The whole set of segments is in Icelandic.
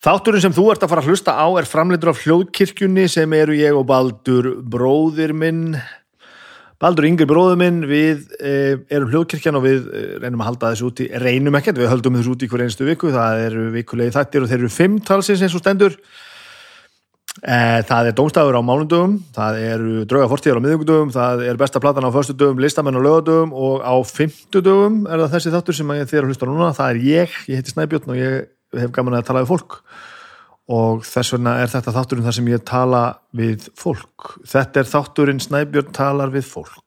Þátturinn sem þú ert að fara að hlusta á er framleitur af hljóðkirkjunni sem eru ég og Baldur bróðir minn. Baldur yngri bróður minn við e, erum hljóðkirkjan og við e, reynum að halda þessu úti, reynum ekkert við höldum þessu úti hver einstu viku, það eru vikulegi þættir og þeir eru fimm talsins eins og stendur. E, það er dómstafur á málundum, það eru drauga fortíðar á miðugundum, það er besta platan á förstudum, listamenn á lögadum og á fymtudum er það þessi þáttur sem þér hlusta núna, það er ég, ég heiti Snæbjörn og ég hef gaman að tala við fólk og þess vegna er þetta þátturinn þar sem ég tala við fólk. Þetta er þátturinn Snæbjörn talar við fólk.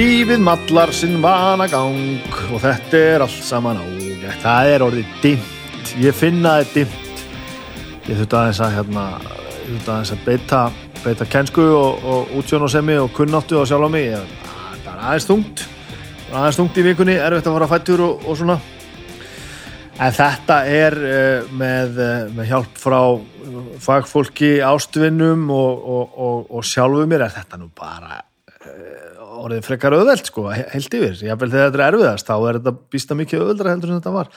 Lífið mallar sinn vanagang og þetta er allt saman ágætt. Það er orðið dimmt. Ég finna það dimmt. Ég þurfti aðeins að, hérna, að beita, beita kennsku og, og útsjónasemi og kunnáttu á sjálf á mig. Það er aðeins þungt. Það er aðeins þungt í vikunni, erfitt að fara að fættur og, og svona. En þetta er uh, með, uh, með hjálp frá fagfólki, ástvinnum og, og sjálfu mér er þetta nú bara orðið frekar auðveld sko, heilt yfir. Jáfnvel þegar þetta er erfiðast, þá er þetta býsta mikið auðveldra heldur en þetta var.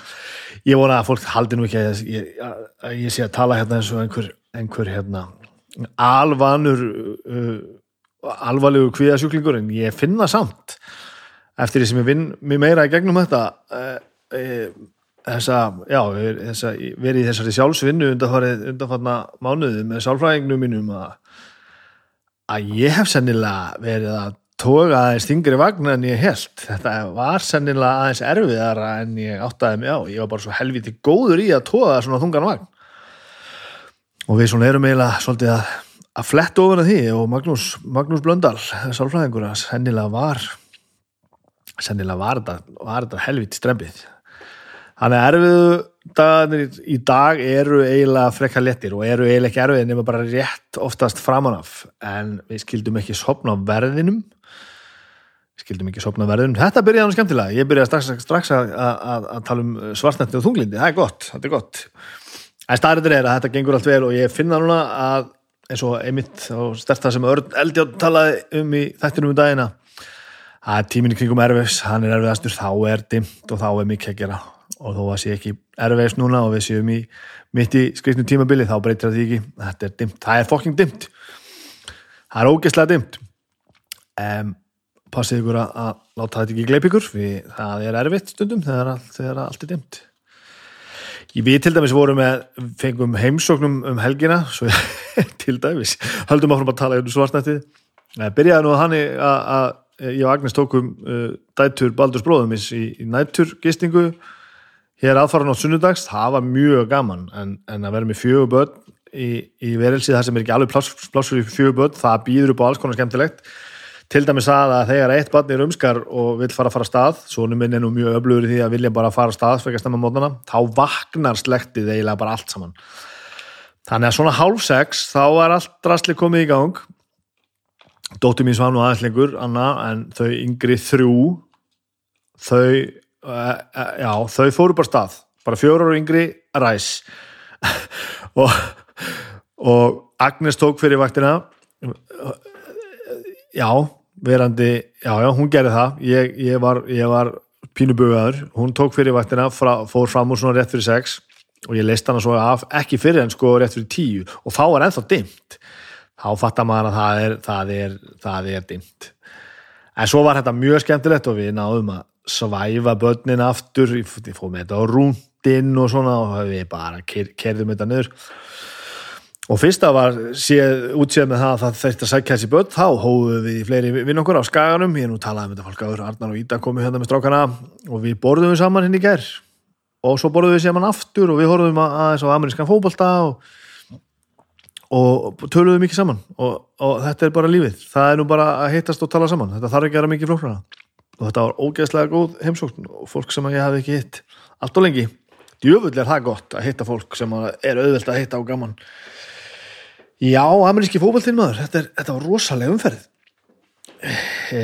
Ég vona að fólk haldi nú ekki að ég, að ég sé að tala hérna eins og einhver, einhver hérna, alvanur uh, alvarlegu kvíðasjúklingur en ég finna samt. Eftir því sem ég vinn mér meira í gegnum þetta uh, uh, þessa, já, þessa, verið í þessari sjálfsvinnu undanfarna mánuði með sálfræðingnum mínum að að ég hef sennilega verið að toga aðeins þingri vagn en ég held þetta var sennilega aðeins erfiðara en ég áttaði mig á. Ég var bara svo helviti góður í að toga svona þungan vagn. Og við svona erum eiginlega svolítið að, að fletta ofan að því og Magnús, Magnús Blöndal sálfræðingur að sennilega var sennilega var þetta, var þetta helviti strempið Þannig að erfiðu dagarnir í dag eru eiginlega frekka lettir og eru eiginlega ekki erfið nema bara rétt oftast framanaf en við skildum ekki sopna á verðinum skildum ekki sopna á verðinum. Þetta byrjaði hann skemmtilega, ég byrjaði strax, strax að, tala um svartnætti og þunglindi það er gott, þetta er gott. En staðrættir er að þetta gengur allt vel og ég finna núna að eins og einmitt og sterta sem Örn Eldjátt talaði um í þættinum um dagina að tíminni kringum erfis, hann er erfiðastur þá er dimt og þá er mikið að gera. Og þó að sé ekki erfiðs núna og við séum í mitt í skrifnum tímabili þá breytir það því ekki, þetta er dimt það er fokking dimt það er ógeðslega dimt um, passið ykkur að, að láta þetta ekki gleip ykkur við, það er erfitt stundum þegar, þegar allt er dimt við til dæmis vorum með fengum heimsóknum um helgina svo, til dæmis, höldum áfram að tala um svartnættið. Byrjaði nú að hann að ég og Agnes tókum uh, dættur Baldurs bróðumins í, í nættur gistingu hér aðfara á sunnudags, það var mjög gaman en, en að vera með fjögur börn í, í verelsi þar sem er ekki alveg plássur í fjögur börn, það býður upp á alls konar skemmtilegt til dæmis að þegar eitt barn er umskar og vil fara að fara að stað svonum minn er nú mjög öflugur í því að vilja bara að fara að stað fyrir að stemma mótana, þá vaknar slektið eiginlega bara allt saman. Þannig að svona hálf sex þá er allt drastli komið í gang. Dóttur mín svan og aðeins lengur Anna, en þau yngri þrjú þau uh, já, þau fóru bara stað. Bara fjóru ára yngri ræs. Og, og Agnes tók fyrir vaktina já verandi, já já, hún gerði það. Ég, ég var, var pínubugaður, hún tók fyrir vaktina frá, fór fram úr svona rétt fyrir sex og ég leist hana svo af, ekki fyrir en sko rétt fyrir tíu. Og þá var ennþá dimmt. Þá fattar maður að það er það er, það er dimmt. En svo var þetta mjög skemmtilegt og við náðum að svæfa börnin aftur. Ég fóð með þetta á rúndinn og svona og við bara kerðum þetta niður og fyrsta var séð, útséð með það að það þurfti að sækja þessi börn þá hóðum við fleiri vinn okkur á skaganum. Ég nú talaði með þetta fólk áður, Arnar og Ída komið hérna með strákana og við borðum við saman hinn í gerð og svo borðum við saman aftur og við horfum aðeins á amerískan fókbalta og og töluðu mikið saman. Og, og þetta er bara lífið. Það er nú bara að hittast og tala saman. Þetta þarf ekki að vera mikið flóknara. Og þetta var ógeðslega góð heimsókn og fólk sem ég hafi ekki hitt allt og lengi. Djöfull er það gott að hitta fólk sem er auðvelt að hitta á gaman já, ameríski fókbaltinn maður. Þetta, er, þetta var rosalega umferð. E,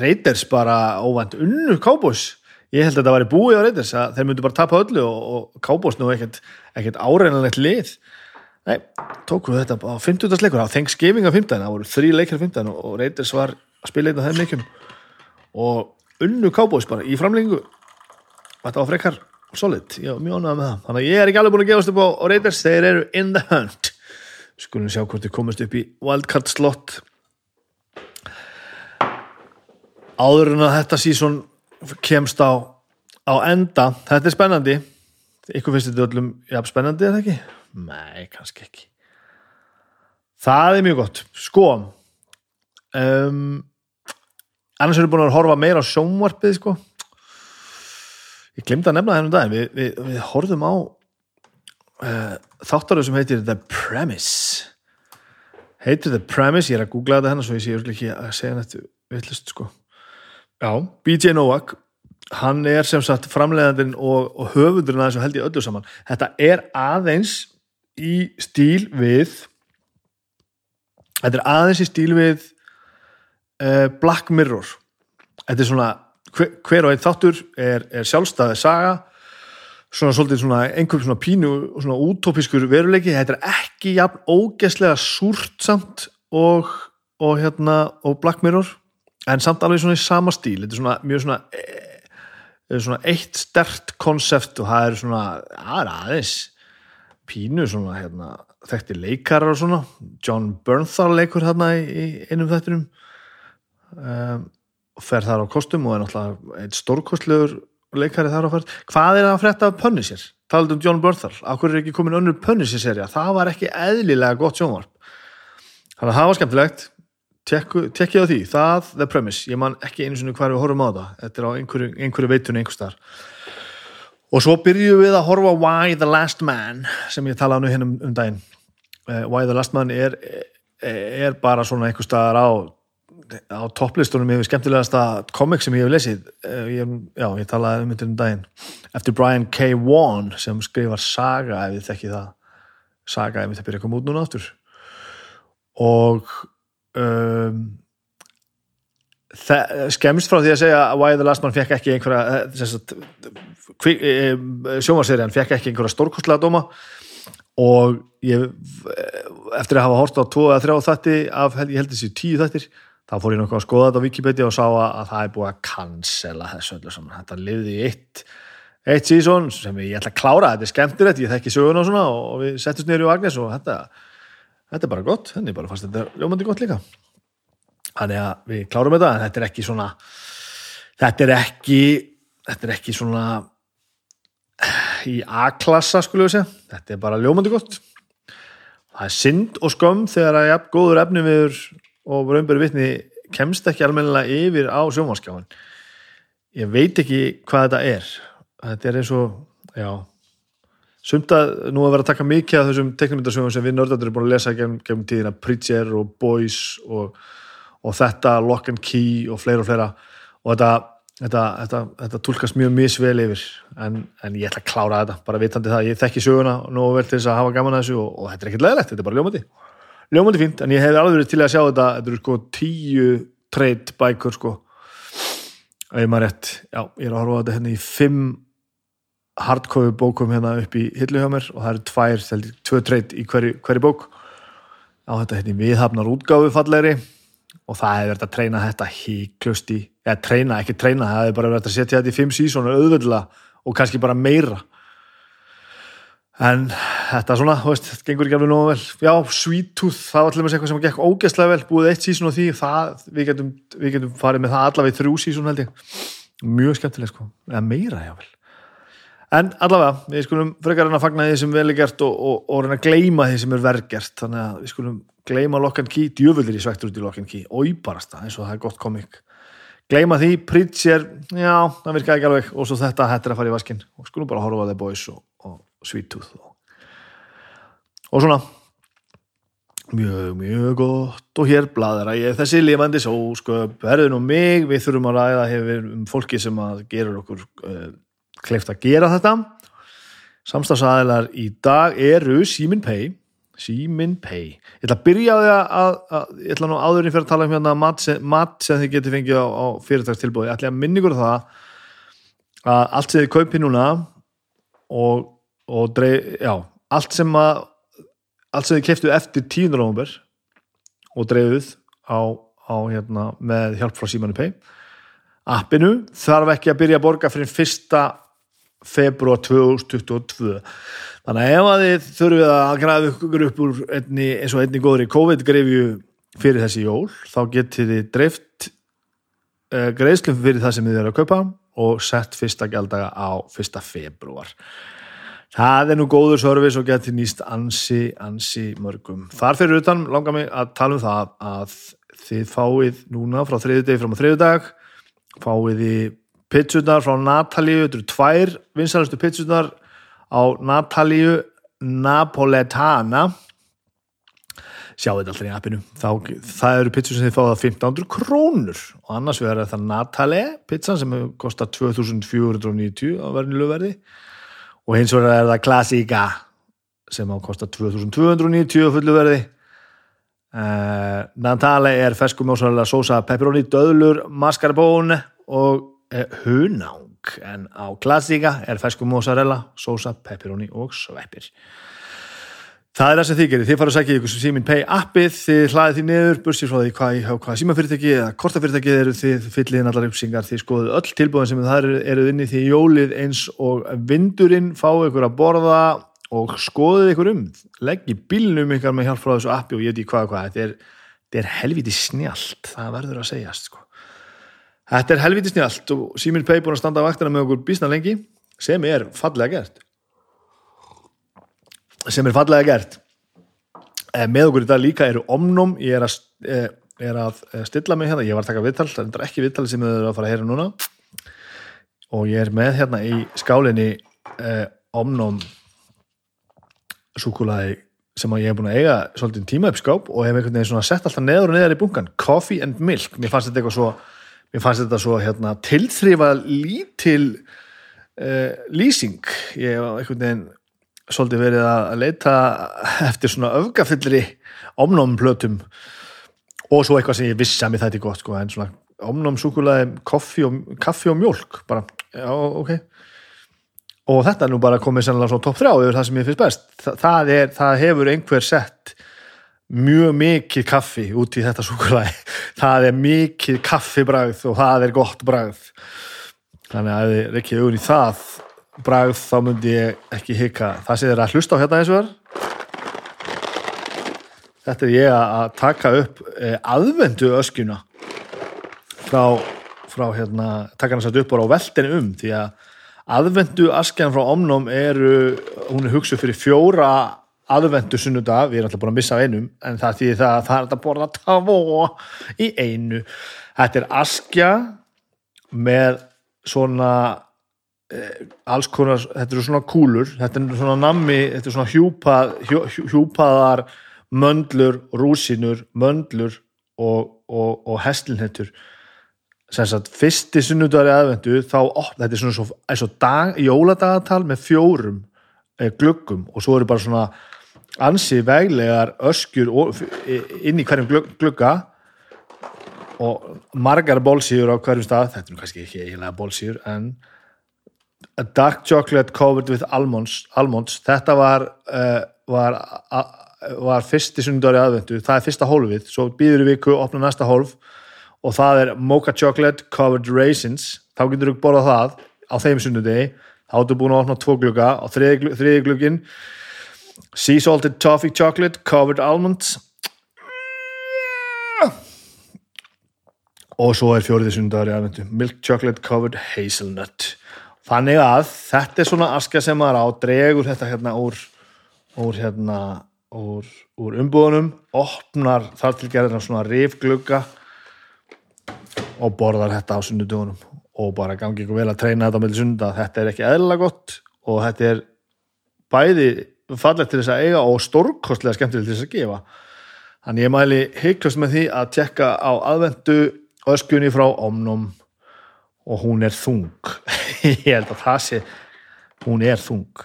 Reiters bara óvænt unnu Kábús ég held að þetta var í búi á Reiters að þeir myndu bara tapa öllu og, og Kábús nú ekkert, ekkert áreinanlegt lið. Nei, tókum við þetta á 50. leikur á Thanksgiving á 15. það voru þrý leikir á 15 og Reiters var að spila einn af þeim leikum og unnu Kábús bara í framlengu þetta var frekar solid, var mjög ánægða með það. Þannig að ég er ekki alveg búin að gefast upp á, á Raiders þeir eru in the hunt. Skulum sjá hvort þið komast upp í wildcard slot. Áður en að þetta sísón kemst á, á enda þetta er spennandi. Ykkur finnst þetta öllum, já spennandi er það ekki? Nei, kannski ekki. Það er mjög gott. Sko um, annars erum við búin að horfa meira á sjónvarpið sko ég glemta að nefna það hennum dag við, við, við horfum á uh, þáttaröð sem heitir The Premise. Heitir The Premise, ég er að googla þetta hennar svo ég sé ekki að segja þetta vittlust sko. Já, BJ Novak hann er sem sagt framleiðandinn og, og höfundurinn aðeins og held ég öllu saman. Þetta er aðeins í stíl við þetta er aðeins í stíl við uh, Black Mirror. Þetta er svona hver, hver og einn þáttur er, er sjálfstæðið saga. Svona svolítið svona einhver svona pínu og svona útópiskur veruleiki. Þetta er ekki jafn ógeslega súrt samt og, og hérna og Black Mirror en samt alveg svona í sama stíl. Þetta er svona mjög svona, e, svona eitt stert konsept og það er svona aðeins pínu svona hérna þekkti leikarar og svona. John Bernthal leikur hérna í, í einum þettinum um, og fer þar á kostum og er náttúrulega einn stórkostlegur leikari þar á fært hvað er það að fretta af Punisher? talað um John Bernthal, áhverju er ekki komin önnur Punisher serja, það var ekki eðlilega gott sjónvarp. Þannig að það var skemmtilegt. Tekkið á því, það the premise, ég man ekki svona hvað við horfum á það, þetta er á einhverju, einhverju veitunni einhver starf og svo byrjuðum við að horfa Why the Last Man sem ég talaði nú hérna um, daginn. Uh, Why the Last Man er, er bara svona einhver staðar á á topplistunum yfir skemmtilegasta komik sem ég hef lesið uh, ég, já, ég talaði um þetta um daginn eftir Brian K. Vaughan sem skrifar Saga ef þið þekki það. Saga ef þið byrja að koma út núna áttur og um, skemmst frá því að segja Why the Last Man fekk ekki einhverja sjómarserjan fekk ekki einhverja stórkostlega dóma. Og ég eftir að hafa hort á tvo eða þrjá þætti af, ég held þessi tíu þættir þá fór ég nokkuð að skoða þetta á Wikipedia og sá að það er búið að cancela þessu öllu saman, þetta lifði í eitt eitt sísón sem ég ætla að klára. Þetta er skemmtilegt, ég þekki söguna og svona og við settum nýri á Agnes og þetta þetta er bara gott, henni bara fannst þetta ljómandi gott líka. Þannig að við klárum þetta en þetta er ekki svona þetta er ekki þetta er ekki svona í A-klassa skulle við segja. Þetta er bara ljómandi gott. Það er synd og skömm þegar að jafn góður efni viður og raunbæri vitni kemst ekki almennilega yfir á sjónvarskjáin ég veit ekki hvað þetta er. Þetta er eins og já sumt að nú að vera að taka mikið af þessum teknumyndasögum sem við nördadur erum búin að lesa gegn, tíðina Preacher og Boys og og þetta Lock and Key og fleira og fleira. Og þetta, þetta, þetta, þetta tólkast mjög misvel yfir. En, en ég ætla að klára þetta, bara vitandi það ég þekki söguna og nú til þess að hafa gaman að þessu og, og þetta er ekkert leðilegt, þetta er bara ljómandi ljómandi fínt, en ég hef alveg til að sjá þetta. Þetta eru sko tíu treyt bækur sko. Ef maður rétt, já, ég er að horfa þetta hérna í fimm hardcover bókum hérna upp í hillu hjá mér og það eru tvær, tvö treyt í hverju, hverju bók. Á þetta hérna viðhafnar útgáfu fallegri og það hefði verið að treyna þetta híklust í, eða treyna, ekki treyna það hefði bara verið að setja þetta í fimm sísónu auðvöldla og kannski bara meira en þetta svona, þú veist, þetta gengur ekki alveg nógu vel. Já, Sweet Tooth, það var til dæmis eitthvað sem gekk ógeðslega vel, búið eitt sísón og því það, við getum, við getum farið með það allavega í þrjú sísón held ég. Mjög skemmtileg sko, eða meira já vel. En allavega, við skulum frekar en að fagna því sem vel er gert og, og, og reyna að gleima því sem er vergert, þannig að við skulum gleima Lock and Key, djöfullir í svektur út í Lock and Key, óýbarasta, eins og það er gott komik gleima því, Pritcher já, það virkaði ekki alveg. Og svo þetta hættir að fara í vaskin og skulum bara horfa á The Boys og, og Sweet Tooth og svona. Mjög, mjög gott. Og hér bladra ég þessi lifandi sósköp verður nú mig, við þurfum að ræða hefur um fólki sem að gerur okkur uh, kleift að gera þetta. Samstafsæðilar í dag eru Simin Pay. Simin Pay. Ég ætla að byrja að, að, að ég ætla nú áðurinn fyrir að tala um hérna mat sem, mat sem þið getur fengið á, á fyrirtagstilbúi ég ætla að minni ykkur það að allt sem þið kaupi núna og, og dreif, já, allt sem að allt sem þið keftu eftir 10. november og dreifðuð á, á hérna, með hjálp frá Simonu Pay appinu þarf ekki að byrja að borga fyrir fyrsta februar 2022 þannig að ef að þið þurfið að græða ykkur upp úr einni, eins og einni góðri COVID-greifju fyrir þessi jól þá getið þið dreift uh, greiðslum fyrir það sem þið eru að kaupa og sett fyrsta gældaga á fyrsta februar það er nú góður servis og getur nýst ansi, ansi mörgum. Þar fyrir utan langar mig að tala um það að þið fáið núna frá þriðu degi fram á þriðu dag fáið þið pitsunar frá Natalíu, þetta eru tvær vinsalastu pitsunar á Natalíu Napoletana. Sjáu þetta alltaf í appinu. Þá, það eru pizzur sem þið fáið að 1500 krónur. Og annars verður það Natale pizza sem kostar 2490 á verðinlu verði og hins vegar er það Classica sem á kostar 2290 fullu verði. Uh, Natale er ferskumjósalega sósa pepperoni, döðlur, mascarpone og uh, hunang. En á Classica er ferskumjósarella sósa, pepperoni og sveppir Það er það sem þið gerir, þið fara að segja ykkur sem Simin Pay appið, þið hlaðið því niður, bursið frá því hvað, hvað símafyrirtæki eða kortafyrirtæki eru þið fyllið inn allar uppsingar, þið skoðuð öll tilbúin sem það eru inni því jólið eins og vindurinn fáið ykkur að borða og skoðuð ykkur um, leggji bílnum ykkur með hjálp frá þessu appi og ég veit ekki hvað hvað, þetta er, þetta er helviti snjált, það verður að segjast sko. Þetta er helviti snjált og Simin Pay búin að standa á vaktina með okkur bísna lengi sem er fallega gert sem er fallega gert. Með okkur í dag líka eru omnum ég er að, er að stilla mig hérna, ég var að taka viðtal það er ekki viðtal sem þið eru að fara að heyra núna. Og ég er með hérna í skálinni eh, omnum súkulaði sem ég hef búin að eiga svolítið tíma uppskáp og hef einhvern veginn sett alltaf neður og neðar í bunkan. Coffee and milk, mér fannst þetta eitthvað svo mér fannst þetta svo hérna tilþrýfa lítil eh, lýsing. Ég hef einhvern veginn svolítið verið að leita eftir svona öfgafyllri omnámplötum og svo eitthvað sem ég vissi að mér þetta er gott sko, en svona omnámsúkulæði kaffi og, mjölk bara, já, ok. Og þetta er nú bara komið sannlega svona top 3 yfir það sem ég finnst best. Þa, það, er, það hefur einhver sett mjög mikið kaffi út í þetta súkulæði það er mikið kaffibræð og það er gott bræð þannig að ef þið auðvun í það bragð þá myndi ég ekki hika. Það sem þið er að hlusta á hérna eins og þar þetta er ég að taka upp eh, aðvendu öskjuna frá, frá hérna taka hann satt upp á veldinu um því að aðvendu askjan frá omnum eru, hún er hugsuð fyrir fjóra aðvendu sunnudag, við erum alltaf búin að missa einum en það því það, það er að borða tvo í einu. Þetta er askja með svona alls konar, þetta eru svona kúlur þetta er svona nammi, þetta er svona hjúpað, hjú, hjúpaðar möndlur, rúsinur möndlur og, og, og heslinhettur sagt, fyrsti sunnudari aðvendu þá, ó, þetta er svona svo, eins og dag, jóladagatal með fjórum eh, gluggum og svo eru bara svona ansi veglegar öskjur inn í hverjum glugga og margar bólsýur á hverjum stað, þetta er kannski ekki eiginlega bólsýur en dark chocolate covered with almonds, almonds. þetta var uh, var, var fyrsti sundari aðvendu, það er fyrsta hólfið. Svo býður við viku, opna næsta hólf og það er mocha chocolate covered raisins, þá getur við borðað það á þeim sundardegi, þá ertu búin að opna tvo glugga. Og þriði gluggin sea salted toffee chocolate covered almonds. Og svo er fjóriði sundari aðvendu milk chocolate covered hazelnut Þannig að þetta er svona askja sem maður á, dregur þetta hérna úr, úr, hérna, úr, úr umbúðunum, opnar þar til gerðina svona rifglugga og borðar þetta á sunnudugunum og bara gangi ykkur vel að treyna þetta milli sunda. Þetta er ekki eðla gott og þetta er bæði fallegt til þess að eiga og stórkostlega skemmtilegt til þess að gefa. Þannig ég mæli heiklust með því að tekka á aðvendu öskunni frá Omnum og hún er þung. Ég held að það sé hún er þung.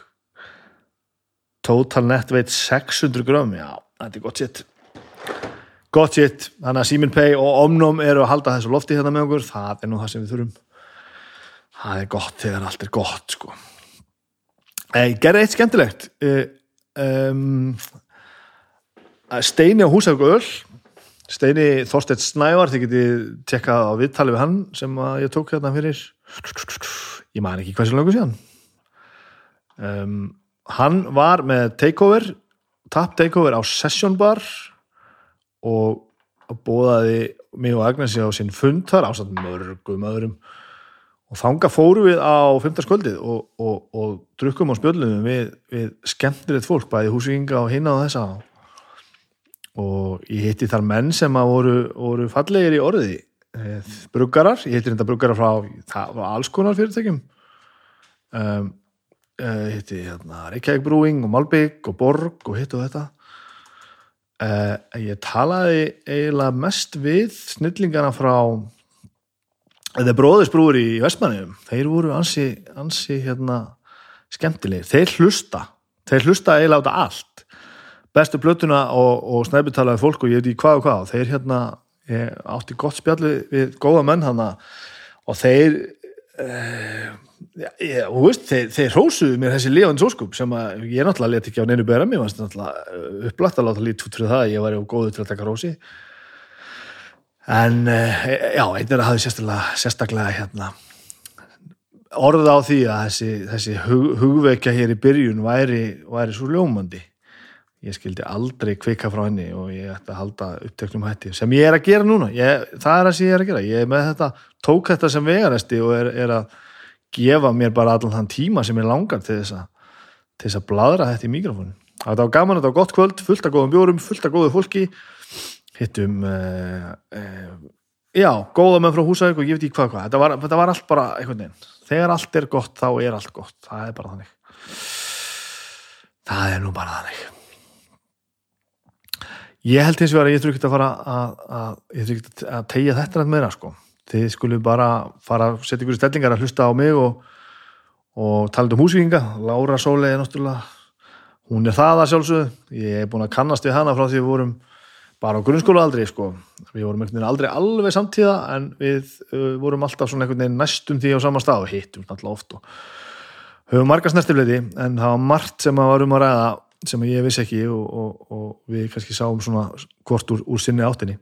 Total net veit 600 grömm. Já, þetta er gott sitt gott sitt, þannig að Simin Pay og Omnum eru að halda þessu lofti hérna með okkur. Það er nú það sem við þurfum. Það er gott þegar allt er gott sko. Ég gerði eitt skemmtilegt. Um, Steini á Húsafjörg öll Steini Þorstedt Snævar þið getið tekkað á viðtali við hann sem ég tók hérna fyrir ég man ekki hversu langur síðan um, hann var með takeover tap takeover á Session Bar og bóðaði mig og Agnesi á sinn fund þar ásand mörgum öðrum og þanga fóru við á 15. skvöldið og, og, og drukkum á spjöldunum við, við skemmtilegt fólk bæði húsvíkinga og hinna á þessa og ég hitti þar menn sem að voru, voru fallegir í orði. Bruggarar, ég hitti reynda bruggarar frá, var alls konar fyrirtækjum. Um, ég hitti hérna, Reykjavík Brewing og Malbygg og Borg og hitt og þetta. Uh, ég talaði eiginlega mest við snillingana frá eða bróðisbrúur í Vestmannum þeir voru ansi, ansi hérna, skemmtilegir, þeir hlusta. Þeir hlusta eiginlega á þetta allt bestu blötuna og, og snæpitalaði fólk og ég veit ekki hvað og hvað. Þeir hérna, átti gott spjalli við góða menn hana og þeir uh, já, ég, og veist, þeir, þeir hrósuðu mér þessi lífandi sóskup sem að ég náttúrulega leti ekki á neinu bera mér, náttúrulega upplætt að láta lítið út fyrir það, ég var í góðu til að taka rósi. En eh, já, einn er að hafa sérstaklega, sérstaklega hérna, orða á því að þessi, þessi hug, hugvekja hér í byrjun væri, væri svo ljómandi ég skildi aldrei kvika frá henni og ég ætti að halda uppteknum hætti sem ég er að gera núna, ég, það er það sem ég er að gera. Ég er með þetta, tók þetta sem vegaresti og er, er að gefa mér bara allan þann tíma sem ég langar til þess að, til þess að bladra þetta í mikrofónu þetta var gaman, þetta var gott kvöld, fullt af góðum bjórum fullt af góðu fólki. Hittum uh, uh, já, góða menn frá húsæk og ég veit ekki hvað hvað. Þetta var, þetta var allt bara einhvern veginn. Þegar allt er gott þá er allt gott. Það er bara þannig. Það er nú bara þannig ég held eins og að ég þurfi ekki að fara að, að ég þurfi ekki að tegja þetta nætt meira sko. Þið skulum bara fara að setja ykkur í stellingar að hlusta á mig og, og tala um húsvíkinga. Lára Sólei er náttúrulega hún er það að sjálfsögðu. Ég er búin að kannast við hana frá því við vorum bara á grunnskóla aldrei sko. Við vorum einhvern veginn aldrei alveg samtíða en við uh, vorum alltaf svona einhvern veginn næstum því á sama stað og hittum alltaf oft og höfum marga snertifleiti en það var margt sem að varum að ræða sem ég vissi ekki og, og, og við kannski sáum svona hvort úr, úr sinni áttinni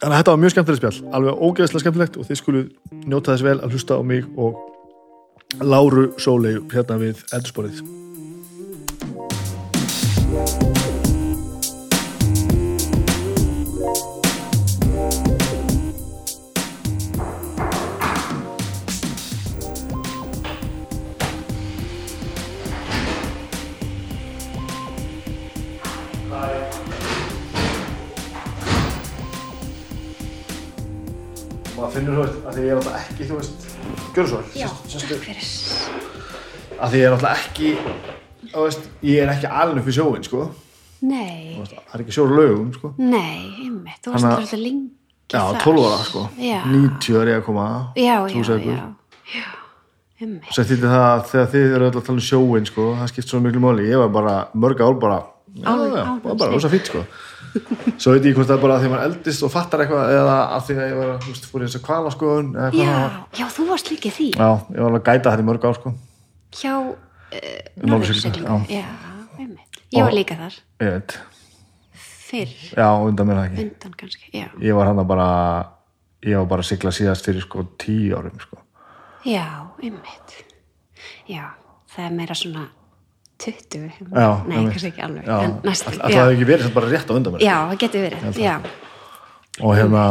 Þannig að þetta var mjög skemmtilegt spjall, alveg ógeðslega skemmtilegt og þið skulu njóta þess vel að hlusta á mig og Láru Sólei hérna við eldursporið. Finnur þú veist að því ég er alltaf ekki þú veist, gjör svo Já, sestu, takk fyrir. að því ég er alltaf ekki þú veist, ég er ekki alveg í sjóin sko, Nei, Þú veist, það er ekki sjór lögum sko, nei, einmitt, þú varst Hanna- alltaf lengi já, þar. 12 ára sko Já. 90 er ég að koma Já, þú já, segir já, já, einmitt. Svo þetta það að þegar þið eru öll að tala um sjóin sko, það skipt svo miklu máli, ég var bara mörg ár bara, já, já, áfram var bara sig. rosa fýtt sko svo veit ég hvort það er bara að því maður eldist og fattar eitthvað eða að því að ég var að, veist, fór í þess að kvala skoðun eða hvað það var Já, já, þú varst líka í því. Já, ég var alveg að gæta þetta í mörg ár sko. Hjá uh, Norðursiglingu. Já, einmitt. Ég var líka þar. Ég veit, fyrr, já, undan mér ekki? Undan kannski, já. ég var hann að bara ég var bara að sigla síðast fyrir sko tíu árum sko. Já, einmitt. Já, það er meira svona 20. já, Nei, kannski ekki alveg, já, en næstum. all- það hefði ekki verið bara rétt á undan mér? Já, það getur verið, og hérna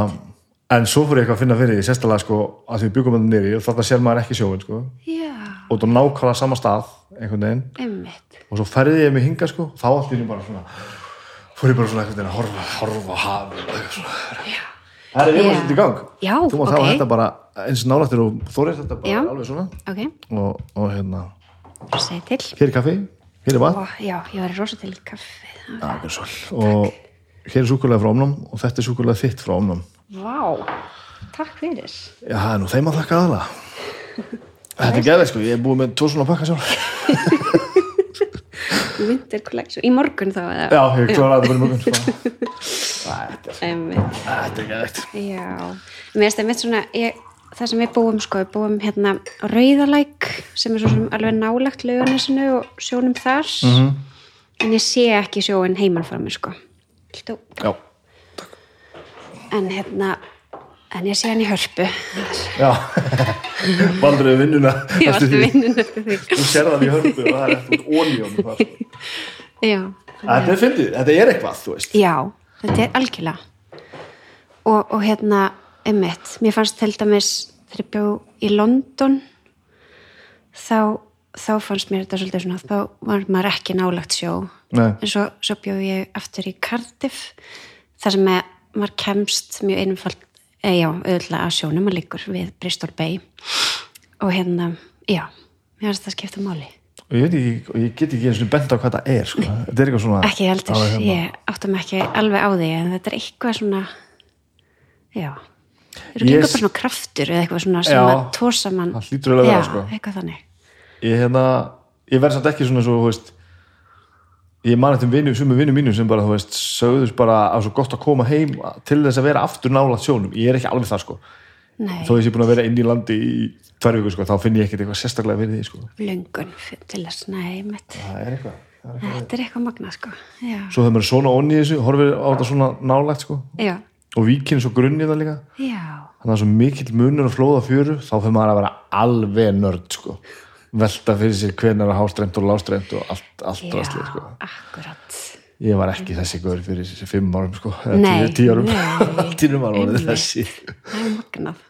en svo fór ég eitthvað að finna fyrir því sérstælega sko að því við byggum þetta niður og þarna sér maður ekki sjóin sko. Já, og það nákvæmlega sama stað einhvern veginn. Einmitt. og svo ferði ég mig hinga sko þá í henni bara svona fór ég bara svona veginn að horfa, horfa og eitthvað Já, Það er einhvern veginn í gang. Já, Þú mátt hafa ok. þetta bara eins nálættir og þórið þetta bara alveg svona. Og, og hérna, hér er kaffi hér er vatn já, ég var rosa til í kaffi Já, það er svolít. og hér er súkulega frá omnum og þetta er súkulega þitt frá omnum. Vá, takk fyrir. Já, það er nú þeim að þakka aðla þetta er geðið sko, ég er búið með tvo svona pakka sjálf. Winter Collection, í morgun þá eða? já, ég klára að það bara í morgun sko. þetta er, Já, mér finnst það mitt svona ég, það sem við búum sko, við búum hérna Rauðalæk sem er svo sem alveg nálagt laugarnesinu og sjónum þar. -hmm. en ég sé ekki sjóin heiman frá mér sko. Já, en hérna en ég sé hann í hörpu. Já. Valdur við vinnuna ég eftir varstu því. vinnun eftir því. Þú sér það í hörpu og það er eftir ólíum sko. Já, þetta er fyndið, þetta er eitthvað, þú veist. Já, þetta er algjörlega. Og, og hérna einmitt, mér fannst til dæmis þegar ég bjó í London þá, þá fannst mér þetta svolítið svona, þá var maður ekki nálagt sjó. Nei. en svo, svo bjó ég aftur í Cardiff þar sem að maður kemst mjög einfald eða já, auðvitað að sjónum að líkur við Bristol Bay. Og hérna, já, mér finnst það skipta máli. Og ég og ég get ekki eins og bent á hvað það er sko. þetta er eitthvað svona ekki heldur, hérna. ég áttum ekki alveg á því en þetta er eitthvað svona já eru s- bara svona kraftur eða eitthvað svona sem Já, að tósa mann? Það hlýtur eiginlega að vera, já, sko. eitthvað þannig. Ég, hérna, ég verð samt ekki svona svo, veist ég man eftir vinnu, sumu vinnu mínu sem bara, þú veist, sögðust bara að svo gott að koma heim til þess að vera aftur nála sjónum, ég er ekki alveg það sko. Nei, þó ég sé búin að vera inn í landi í tvær viku sko, þá finn ég ekkert eitthvað sérstaklega fyrir því sko. Löngun f- til þess, nei, það er eitthvað er þetta er eitthvað magna, sko. Já, svo maður er svona onni í þessu, horfir á þetta svona nálægt sko. Já, og víkinn svo grunni það líka. Já. Þannig að það svo mikill munur að flóða fjöru þá fyrir maður að vera alveg nörd sko. Velta fyrir sér hvenar að hástremt og lástremt og allt, allt já, drastlið sko. akkurat. Ég var ekki þessi gaur fyrir þessi fimm árum sko, eða tíu, tíu árum. tíu var orðið einmitt. þessi. Það er magnað.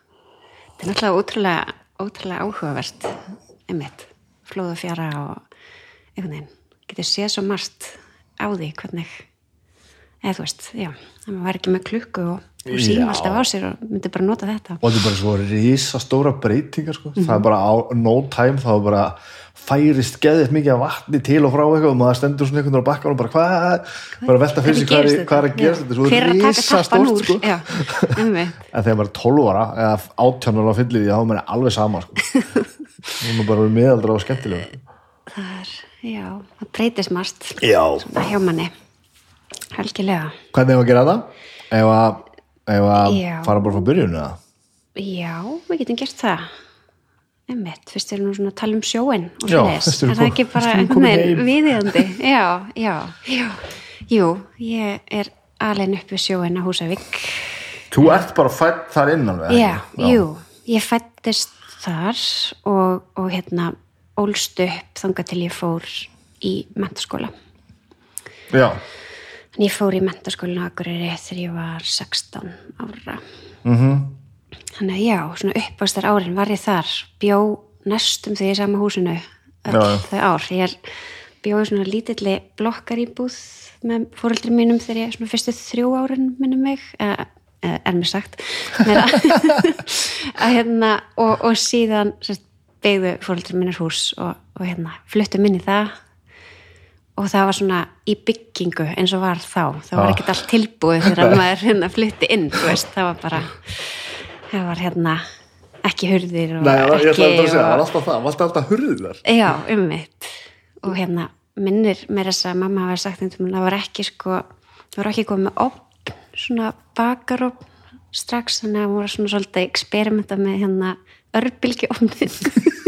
Þetta er náttúrulega ótrúlega, ótrúlega áhugavert einmitt, flóða fjara og einhvern veginn. Getur séð svo margt á því hvernig eða þú veist, já, það var ekki með klukku og, og síma alltaf á sér og myndi bara nota þetta. Og þetta er bara svo risastóra breytingar sko. Mhm. það er bara á no time þá er bara færist geðið mikið af vatni til og frá eitthvað og maður stendur svona einhvern veginn á bakkan og bara hvað, bara velta fyrir sig hvað er, að gerast þetta? Er svo hver er tappan risastórt sko. en þegar maður er 12 ára eða 18 ára á fyllið þá er maður alveg sama sko. og maður bara er meðaldra og skemmtilega það er, já, það breytist margt já, hjá manni helgilega hvernig hefur að gera það? ef að, ef að Já. fara bara frá byrjun eða? Já, við getum gert það. Einmitt, fyrst er nú svona að tala um sjóin og Já, fyrst erum er það ekki bara erum einhvern viðiðandi já, já, já. Jú, ég er alveg upp við sjóin á Húsavík. Þú ert bara fætt þar innan við Já, jú, ég fættist þar og, og hérna ólst upp þangað til ég fór í mentaskóla já, en ég fór í mentaskólinu á Akureyri þegar ég var 16 ára. Mhm. Þannig að já, svona uppvastar árin var ég þar, bjó næstum því í sama húsinu öll Já, þau ár. Ég er bjó í svona lítilli blokkaríbúð með fóreldri mínum þegar ég svona fyrstu þrjú árin minnum mig, eða eða er mér sagt, að hérna, og, og síðan sérst, beigðu fóreldri mínir hús og, og hérna, fluttum inn í það og það var svona í byggingu eins og var þá, það var Ah. ekkert allt tilbúið þegar maður hérna flutti inn, veist, það var bara það var hérna ekki hurðir og Nei, ég ætla ekki að segja, það var og, alltaf það, það var alltaf alltaf hurðir já, ummitt og hérna, minnir mér þess að mamma hafa sagt einhvern veginn, það var ekki sko það var ekki komið opn svona bakaropn strax þannig að hún var svona svolítið að experimenta með hérna örbylgi opnin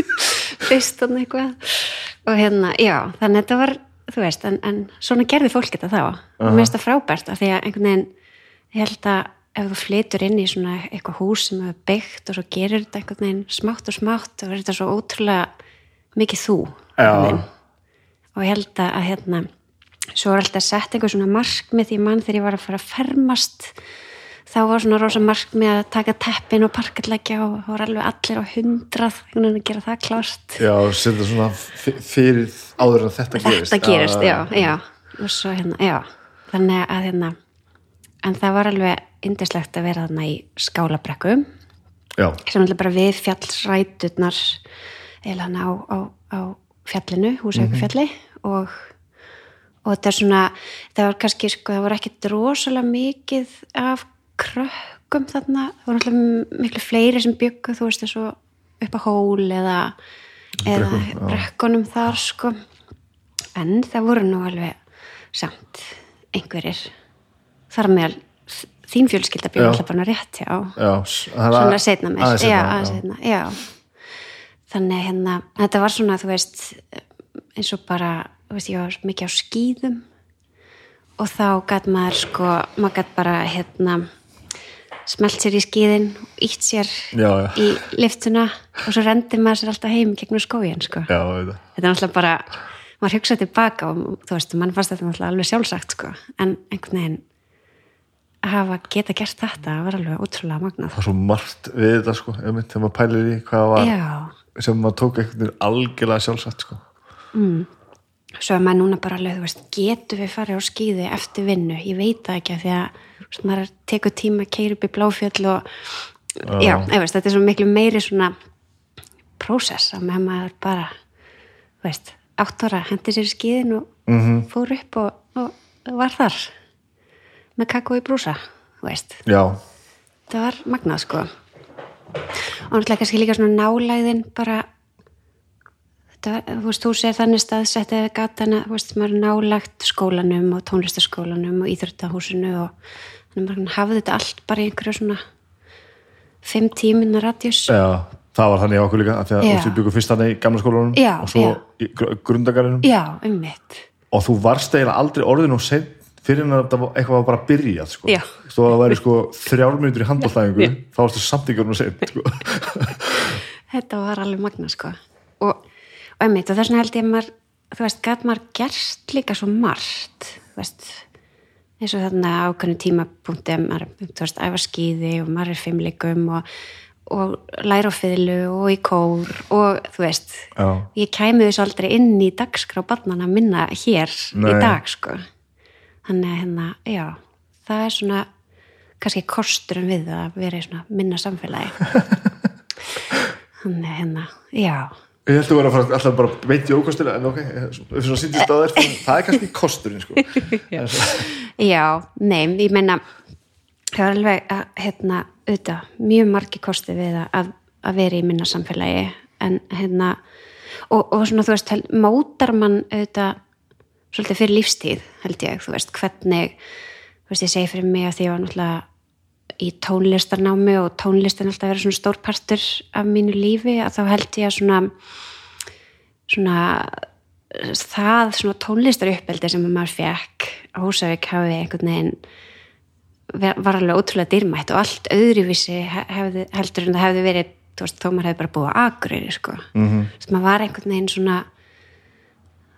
fyrst og eitthvað. Og hérna, já, þannig að þetta var þú veist, en, en svona gerði fólk þetta þá. Og mér finnst það frábært af því að einhvern veginn, ég held að ef þú flytur inn í svona eitthvað hús sem hefur byggt og svo gerir þetta einhvern veginn smátt og smátt og verður þetta svo ótrúlega mikið þú og ég held að, hérna, svo er alltaf sett einhver svona markmið í mann þegar ég var að fara að fermast þá var svona rosa markmið að taka teppin og parkallegja og það var alveg allir á hundrað að gera það klárt. Já, setja svona fyrir áður en þetta gerist. Þetta gerist, já, já og svo hérna, já. Þannig að hérna en það var alveg indislegt að vera þarna í skálabrekku. Já, sem alltaf bara við fjallsræturnar eða hann á, á, á fjallinu, húsauðfjalli og, og þetta er svona það var kannski, sko, það var ekki drosalega mikið af krökkum þarna, það voru náttúrulega miklu fleiri sem byggu, þú veist, þessu upp á hól eða, eða brekkunum þar, sko. En það voru nú alveg samt einhverjir. Þar meðal þín fjölskylda byggur alltaf bara rétt já já, svona setna mér já, aðeins setna, já. Þannig hérna, þetta var svona þú veist, eins og bara þú veist, ég var mikið á skýðum og þá gæt maður sko, maður gæt bara hérna smelt sér í skýðin ítt sér Já, já. í liftuna og svo rendir maður sér alltaf heim gegnum skógin sko. já, þetta er náttúrulega bara maður hugsaði tilbaka og þú veist, mann fannst þetta náttúrulega alveg sjálfsagt sko, en einhvern veginn að hafa geta gert þetta var alveg ótrúlega magnað það er svo margt við þetta sko, einmitt, þegar maður pælir í hvað var sem maður tók einhvern veginn algjörlega sjálfsagt sko. Svo er maður núna bara alveg, þú veist, getur við farið á skýði eftir vinnu, ég veit það ekki því að þú veist, maður tekur tíma að keira upp í bláfjöll og já, ég veist, þetta er svo miklu meiri svona prósess að maður bara þú veist, átt ára hendi sér í skýðin og -hmm. fór upp og, og var þar með kakó í brúsa, þú veist. Já, það var magnað sko. Og náttúrulega kannski líka svona nálægðin bara þú veist, þú sér þannig staðsett eða gatana, þú veist, maður nálægt skólanum og tónlistaskólanum og íþróttahúsinu og þannig að maður hafði þetta allt bara í einhverju svona fimm tíminna radjus já, það var þannig okkur líka af því að þú byggum fyrst þannig í gamla skólanum Já, og svo já. í gr- grundagarinum já, um mitt og þú varst eiginlega aldrei orðin og seint fyrir en að þetta var- eitthvað bara byrjað sko. Já. þó að það væri sko þrjár minnur í handbóltæðingu þá varstu samt orðin og sko. þetta var alveg magna sko og, einmitt og þess vegna held ég að maður þú veist, gæt maður gerst líka svo margt þú veist eins og þarna ákveðnu tímapunkti að maður, þú veist, æfa skíði og maður er fimmleikum og, og læra á fiðlu og í kór og þú veist, Já. ég kæmi þessu aldrei inn í dagskrá barnana minna hér Nei. í dag sko þannig að hérna, já það er svona kannski kosturum við að vera í svona minna samfélagi þannig að hérna, já ég held að vera að alltaf bara beint í ókostina en ok, þér það er kannski kosturinn sko. Já, nei, ég meina það var alveg að, hérna, auðvitað, mjög margi kosti við að- að, að vera í minna samfélagi en hérna og, og svona, þú veist, mótar mann auðvitað svolítið fyrir lífstíð held ég, þú veist, hvernig þú veist, ég segi fyrir mig að því ég var náttúrulega í tónlistarnámi og tónlistin alltaf verið svona stór partur af mínu lífi að þá held ég að svona svona það svona tónlistar uppeldi sem maður fekk á Húsavík hafi einhvern veginn var alveg ótrúlega dýrmætt og allt öðruvísi he- hefði, heldur en það hefði verið þú veist, þó maður hefði bara búið á Akureyri sko. mm -hmm. maður var einhvern veginn svona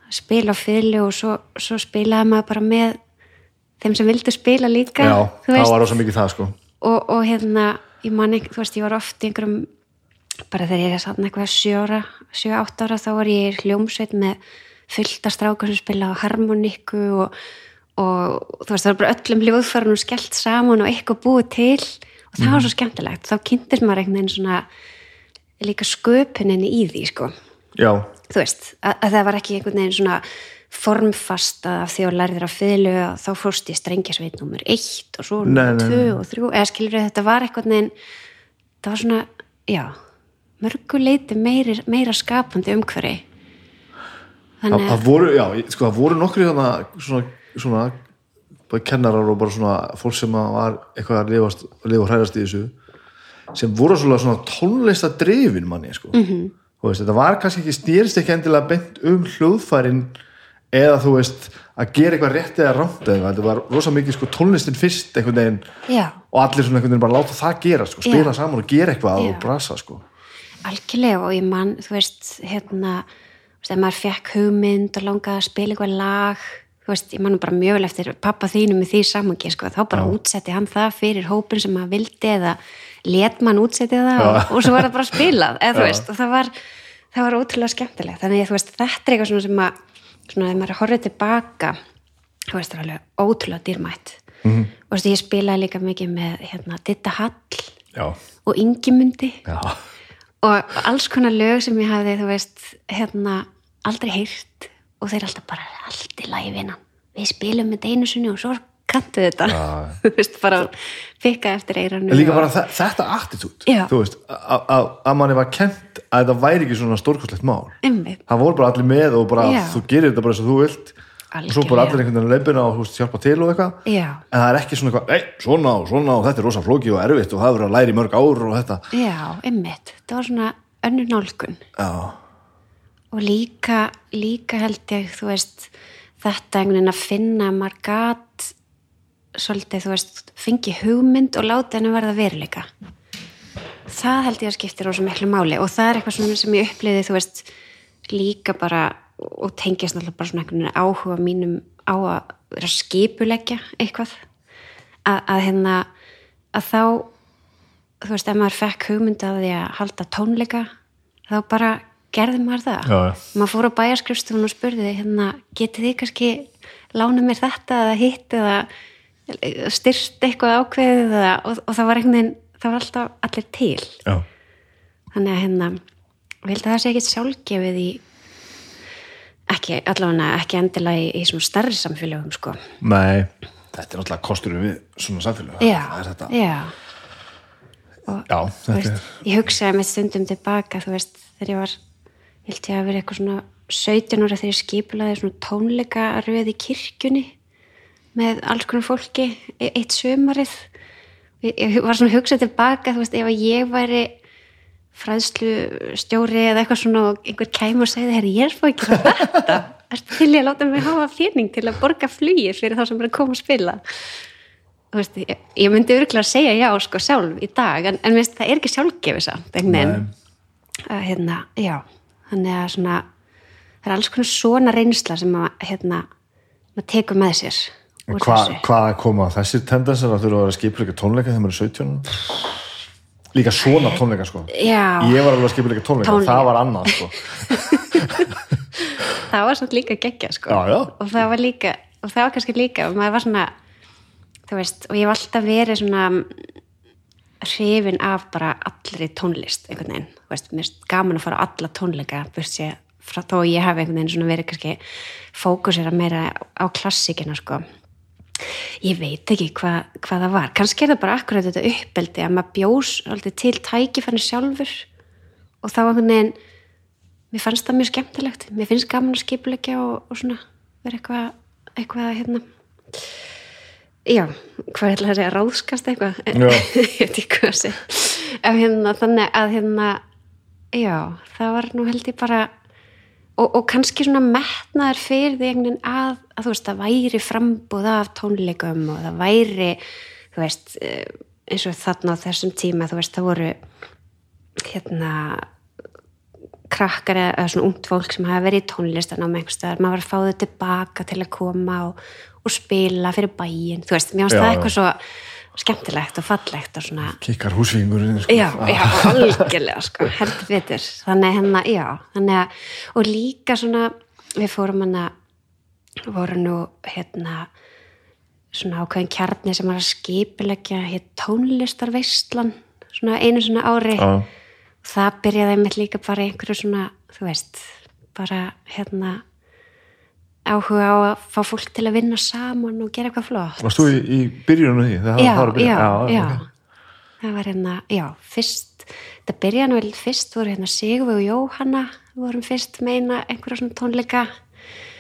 að spila á fylgu og svo, svo spilaði maður bara með þeim sem vildu spila líka já, það var rosa mikið það sko. Og, og hérna ég man ekki, þú veist, ég var oft einhverjum bara þegar ég er satt eitthvað sjóra, sjö, átt ára þá var ég hljómsveit með fullta strákur sem spila á harmonikku og, og þú veist, það var bara öllum hljóðfærunum skellt saman og eitthvað búið til. Og það var svo skemmtilegt, þá kynntist maður einhvern veginn svona líka sköpuninni í því, sko. Já, þú veist, að, að það var ekki einhvern veginn svona formfast að af því að lærðir að fiðlu að þá fórst í strengjasveit nummer eitt og svo nummer nei, tvö og þrjú eða skilur þetta var einhvern veginn það var svona, já mörguleiti meiri, meira skapandi umhverfi þannig það voru já, ég- sko, það voru nokkri þarna svona, svona bara kennarar og bara svona fólk sem að var eitthvað að lifa, lifa og hræðast í þessu sem voru svona, svona tónlista drifin manni sko. Mhm. -hmm. veist, þetta var kannski ekki stýrst ekki endilega bent um hljóðfærin eða þú veist að gera eitthvað rétt eða rámt eða þetta var rosa mikið sko, tónlistin fyrst einhvern veginn já, og allir svona einhvern veginn bara láta það gera sko, spila Já. saman og gera eitthvað Já. og brasa sko. algjörlega og ég man, þú veist, hérna ef maður fekk hugmynd og langaði að spila eitthvað lag þú veist, ég man nú bara mjög vel eftir pappa þínum í því samangi, sko, þá bara útsetti hann það fyrir hópin sem maður vildi eða let mann útsetti það og, og svo var það bara spilað, eða þú veist það var, það var þetta svona ef maður horfið tilbaka það er alveg ótrúlega dýrmætt. -hmm. og ég spilaði líka mikið með hérna, Ditta Hall já, og Ingimundi. Já, og alls konar lög sem ég hafði, þú veist, hérna aldrei heyrt. Og þeir alltaf bara allt í lagi vinnan við spilum með einu sinni og svo kantu þetta. Þú veist, bara pikka eftir eiranu En líka og- bara þe- þetta attitút að- manni var kent að þetta væri ekki svona stórkostlegt mál. Einmitt. það voru bara allir með og bara Já. þú gerir þetta bara eins og þú vilt. Og svo bara Algjörlega. allir einhvern veginn leipina og veist, hjálpa til og eitthvað. En það er ekki svona eitthvað, ei, svona og svona og þetta er rosa flóki og erfitt og það verður að læra í mörg ár og þetta. Já, einmitt. Það var svona önnur nálgun. Já, og líka, líka held ég þú veist, þetta einhvern veginn að finna að maður gat svolítið, þú veist, fengi hugmynd og láti henni verða veruleika. Það held ég að skipti rosa miklu máli og það er eitthvað sem ég uppliði þú veist, líka bara og tengist náttúrulega bara svona einhvern veginn áhuga mínum á að vera að skipuleggja eitthvað. Að, að hérna að þá þú veist, ef maður fekk hugmynd að því að halda tónleika þá bara gerði maður það. Já, já. maður fór á bæjarskrifstofun og spurði hérna, getið þið kannski lána mér þetta eða hitt eða styrst eitthvað ákveðið og, og það var einhvern veginn það var alltaf allir til. Já, þannig að hérna ég held að það sé ekkit sjálfgefið í ekki, allavega ekki endilega í, í svona stærri samfélögum sko. nei. Þetta er náttúrulega kostur við svona samfélag já, það er þetta, já. Já, Þú þetta veist, ég hugsaði með stundum tilbaka þú veist, þegar ég var ég held ég að vera eitthvað svona 17 ára þegar ég skipulaði svona tónleika röð í kirkjunni með alls konar fólki e- eitt sömarið ég, var svona að hugsa tilbaka þú veist, ef ég væri fræðslu stjóri eða eitthvað svona og einhver kæm og segði, herri, ég er fóð ekki að þetta. Ertu til ég að láta mig hafa fyrning til að borga flugir fyrir þá sem er að koma að spila? Þú veist, ég, ég myndi örgulega að segja já sko sjálf í dag en, en minnst, það er ekki sjálfgefið samt að hérna, já þannig að svona það er alls konar svona reynsla sem að hérna, maður tekur með sér úr Hva, hvað koma þessir tendensar að þurfa að vera skipuleika tónleika þegar maður er 17 líka svona tónleika sko Já. ég var alveg að skipuleika tónleika, Tónleika. það var annað sko það var svona líka geggja sko Já, já. og það var líka og það var kannski líka og maður var svona þú veist, og ég hef alltaf verið svona hrifin af bara allri tónlist einhvern veginn, þú veist, mér finnst gaman að fara á alla tónleika, burt sér frá þó ég hef einhvern veginn svona verið kannski fókusera meira á klassikina sko ég veit ekki hvað, hvað það var. Kannski er það bara akkurat þetta uppeldi að maður bjós alltaf til tækifærni sjálfur. Og þá einhvern veginn mér fannst það mjög skemmtilegt. Mér finnst gaman að skipulegja og, og svona vera eitthvað eitthvað hérna. Já, hvað ætla að segja ráðskast eitthvað? Já. ég veit ekki hvað að segja. Hérna þannig að hérna já, það var nú held ég bara og, og kannski svona metnaður fyrir því einhvern veginn að, að þú veist, það væri frambúð af tónleikum og það væri þú veist, eh, eins og þarna á þessum tíma, þú veist, það voru hérna krakkar eða svona ungt fólk sem hafa verið í tónlistan á með einhverstaðar, maður var að fá þau tilbaka til að koma og, og spila fyrir bæinn, þú veist, mér finnst það eitthvað svo skemmtilegt og fallegt og svona kikkar húsvíngurinn sko. já, já, algjörlega sko, heldur betur þannig hérna, já þannig að, og líka svona við fórum hana voru nú hérna svona ákveðin kjarni sem var að skipilegja hér tónlistarveistlan svona einu svona ári Já. það byrjaði einmitt líka bara einhverju svona, þú veist bara hérna áhuga á að fá fólk til að vinna saman og gera eitthvað flott varst þú í, í byrjunum því? Það, já, það byrja- já, já, ok. það var hérna, já, fyrst það byrjaði nú vel fyrst voru hérna Sigurvi og Jóhanna vorum fyrst meina einhverja svona tónleika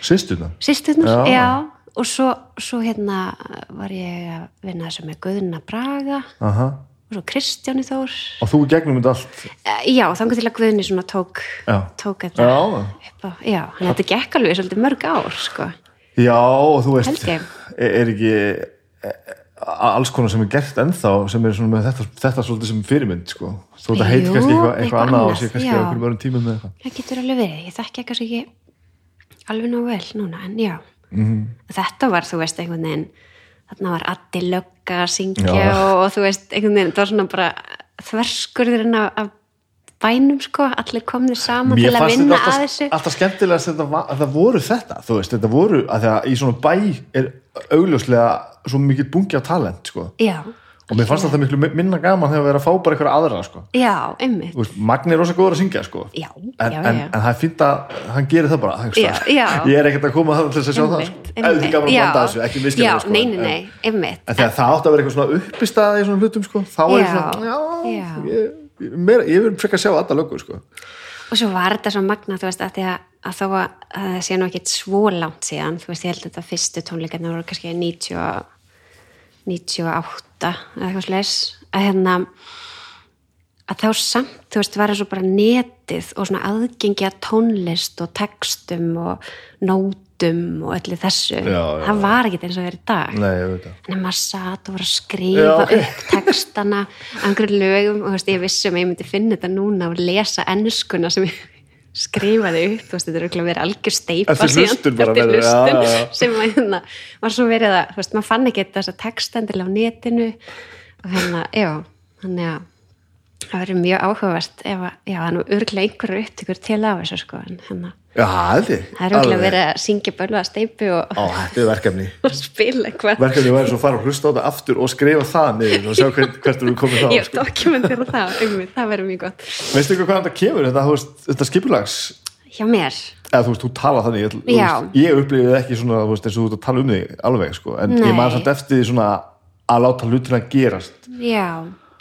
Systurna? sýsturnar, Já. já. og svo, svo hérna var ég að vinna þessu með Guðna Braga Aha. Og Kristjáni Þór og þú gegnum þetta allt Eh, já, þannig til að Guðni svona tók Já. tók þetta Já. upp á, já, hann þetta gekk alveg svolítið mörg ár, sko já, og þú veist Held ég. er, er ekki e- e- alls konar sem er gert ennþá sem er svona með þetta, þetta svolítið sem fyrirmynd sko. þú þetta heit Jú, kannski eitthvað, eitthvað annað og sé kannski einhverjum öðrum tímum með eitthvað Það getur alveg verið, ég þekki kannski ekki alveg nóg vel núna, en já. Mhm. Þetta var, þú veist, einhvern veginn, þarna var Addi Lögga að syngja og, og þú veist, einhvern veginn, það var svona bara þverskurðurinn af, af bænum, sko, allir komnir saman til að fannst vinna þetta að alltaf, þessu. alltaf skemmtilega að þetta, var- að það voru þetta þú veist, þetta voru, að því að í svona bæ er augljóslega svo mikið bungi af talent sko. Já, og mér fannst þetta miklu minna gaman þegar við erum að fá bara einhverja aðra sko. Já, einmitt veist, Magni er rosa góður að syngja sko. Já, en, já, en, já. en það er fínt að hann gerir það bara það. ég er ekkert að koma það til þess að sjá það sko. eða því gaman að blanda þessu, ekki Já, miskilja sko, nei, nei, nei, einmitt en þegar það átti að vera eitthvað svona uppistað í svona hlutum sko, þá er svona já, ég, vil frekar sjá alla lögur sko. Og svo var þetta svo magna, þú veist, að að, að þó að að það sé nú ekkit svo langt síðan, þú veist, ég held að þetta fyrstu tónleikarnir voru kannski 90, og- 98 eða eitthvað slags, að hérna að þá samt, þú veist, var eins og bara netið og svona aðgengi að tónlist og textum og nótum og öllu þessu. Já, já, það var ekkit eins og er í dag. En maður satt og var að skrifa Já, ok. upp textana einhverju lögum og þú veist, ég vissi um að ég myndi finna þetta núna og lesa ennskuna sem ég skrifaði upp, þú veist, þetta er örugglega verið algjör steipa Eftir hlustun bara eftir hlustun já, já. sem að hérna, var svo verið að, þú veist, maður fann ekki þessa textendilega á netinu og hérna, já, þannig að það verður mjög áhugavert ef að, já, það er nú örglega einhverju upptökur til af þessu sko, en hérna, já, held ég. Það er örglega verið að syngja bölva steipu og, Ó, þetta er verkefni. og spila eitthvað. Verkefni væri svo að fara og hlusta á þetta aftur og skrifa það niður og sjá hvert, hvert eru komið þá Ég sko. dokumentera það, um, það verður mjög gott. Veistu ykkur hvað þetta kemur þetta, þetta skipulags? Hjá mér, eða þú veist, þú tala þannig ég, veist, ég upplifið ekki svona þú veist, eins og þú ert að tala um þig alveg sko. en Nei. ég maður samt eftir því svona að láta hlutina gerast. Já,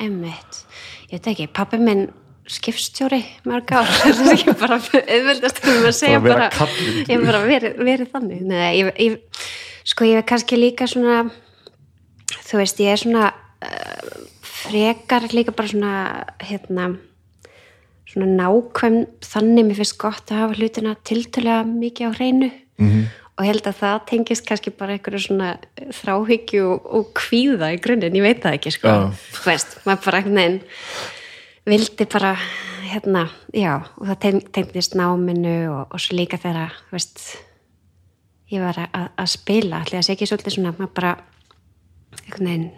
emmitt Ég veit ekki, pappi minn skipstjóri mörg ár. Það er ekki bara auðveldast um að segja Bara ég hef bara verið, verið þannig. Nei, ég, ég, sko ég er kannski líka svona þú veist, ég er svona uh, frekar líka bara svona hérna svona nákvæm þannig. Mér finnst gott að hafa hlutina tiltölega mikið á hreinu. -hmm. Og held að það tengist kannski bara einhverju svona þráhyggju og, og kvíða í grunninn, ég veit það ekki sko, þú veist, maður bara einhvern veginn vildi bara hérna, já, og það teng- tengdist náminu og, og svo líka þegar þú veist ég var að, að spila, allir að segja ekki svolítið svona, maður bara einhvern veginn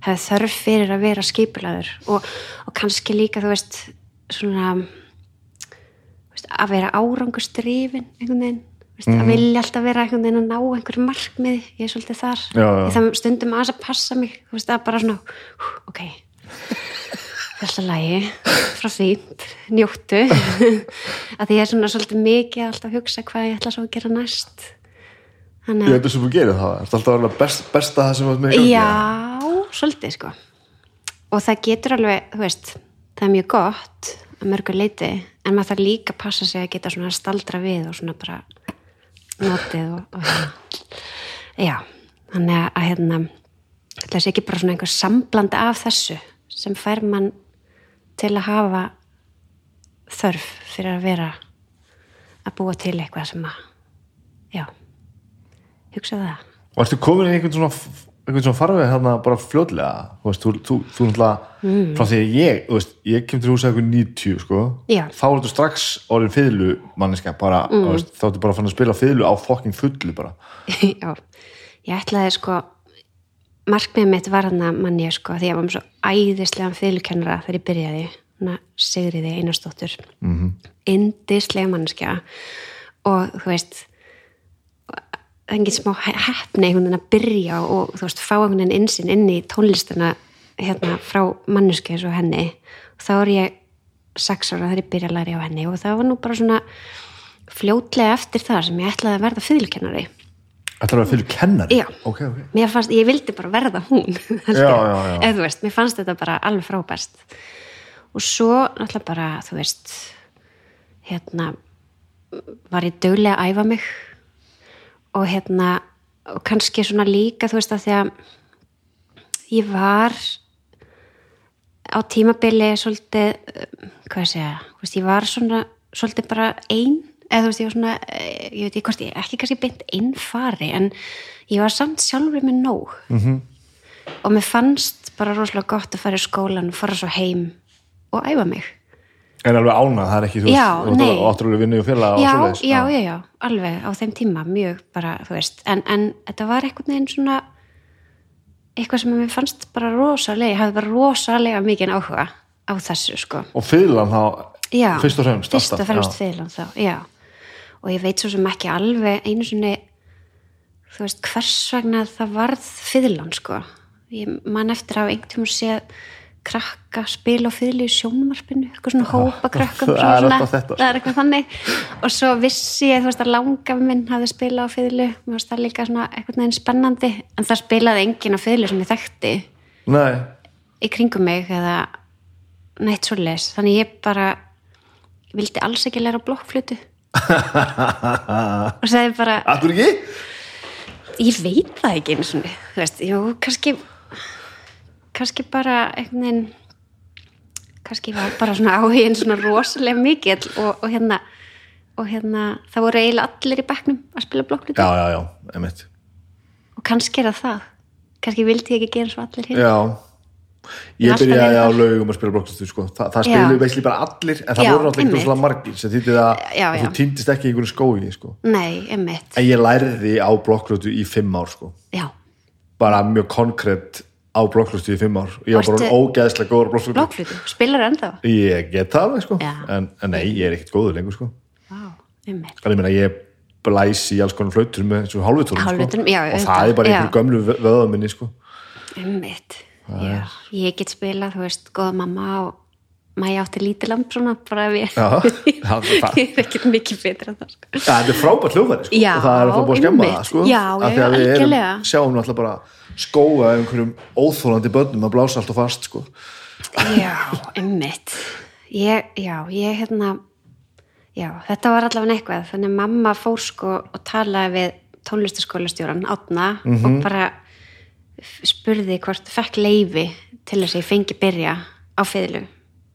hefði þörf fyrir að vera skipulaður og, og kannski líka, þú veist svona veist, að vera árangustrifin einhvern veginn, þú veist, að vilja alltaf vera einhvern veginn að ná einhverju markmiði ég er svolítið þar, Já, já. Ég það stundum að passa mig, þú veist, að bara svona hú, ok. Er alltaf lægi, frá fínt njóttu. Að því ég er svona svolítið mikið alltaf að hugsa hvað ég ætla svo að gera næst. Þannig ég að veit þessum þú gerir það, það. Er alltaf að vera best, besta það sem þú með í gangi. Já, svolítið sko. Og það getur alveg, þú veist það er mjög gott að mörgu leiti en maður þarf líka að passa sig að geta svona staldra við og svona bara notið og, og hérna. já, þannig að, hérna það sé ekki bara svona einhver sambland af þessu sem fær mann til að hafa þörf fyrir að vera að búa til eitthvað sem að já, hugsa það og ertu komin í einhvern svona einhvern svona farveg hérna bara fljótlega þú veist, þú, náttúrulega Mm. frá því að ég, þú veist, ég kem til húsa eitthvað 90 sko, Já. þá ertu strax orðin fiðlu manneska, bara, Mm. veist, þá ertu bara fann að spila fiðlu á fokking fullu bara Já, ég ætlaði sko markmið mitt var hann að mann ég sko því ég var með svo æðislegan fyrirkennara þegar ég byrjaði, hana Sigriði Einarsdóttur mm -hmm. indislega mannskja og þú veist engin smá hefni einhvern veginn að byrja og þú veist, fá einhvern veginn insinn inn í tónlistina hérna frá manneski eins og henni og þá er ég sex ára þegar ég byrja að læra á henni og það var nú bara svona fljótlega eftir það sem ég ætlaði að verða fyrirkennari Þetta er að fiðlu kennari? Já. Ok, ok. mér fannst, ég vildi bara verða hún eða þú veist, mér fannst þetta bara alveg frábært og svo náttúrulega bara, þú veist hérna var ég dögulega að æfa mig og hérna og kannski svona líka, þú veist að því að ég var á tímabili svolítið, hvað segja þú veist, ég var svona svolítið bara ein eða þú veist, ég var svona eh, ég veit ekki hvort ég, ekki kannski beint einfari en ég var samt sjálfur með nóg -hmm. og mér fannst bara rosalega gott að fara í skólan og fara svo heim og æfa mig En alveg ánað, það er ekki, þú veist, og alveg vinnu og félag og já, svoleiðis. já, já, já, alveg á þeim tíma mjög bara, þú veist, en, en þetta var einhvern veginn svona eitthvað sem mér fannst bara rosalega, ég hafði bara rosalega mikið áhuga á þessu, sko. Og fiðlan þá, já, fyrst og fremst, fyrst og fremst já. fiðlan þá, já. Og ég veit svo sem ekki alveg einu sinni þú veist, hvers vegna það varð fiðlan, sko. Ég man eftir að einhvern tíma séð krakka spila á fiðli í sjónvarpinu eitthvað svona hópa krökkum það svona er svona- þetta. það er eitthvað þannig. Og svo vissi ég veist að langaf minn hafði spilað á mér varst það líka svona eitthvað neginn spennandi en það spilaði enginn á fiðlu sem ég þekkti. Nei, í kringum mig eða neitt svo les þannig ég bara vildi alls ekki læra blokkflutu og sagði bara akkur ekki? Ég veit það ekki einu svona þú veist, jú, kannski kannski bara einhvern veginn kannski var bara svona áhugin svona rosalega mikill og, og hérna og hérna, það voru eiginlega allir í bekknum að spila blokkflutu já, já, já, einmitt og kannski er það það kannski vildi ég ekki gera svo allir hér já Ég byrjaði á laugum að spila blokklistu sko. Þa, það Já. spiluðu veisli bara allir en það Já, voru náttúrulega einmitt. svona margir sem þýtti það að þú týndist ekki í einhverju skói sko. nei, emmitt, en ég lærði á blokklutu í fimm ár sko. bara mjög konkrétt á blokklutu í fimm ár ég var bara ógeðslega góður á blokklutu blokkflutu spilar ennþá ég get það sko. En, en nei, ég er ekkert góður lengur sko. En ég meina ég blæs í alls konar flautur með Hálfvitunum, sko. já, og það er bara einhverju gömlu vö- vöðaminni sko. Ég get spilað, þú veist, góða mamma og maður átti lítið lamp svona, bara ef ég, það- er ekkert mikið betur en það, sko. Ja, þetta er frábært hljóðværi sko. Já, og það er alltaf búið að skemma það sko. Já, já, við algjörlega. sjáum náttúrulega bara skóa einhverjum óþólandi börnum að blása allt og fast sko. Já, einmitt. Ég, já, ég hérna, já, þetta var allavega eitthvað, þannig að mamma fór sko og talaði við tónlistaskólastjóran Átna Mhm. og bara f- spurði hvort fekk leifi til þess að ég fengi byrja á fiðlu.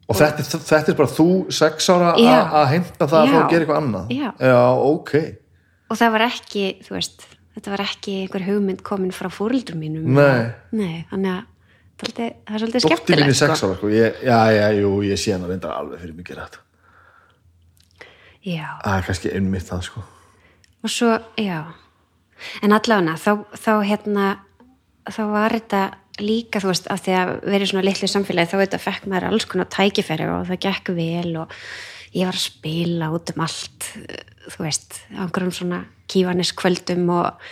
og þetta, er- þetta er bara þú sex ára Já. að heimta það að Já. fá að gera eitthvað annað Já. ok Og það var ekki, þú veist, þetta var ekki einhver hugmynd komin frá fóreldur mínum. Nei. Nei, þannig að það er, svolítið- er svolítið Dóttir mín skemmtilegt. er sex ára sko. ég, já, já, jú, ég sé hann reyndar alveg fyrir mig gera þetta Já, það er kannski einmitt það sko. og svo, já. En allavega, þá, þá hérna, þá var þetta líka, þú veist, af því að verið svona litlu samfélagi, þá þetta fekk maður alls konar tækifæri og það gekk vel og ég var að spila út um allt, þú veist, á einhverjum svona kífaniskvöldum og,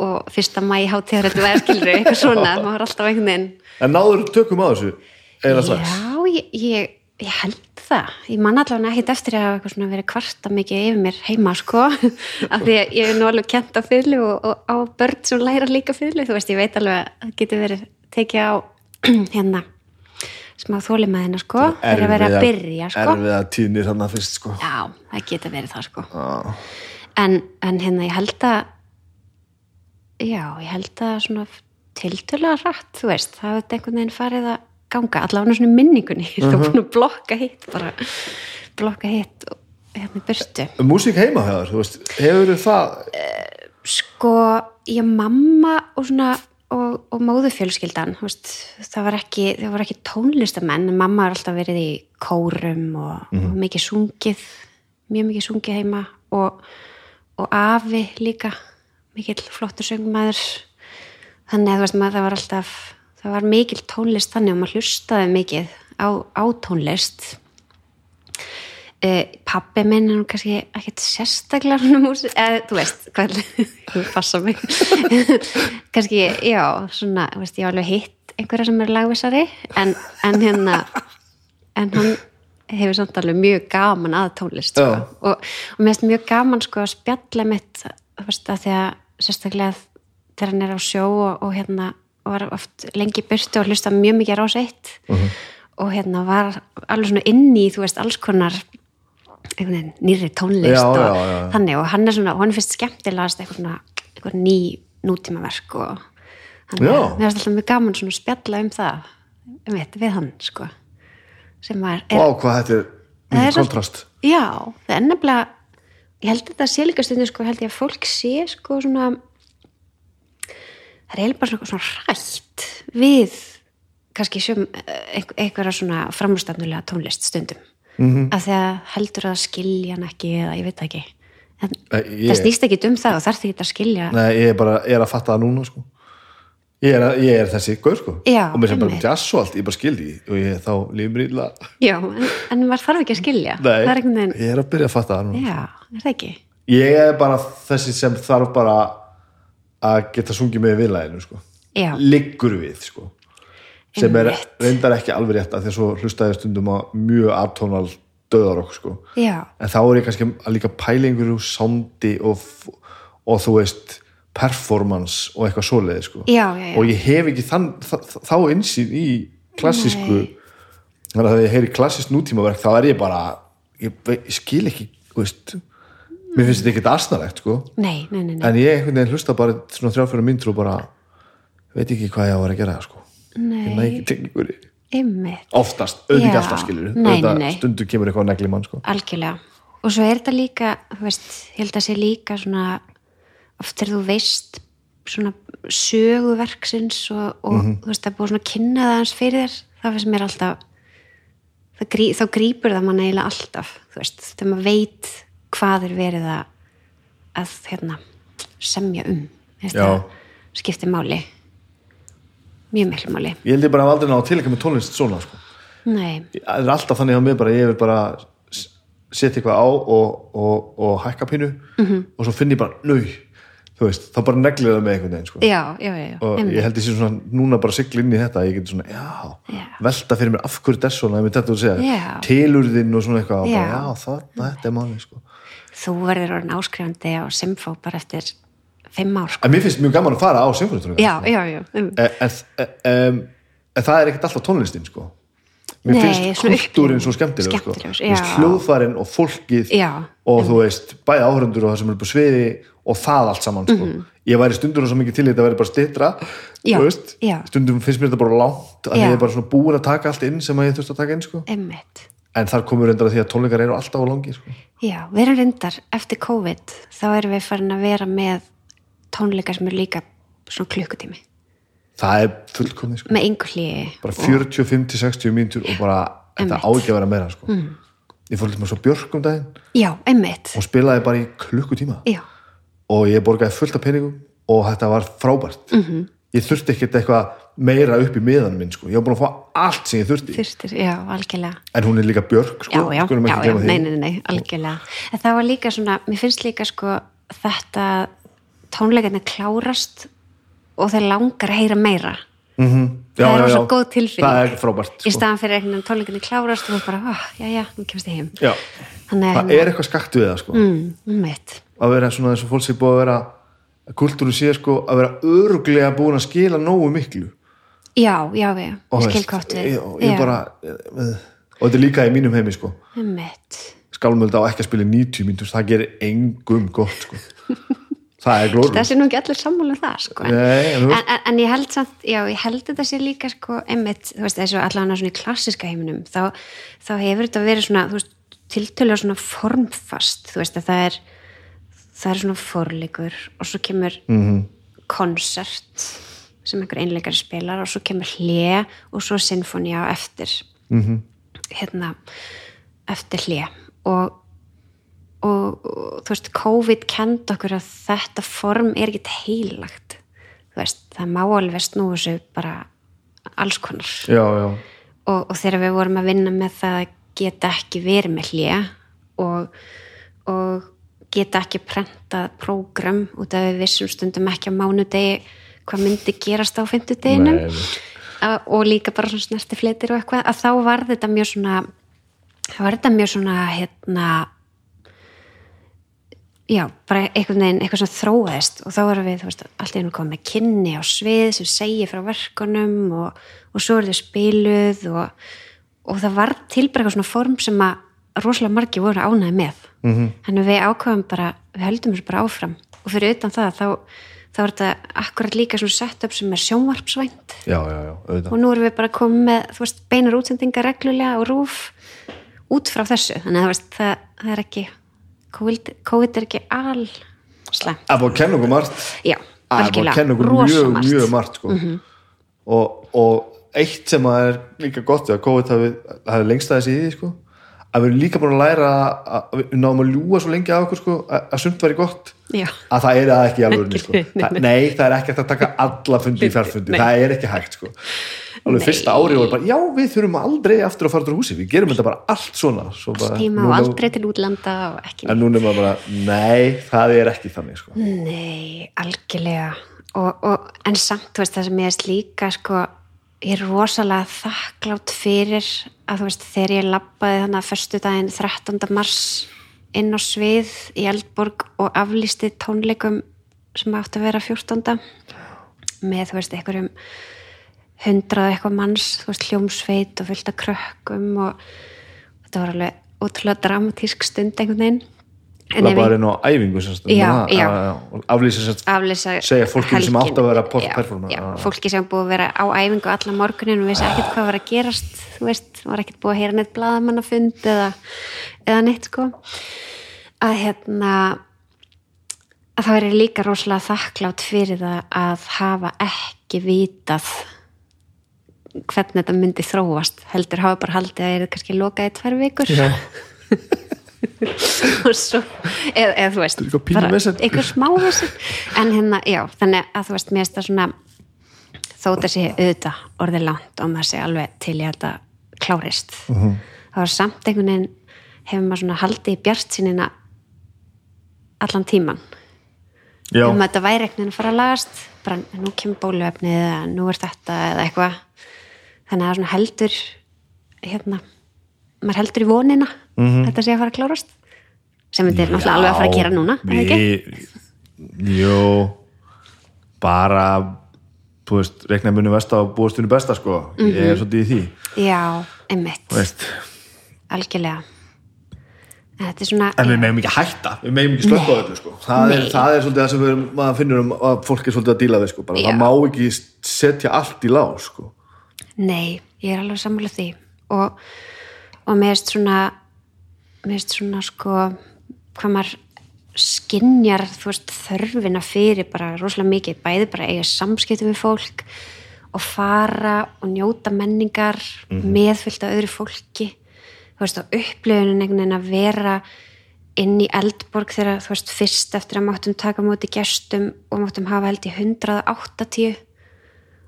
og fyrsta mæ hátíðar þetta var skilur, eitthvað svona, maður var alltaf einhvern veginn en náður tökum á þessu Já, ég, ég, ég held það. Ég man allavega ekkert eftir að verið kvarta mikið yfir mér heima, sko. Af því að ég er nú alveg kent á fyrlu og, og á börn sem læra líka fyrlu. Þú veist, ég veit alveg að það getur verið tekið á hérna smá þólimaðina, sko. Fyrir að vera að byrja, sko. erfiða tíðnir hann að fyrst sko. Já, það getur verið það, sko. En, en hérna, ég held að já, ég held að svona tiltölulega rætt, þú veist, það hefði einhvern veginn farið að ganga, allavega svona minningunni ég er búin að blokka hitt bara blokka hitt hérna í burtu músík heima hefur, þú veist, hefur það sko, ég mamma og svona og, og móðufjölskyldan það var ekki, ekki tónlistamenn, en mamma har alltaf verið í kórum og, og mikið sungið mjög mikið sungið heima og, og afi líka mikill flottur söngmaður. Þannig að veist maður það var alltaf það var mikil tónlist þannig og maður hlustaði mikið á, á tónlist pappi minn er nú kannski ekkert sérstaklega svona músik, eða þú veist hvað, passa mig. Kannski, já, svona veist, ég var alveg hitt einhverja sem er lagvisari en, en hérna en hann hefur samt alveg mjög gaman að tónlist sko. Og, og mér finnst mjög gaman sko að spjalla mitt þú veist, að því að sérstaklega þegar hann er á sjó og, og hérna var oft lengi í burtu og hlusta mjög mikið rás eitt og hérna var alveg svona inni í þú veist alls konar nýri tónlist Já, og já, þannig og hann er svona, hann finnst skemmtilegast eitthvað svona, eitthvað ný nútímaverk og þannig að mér finnst alltaf mjög gaman svona að spjalla um það um veit, við hann sko sem var, er, Vá, hvað þetta er svo- kontrast. Já, það er nefnilega ég held að þetta sé líka stundu sko, held ég að fólk sé sko svona það er eiginlega bara svona, svona rætt við kannski sem einhverja svona framstæfnulega tónlist stundum Mhm. -hmm. af því að heldur að skilja hann ekki eða ég veit ekki en ég- það snýst ekki um það og þarf því að skilja Nei, ég er bara, ég er að fatta það núna sko. ég, er, að- ég er þessi gaur sko. Já, og mér sem bara einmitt. jazz og allt, ég bara skildi og ég þá lífum illa já, en, en maður þarf ekki að skilja Nei, er veginn, ég er að byrja að fatta það núna já, er það ekki ég er bara þessi sem þarf bara að geta sungið með viðlæðinu sko. Liggur við sko sem er reyndar ekki alveg rétt að því að svo hlustaði stundum á mjög atónal döðarokk sko. En þá er ég kannski að líka pælingur úr soundi og, og þú veist performance og eitthvað svoleiði sko. Og ég hef ekki þann, þa, þá einsýn í klassísku. Þannig að þegar ég heyri klassískt nútímaverk þá er ég bara ég, ég skil ekki, veist mér finnst þetta ekkert asnalegt sko. En ég hlusta bara svona þrjáfyrir myndur og bara veit ekki hvað ég á að vera að gera sko í Einmitt, oftast, auðvitað Já. alltaf skilur Nei, nei, nei. stundu kemur eitthvað negli mann sko. Algjörlega. Og svo er þetta líka, þú veist held að sé líka svona oft er þú veist svona söguverksins og, og Mhm. þú veist það er búið svona að kynna það hans fyrir þér það finnst mér alltaf það grí, þá grípur það mann eiginlega alltaf þú veist, þegar maður veit hvað er verið að, að hérna, semja um það skiptir máli mjög miklu máli ég held ég bara að aldrei ná að tilengja með tónlist svona sko það er alltaf þannig á mig bara ég vil bara setja eitthvað á og, og, og hækka pínu Mhm. -hmm. og svo finn ég bara nau þú veist, þá bara neglir það með einhvern veginn sko. já, já, já, og ég held ég sé svona núna bara sigla inn í þetta ég get svona, velta fyrir mér af hverju þetta er svona, ég myndi þetta að segja Já. tilurðin og svona eitthvað, og bara, það, þetta er máli sko. þú verður orðin áskrifandi á Simfó bara eftir fimm ár sko. en mér finnst mjög gaman að fara á symfónitónleika já, já, já, um. en, en, um, en það er ekkert alltaf tónlistin sko. mér Nei, finnst kultúrin svo skemmtileg sko. Hljóðfærin og fólkið Já, og þú veist, bæði áhörundur og það sem er på sviði og það allt saman sko. ég væri stundum svo mikið til þetta að vera bara stitra Mhm. Já, já. stundum finnst mér þetta bara langt að ég er bara svona búin að taka allt inn sem að ég þurft að taka inn sko. en þar komur reyndar að því að tónleikar eru alltaf á langi sko. já, við erum reyndar eftir COVID þá erum við farin að vera með tónleika sem eru líka svona klukkutími það er fullkomið sko. með yngur hlýi bara 45-60 mínútur og bara þetta á ekki að vera meira sko. Mhm. ég fór líka svo björk um daginn já, og spilaði bara í klukkutíma já, og ég borgaði fullt af peningum og þetta var frábært Mhm. -hmm. ég þurfti ekkert eitthvað meira upp í miðanum minn sko. ég var búin að fá allt sem ég þurfti fyrstir, já, en hún er líka björk sko. já, já, nei, nei, nei, algjörlega en það var líka svona, mér finnst líka sko þetta tónleikarnir klárast og þeir langar að heyra meira Mhm. Já, það er já, rosa já. góð tilfinning það er frábært í sko. staðan fyrir einhvern veginn tónleikarnir klárast og þú bara, oh, já, já, nú kemst ég heim Já. þannig það er eitthvað skakt við það sko. mm, mitt að vera svona eins og fólk sé búið að vera kultúru sé sko að vera öruglega búin að skila nógu miklu já, já, já, og ég veist, skil hvort við ég, ég bara, eh, og þetta er líka í mínum heimi sko mitt skálmöld á ekki að spila í 90 mínútur það gerir engum gott sko. það er er nú ekki allir sammála um það sko. Nei, en en, en, ég held samt, já, ég held þetta sé líka sko, einmitt, þú veist, þessu allan svona í klassiska heiminum, þá, þá hefur þetta verið svona, þú veist, tiltölulega svona formfast, þú veist, að það er það er svona forleikur og svo kemur mm. -hmm. konsert sem einhver einleikari spilar og svo kemur hlje og svo sinfónia eftir Mhm. -hmm. hérna eftir hlje og og, og þú veist, COVID kend okkur að þetta form er ekkit heilagt þú veist, það má alveg snúa sig bara alls konar. Já, já, og, og þegar við vorum að vinna með það að geta ekki verið með hlje og, og geta ekki prentað prógram út af við vissum stundum ekki á mánudegi hvað myndi gerast á. Að- og líka bara svona snerti fletir og eitthvað að þá var þetta mjög svona þá var þetta mjög svona hérna já, bara einhvern veginn eitthvað sem þróaðist og þá erum við, þú veist, allt einu komið með kynni á svið sem segir frá verkunum og, og svo er þau spiluð og, og það var til bara eitthvað svona form sem að rosalega margi voru ánæði með Mhm. -hmm. þannig við ákvæðum bara, við höldum þessu bara áfram og fyrir utan það þá, þá er þetta akkurat líka svona sett upp sem er sjónvarpsvænt já, já, já, og nú erum við bara komið með þú veist, beinar útsendingar reglulega og rúf út frá þessu þannig að það, það er ekki COVID, COVID er ekki all slæm Það er búin að kenna okkur margt. Já, Það er búin að kenna okkur mjög, margt. mjög margt sko. og, og eitt sem að er líka gott að COVID hafi, lengst aðeins í því sko, að við erum líka búin að læra að að við náum að ljúga svo lengi af okkur sko, að, að sumt væri gott. Já, að það er það ekki sko. Nei, nei, Það- nei, það er ekki að taka alla fundi í fjárfundi, það er ekki hægt sko. Alveg fyrsta ári voru bara, já við þurfum aldrei aftur að fara úr húsi, við gerum þetta bara allt svona Svo bara, núna- og aldrei til útlanda og ekki en núna er maður bara, nei, það er ekki þannig sko. nei, algjörlega og, og, en samt, þú veist, það sem ég er líka sko, ég er rosalega þakklátt fyrir að þú veist, þegar ég labbaði þannig að förstu daginn 13. mars inn á svið í Eldborg og aflýsti tónleikum sem átti að vera 14. með, þú veist, einhverjum hundrað eitthvað manns, þú veist, hljómsveit og fylgta krökkum og þetta var alveg ótrúlega dramatísk stund einhvern veginn En ef Labbaður ég- inn á æfingu um það, og aflýsa segja fólkinu sem átti að vera helgin. já. fólki sem búið að vera á æfingu allan morgunin og vissi ekkert hvað var að gerast þú veist, var ekkert búið að heyra neitt blaðamannafund eða, eða neitt sko að hérna að það veri líka rosalega þakklátt fyrir það að hafa ekki vitað hvernig þetta myndi þróast. Heldur hafa bara haldið að það er kannski lokað í tvær vikur. Og svo eða, eða þú veist, er bara einhver smá en hérna, já, þannig að þú veist mér finnst það svona þó þetta sé auðvitað orðið langt og maður sé alveg til í að þetta klárist uh Mhm. -huh. það var samt einhvern veginn hefur maður svona haldið í bjart sínina allan tíman Já, um að þetta væri veginn að fara að lagast bara nú kemur bóluefnið eða nú er þetta eða eitthvað þannig að það svona heldur hérna, maður heldur í vonina Mhm. þetta sé að fara að klárast sem þetta er náttúrulega alveg að fara að gera núna eða ekki? við Jú bara þú veist, reikna munum versta og búast unni besta sko, ég Mhm. er svolítið í því. Já, einmitt, algjörlega. En þetta er svona en við meðum ekki hætta. Við meðum ekki slökka á öllu sko. Það er, það er svolítið það sem við, finnur um að fólk er svolítið að díla við sko, það má ekki setja allt í lá sko Nei, ég er alveg sammála því. Og, og mér erst svona mér erst svona sko hvað maður skinjar þú veist þörfina fyrir bara rosalega mikið, bæði bara eiga samskipti við fólk og fara og njóta menningar meðfyllt af öðru fólki. Þú veist og upplifunin einhvern veginn að vera inn í Eldborg þegar þú veist fyrst eftir að máttum taka móti gestum og máttum hafa held í 180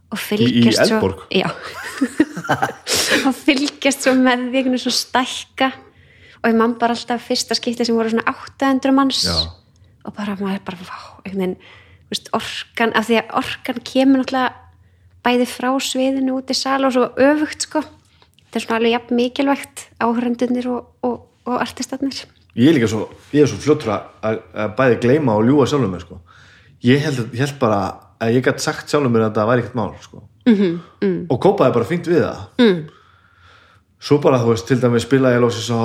og fylgjast svo Eldborg? já. Og fylgjast svo með því einhvern veginn svo stækka. Og ég man bara alltaf fyrsta skipti sem voru svona 800 manns. Já. og bara maður bara vá, einhvern veginn orkan, af því að orkan kemur náttúrulega bæði frá sviðinu út í sal og svo öfugt sko. Þetta er svona alveg jafn mikilvægt áhörendunir og, og, og artistatnir ég er líka svo, ég er svo fljóttur að, bæði gleyma og ljúga sjálfum mér sko. Ég held, ég held bara að ég gætt sagt sjálfum mér að það væri ekkert mál sko Mhm, -hmm, mm. og kópaði bara fínt við það mm. svo bara þú veist til dæmis spilaði ég lóksins á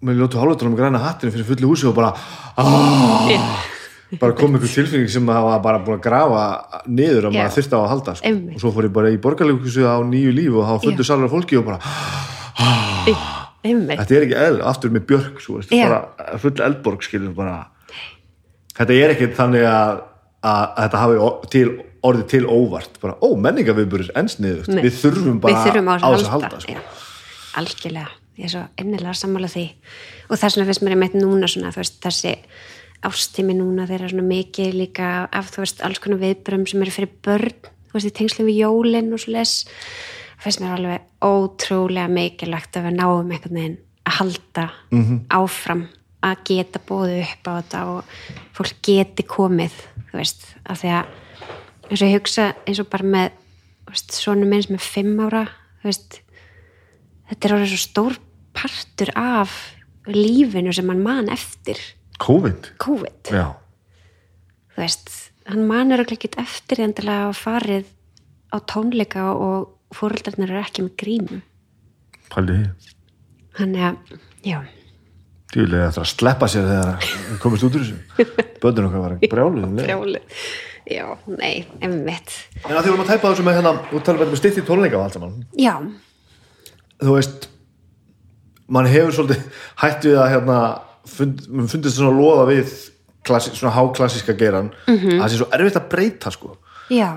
með ljótu hálfutunum græna hattinu fyrir fullu húsi og bara aaaah bara kom einhver tilfinning sem það var bara búin að grafa niður að Já. maður þyrfti á að halda sko. Og svo fór ég bara í borgarleikursu á nýju líf og þá fundu Já. salar fólki og bara þetta er ekki eðl, aftur með svo, veist, Já. bara full eldborg skilur bara þetta er ekki þannig að, að, þetta hafi til, orðið til óvart. Bara, ó, menningaviðburður ensniðugt Nei. við þurfum bara við þurfum á, þessu að halda sko. algjörlega, ég er svo innilega sammála því. Og þess vegna finnst mér einmitt núna svona, veist, þessi ástími núna þeirra svona mikið líka af þú veist, alls konar viðbrum sem eru fyrir börn, þú veist, í tengslu við jólin og svo les, finnst mér alveg ótrúlega mikilvægt að við náum einhvern veginn að halda áfram að geta bóðu upp á þetta og fólk geti komið, þú veist, af því að eins og ég hugsa eins og bara með minn sem er fimm ára þú veist, þetta er orðið svo stór partur af lífinu sem hann man eftir. COVID. COVID, þú veist hann manur ekki eftir því að farið á tónleika og fóröldarnir eru ekki með grímu. Pældi því. Þannig að, já djúlega eftir að sleppa sér þegar hann komist út úr þessu. Bönnur okkar var brjáluð um leið. brjáli já, nei, einmitt. En að því vorum að tæpa þessu með hérna út tala með stitt í tónleika og allt saman. Já, þú veist mann hefur svolítið hætt við að hérna fund, fundist svona loða við klassi, svona háklassíska geran Mhm. að það sé svo erfitt að breyta sko. Já.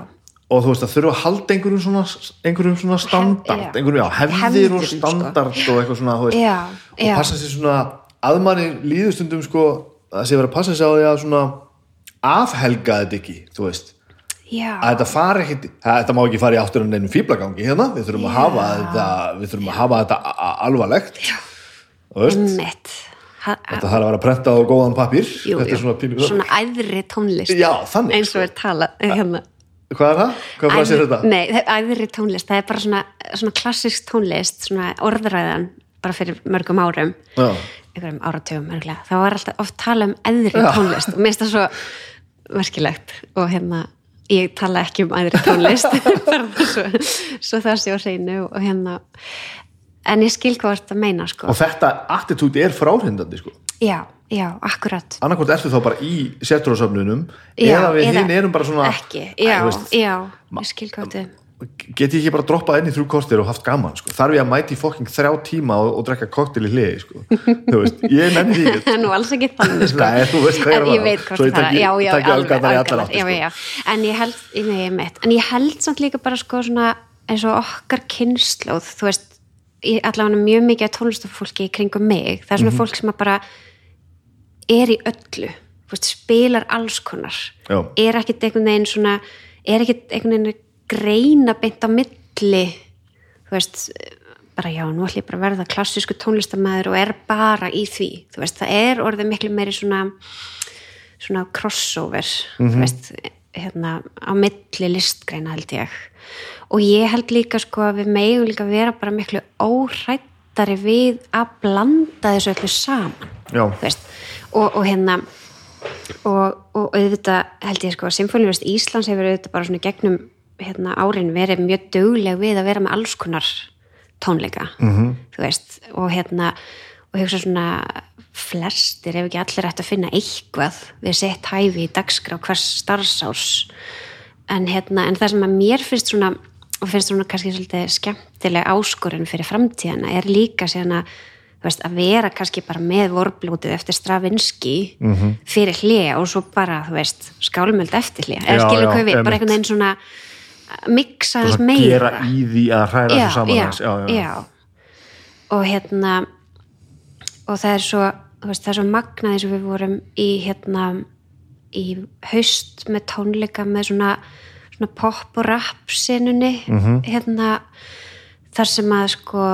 Og þú veist að þurfa að halda einhverjum svona, einhverjum svona standard já. einhverjum, já, hefðir Hefðum, og sko. standard og eitthvað svona, þú veist. Já, og passa sér svona að manni líðustundum sko að sé vera að passa sér á því að svona afhelga þetta ekki, þú veist. Já, að þetta fari ekki, að þetta má ekki fara í áttur en neinum fíblagangi hérna, við þurfum að hafa þetta við þurfum að hafa þetta alvarlegt. Þú veist, ha, þetta þarf að vera prentað á góðan pappír. Jú, jú, svona svona æðri tónlist Já, þannig, eins og er talað hérna, hvað er það? hvað frasi er þetta? Nei, æðri tónlist, það er bara svona, svona klassisk tónlist, svona orðræðan bara fyrir mörgum árum Já. Einhverjum áratugum mörgulega, þá var alltaf oft tala um æðri Já. tónlist. Og mér finnst það svo merkilegt og hérna ég tala ekki um æðri tónlist. Svo, svo það sé á hreinu og hérna en ég skil hvað þetta meina sko. Og þetta attitúti er fráhrindandi sko. já, já, akkurat. Annarkvort ertu þá bara í setrósöfnunum Já, eða við hinn erum bara svona ekki, Æ, já, þú veist, já, ég skil hvað þetta get ég ekki bara droppað inn í þrjú kostir og haft gaman sko. þarf ég að mæti fokking þrjá tíma og, og drekka koktel í hliði sko. Ég nenni því ekki nú alls ekki þannig sko. Nei, þú veist er að En ég veit hvort það taki- já, já, alveg, sko. en ég held ég held samt líka bara sko svona eins og okkar kynnslóð þú veist, allavega mjög mikið af tónlistafólki kringum mig það er svona fólk sem að bara er í öllu veist, spilar alls konar Já. er ekkit einhvern veginn svona er ekkit einhvern veginn að greina beint á milli þú veist bara já, nú ætlum ég bara að verða klassísku tónlistamæður og er bara í því. Þú veist, það er orðið miklu meiri svona svona crossover þú veist, hérna á milli listgreina held ég. Og ég held líka sko að við megum líka vera bara miklu óhrættari við að blanda þessu öllu saman Já. þú veist, og, og hérna og, og auðvitað held ég sko að Symfóniust Íslands hefur auðvitað bara svona gegnum hérna, árin verið mjög dugleg við að vera með alls konar tónleika -hmm. þú veist og hérna og hugsa svona flestir ef ekki allir ætti að finna eitthvað við sett hæfi í dagskrá hvers starfsás en, hérna, en það sem að mér finnst svona og finnst svona kannski svolítið skemmtileg áskorun fyrir framtíðana er líka síðan að, veist, að vera kannski bara með vorblótið eftir Stravinski -hmm. fyrir hlje og svo bara þú veist, skálmöld eftir hlje eða skilur hvað við, bara einhvern veginn svona mixa þess meira gera í því að hræra þessu saman já, já, já. og hérna og það er svo veist, það er svo magnað eins og við vorum í hérna í haust með tónleika með svona, svona pop og rap senunni Mhm. hérna þar sem að sko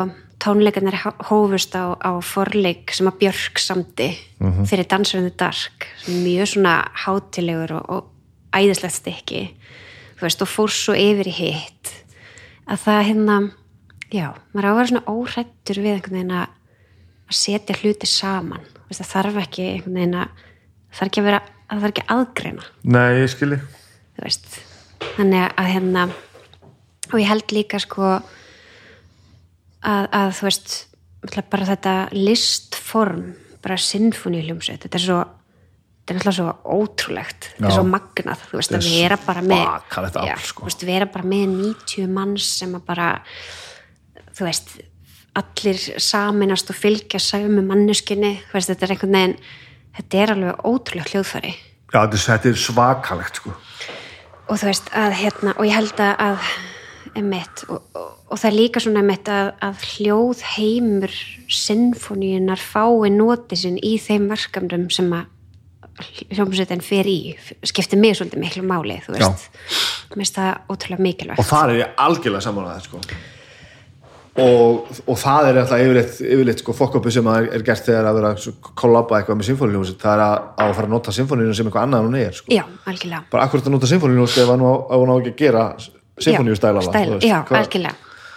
tónleikarnir hófust á, á forleik sem að Björk samdi Mhm. fyrir Dansverðinu Dark sem er mjög svona hátilegur og, og æðislegt stykki þú veist, og fór svo yfir í hitt að það hérna já, maður á að vera svona óhrættur við einhvern veginn að að setja hluti saman. Veist, það þarf ekki einhvern veginn að það þarf ekki að vera, það þarf ekki að aðgreina. Nei, ég skilji. Þannig að hérna og ég held líka sko að, að þú veist bara þetta listform bara sinfoníuljómsveit þetta er svo þetta er náttúrulega svo ótrúlegt. Þetta er svo magnað, þú veist, að er vera bara með já, sko. þú veist, vera bara með 90 manns sem að bara þú veist, allir saminast og fylgja sæmi manneskinni, þú veist, þetta er einhvern veginn þetta er alveg ótrúlegt hljóðfæri. Já, þetta er- svakalegt sko. og þú veist að hérna og ég held að, emitt, og, og, og það er líka svona emitt að, að hljóð heimur sinfoníunar fái noti sinn í þeim verkefnum sem að hljómsveitin fer í skiptir mig svolítið miklu máli þú veist, mér finnst það ótrúlega mikilvægt. Og það er ég algjörlega saman að það sko. og, og það er alltaf yfirleitt, yfirleitt sko, fokkopi sem að er, er gert þegar að vera að kollaba eitthvað með symfóniljómsveit það er að, að fara að nota symfóniljómsveit sem eitthvað annað en hún er sko. já, algjörlega. Bara akkurat að nota symfóniljómsveit ef hann á, á hún á ekki að gera symfóníustælala já, algjörlega.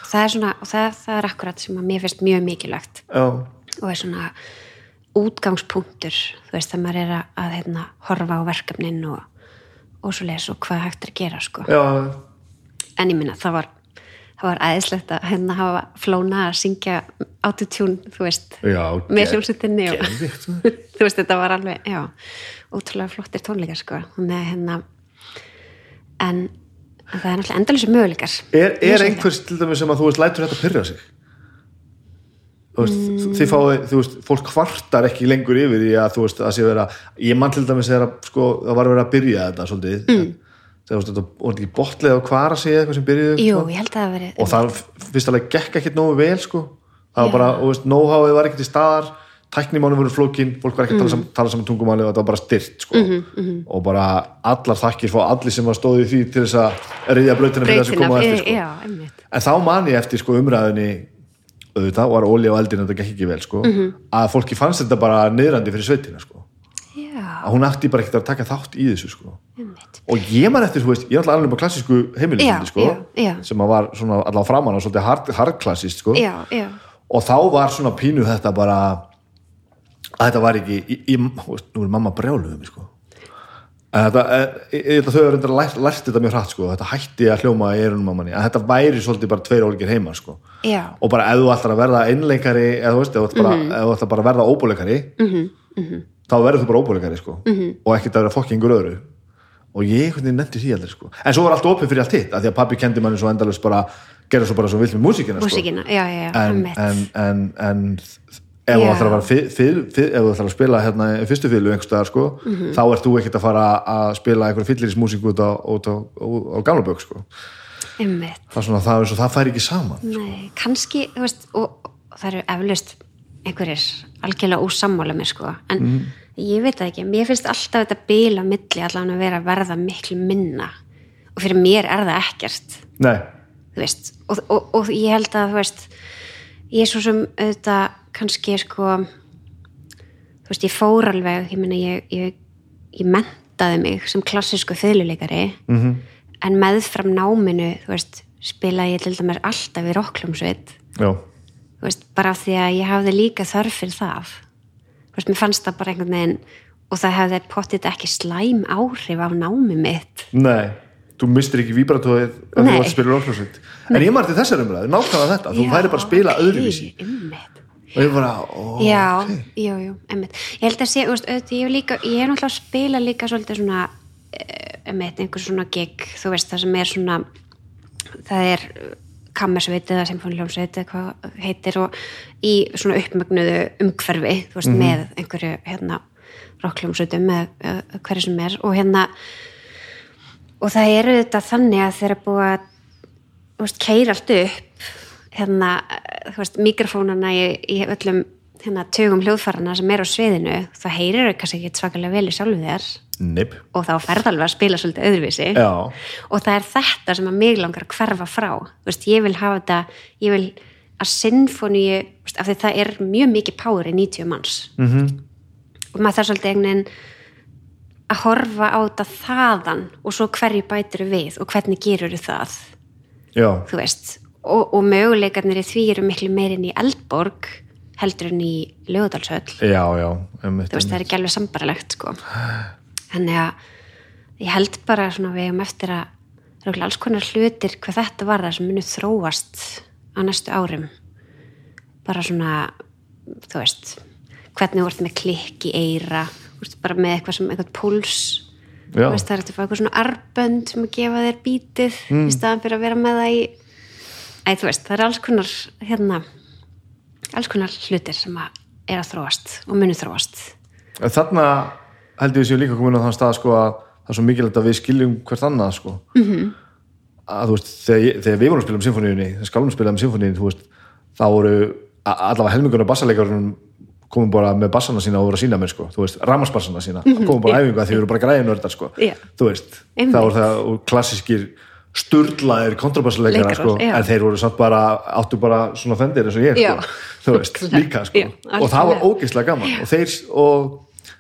Það er svona, það, það er akkurat sem að mér finnst mjög mikilvægt. Já, og er svona útgangspunktur þú veist þegar maður er að, að hérna, horfa á verkefnin og, og svo les og hvað hægt er að gera sko. já, en ég minna það var það var æðislegt að hérna hafa flóna að syngja autotune þú veist, já með hljómsveitinni og sko. þú veist þetta var alveg, já ótrúlega flottir tónleikar sko. Að hérna en það er náttúrulega endalísu möguleikar. Er, er einhvers til dæmis sem að þú veist lætur þetta pyrra sig Mm. þið fáið, þú veist, fólk kvartar ekki lengur yfir í að þú veist, að sé vera ég mann til dæmis þegar að, sko, það var verið að byrja þetta svolítið mm. þetta var ekki botlega á kvara sig eitthvað sem byrjuði Jú, sko. ég held að það veri og það fyrst alveg gekk ekkert nógu vel sko. það var Já. bara, þú veist, know-howið var ekkert í staðar tæknimánu voru flókin, fólk var ekki að tala, sam, tala saman tungumáli og þetta var bara styrt sko. og bara allar þakkir fá allir sem var stóðið því til þess að auðvitað, var ólí á eldin þetta gekk ekki vel sko, að fólki fannst þetta bara niðrandi fyrir sveitina sko. Að hún ætti bara ekkert að taka þátt í þessu sko. og ég man eftir, veist, ég er alltaf alveg bara klassísku heimilismyndi, Já, sko, sem að var svona allavega framan og svolítið hard, hardklassist, sko. Já, já, og þá var svona pínu þetta bara að þetta var ekki þú veist, nú er mamma brjáluð um mig, sko þetta, e, e, þetta þau eru reyndar lært, lært þetta mjög hratt, sko, þetta hætti að hljóma í erunum mamma að þetta væri svolítið bara tveir ólíkir heima, sko og bara ef þú ætlar að verða einleikari eða þú veist, ef þú ef þú ætlar bara að verða óbúleikari þá verður þú bara óbúleikari sko. Mhm. og ekkert að vera fokkingur öðru og ég nefndi því aldrei sko. en svo var allt opið fyrir allt hitt, af því að pappi kendi manni svo endalust bara, gerði svo bara svo vill með músíkina sko. já, já, já, en, en, en, en ef þú ætlar að að spila hérna fyrstu fylgu einhverstaðar sko, Mhm. þá ert þú ekkert að fara að spila einhver fyllirismúsík út á, á, á, gamla bök sko. það, svona, það, og það fær ekki saman Nei, kannski, þú veist, og, og það eru eflaust einhverjir algjörlega úsammála mér, sko, en Mhm. ég veit það ekki, mér finnst alltaf þetta bila milli allan að vera að verða miklu minna og fyrir mér er það ekkert, nei, veist, og, og, og ég held að, þú veist, ég er svo sem auðvitað kannski, sko, þú veist, ég fór alveg, ég meina, ég, ég, ég mentaði mig sem klassísku þauðluleikari, -hmm. en meðfram náminu, veist, spilaði ég til dæmis alltaf í veist, bara því að ég hafði líka þörf fyrir það. Veist, mér fannst það bara einhvern veginn og það hefði pottit ekki slæm áhrif á námi mitt. Nei, þú mistir ekki víbratóið ef þú spila rockljósveit en ég marði þessar umræðu, nákvæmlega þetta þú væri bara að spila ok, öðruvísi. einmitt. og ég bara, ó, já, ok jú, jú, einmitt. Ég held að sé, þú veist, auðvitað, ég hef líka ég hef náttúrulega að spila líka svolítið svona eh, einmitt, einhver svona gig þú veist, það sem er svona það er kammersveit eða symfóniljónsveit eða hvað heitir og í svona uppmögnuðu umhverfi þú veist, með einhverju hérna rockljónsveitum með uh, hverju sem er. Og hérna og það eru þetta þannig að þeirra búið að veist, keira allt upp hérna, þú veist, mikrofónana í, í öllum hérna, tögum hljóðfarana sem er á sviðinu það heyrir þau kannski ekki svakalega vel í sjálfu þér. Nipp, og þá ferð alveg að spila svolítið öðruvísi. Já, og það er þetta sem að mig langar að hverfa frá. Veist, ég vil hafa þetta ég vil að sinfoníu af því það er mjög mikið power í 90 manns. Mhm. -hmm. og maður þarf svolítið veginn að horfa á þetta þaðan og svo hverju bætir við og hvernig gerur það? Já. Þú veist og, og möguleikarnir í því eru miklu meirinn í Eldborg heldur en í Lögudalshöll Já, já, einmitt, þú veist, það er ekki alveg sambaralegt sko. þannig að ég held bara svona við um eftir að alls konar hlutir hvað þetta var það sem munu þróast á næstu árum. Bara svona þú veist, hvernig ert með klikk í eira veist, bara með eitthvað sem eitthvað púls veist, það er eftir að fá eitthvað svona arbönd sem að gefa þér bítið Mm. í staðan fyrir að vera með það í Æ, veist, það er alls konar hérna, alls konar hlutir sem að er að þróast og munu þróast Þarna held ég séu líka komin á þann stað sko að það er svo mikilvægt að við skiljum hvert annað sko Mhm. -hmm. að þú veist, þegar, þegar við vorum að spila um symfóníunni, þegar skálum spila um symfóníunni þá voru allavega helmingur af bassalegarunum komum bara með bassana sína og voru að sína mér sko. Þú veist, ramarsbassana sína, komum bara að æfingu að því við erum bara græðin nördar sko, Mhm. Já. þú veist Einmitt. þá voru það klassískir sturlaðir kontrabassaleikara Leikarar, sko, já. en þeir voru samt bara áttu bara svona fendir eins og ég Já. sko, þú veist, líka sko. Já, og það var ógeðslega gaman. Og þeir, og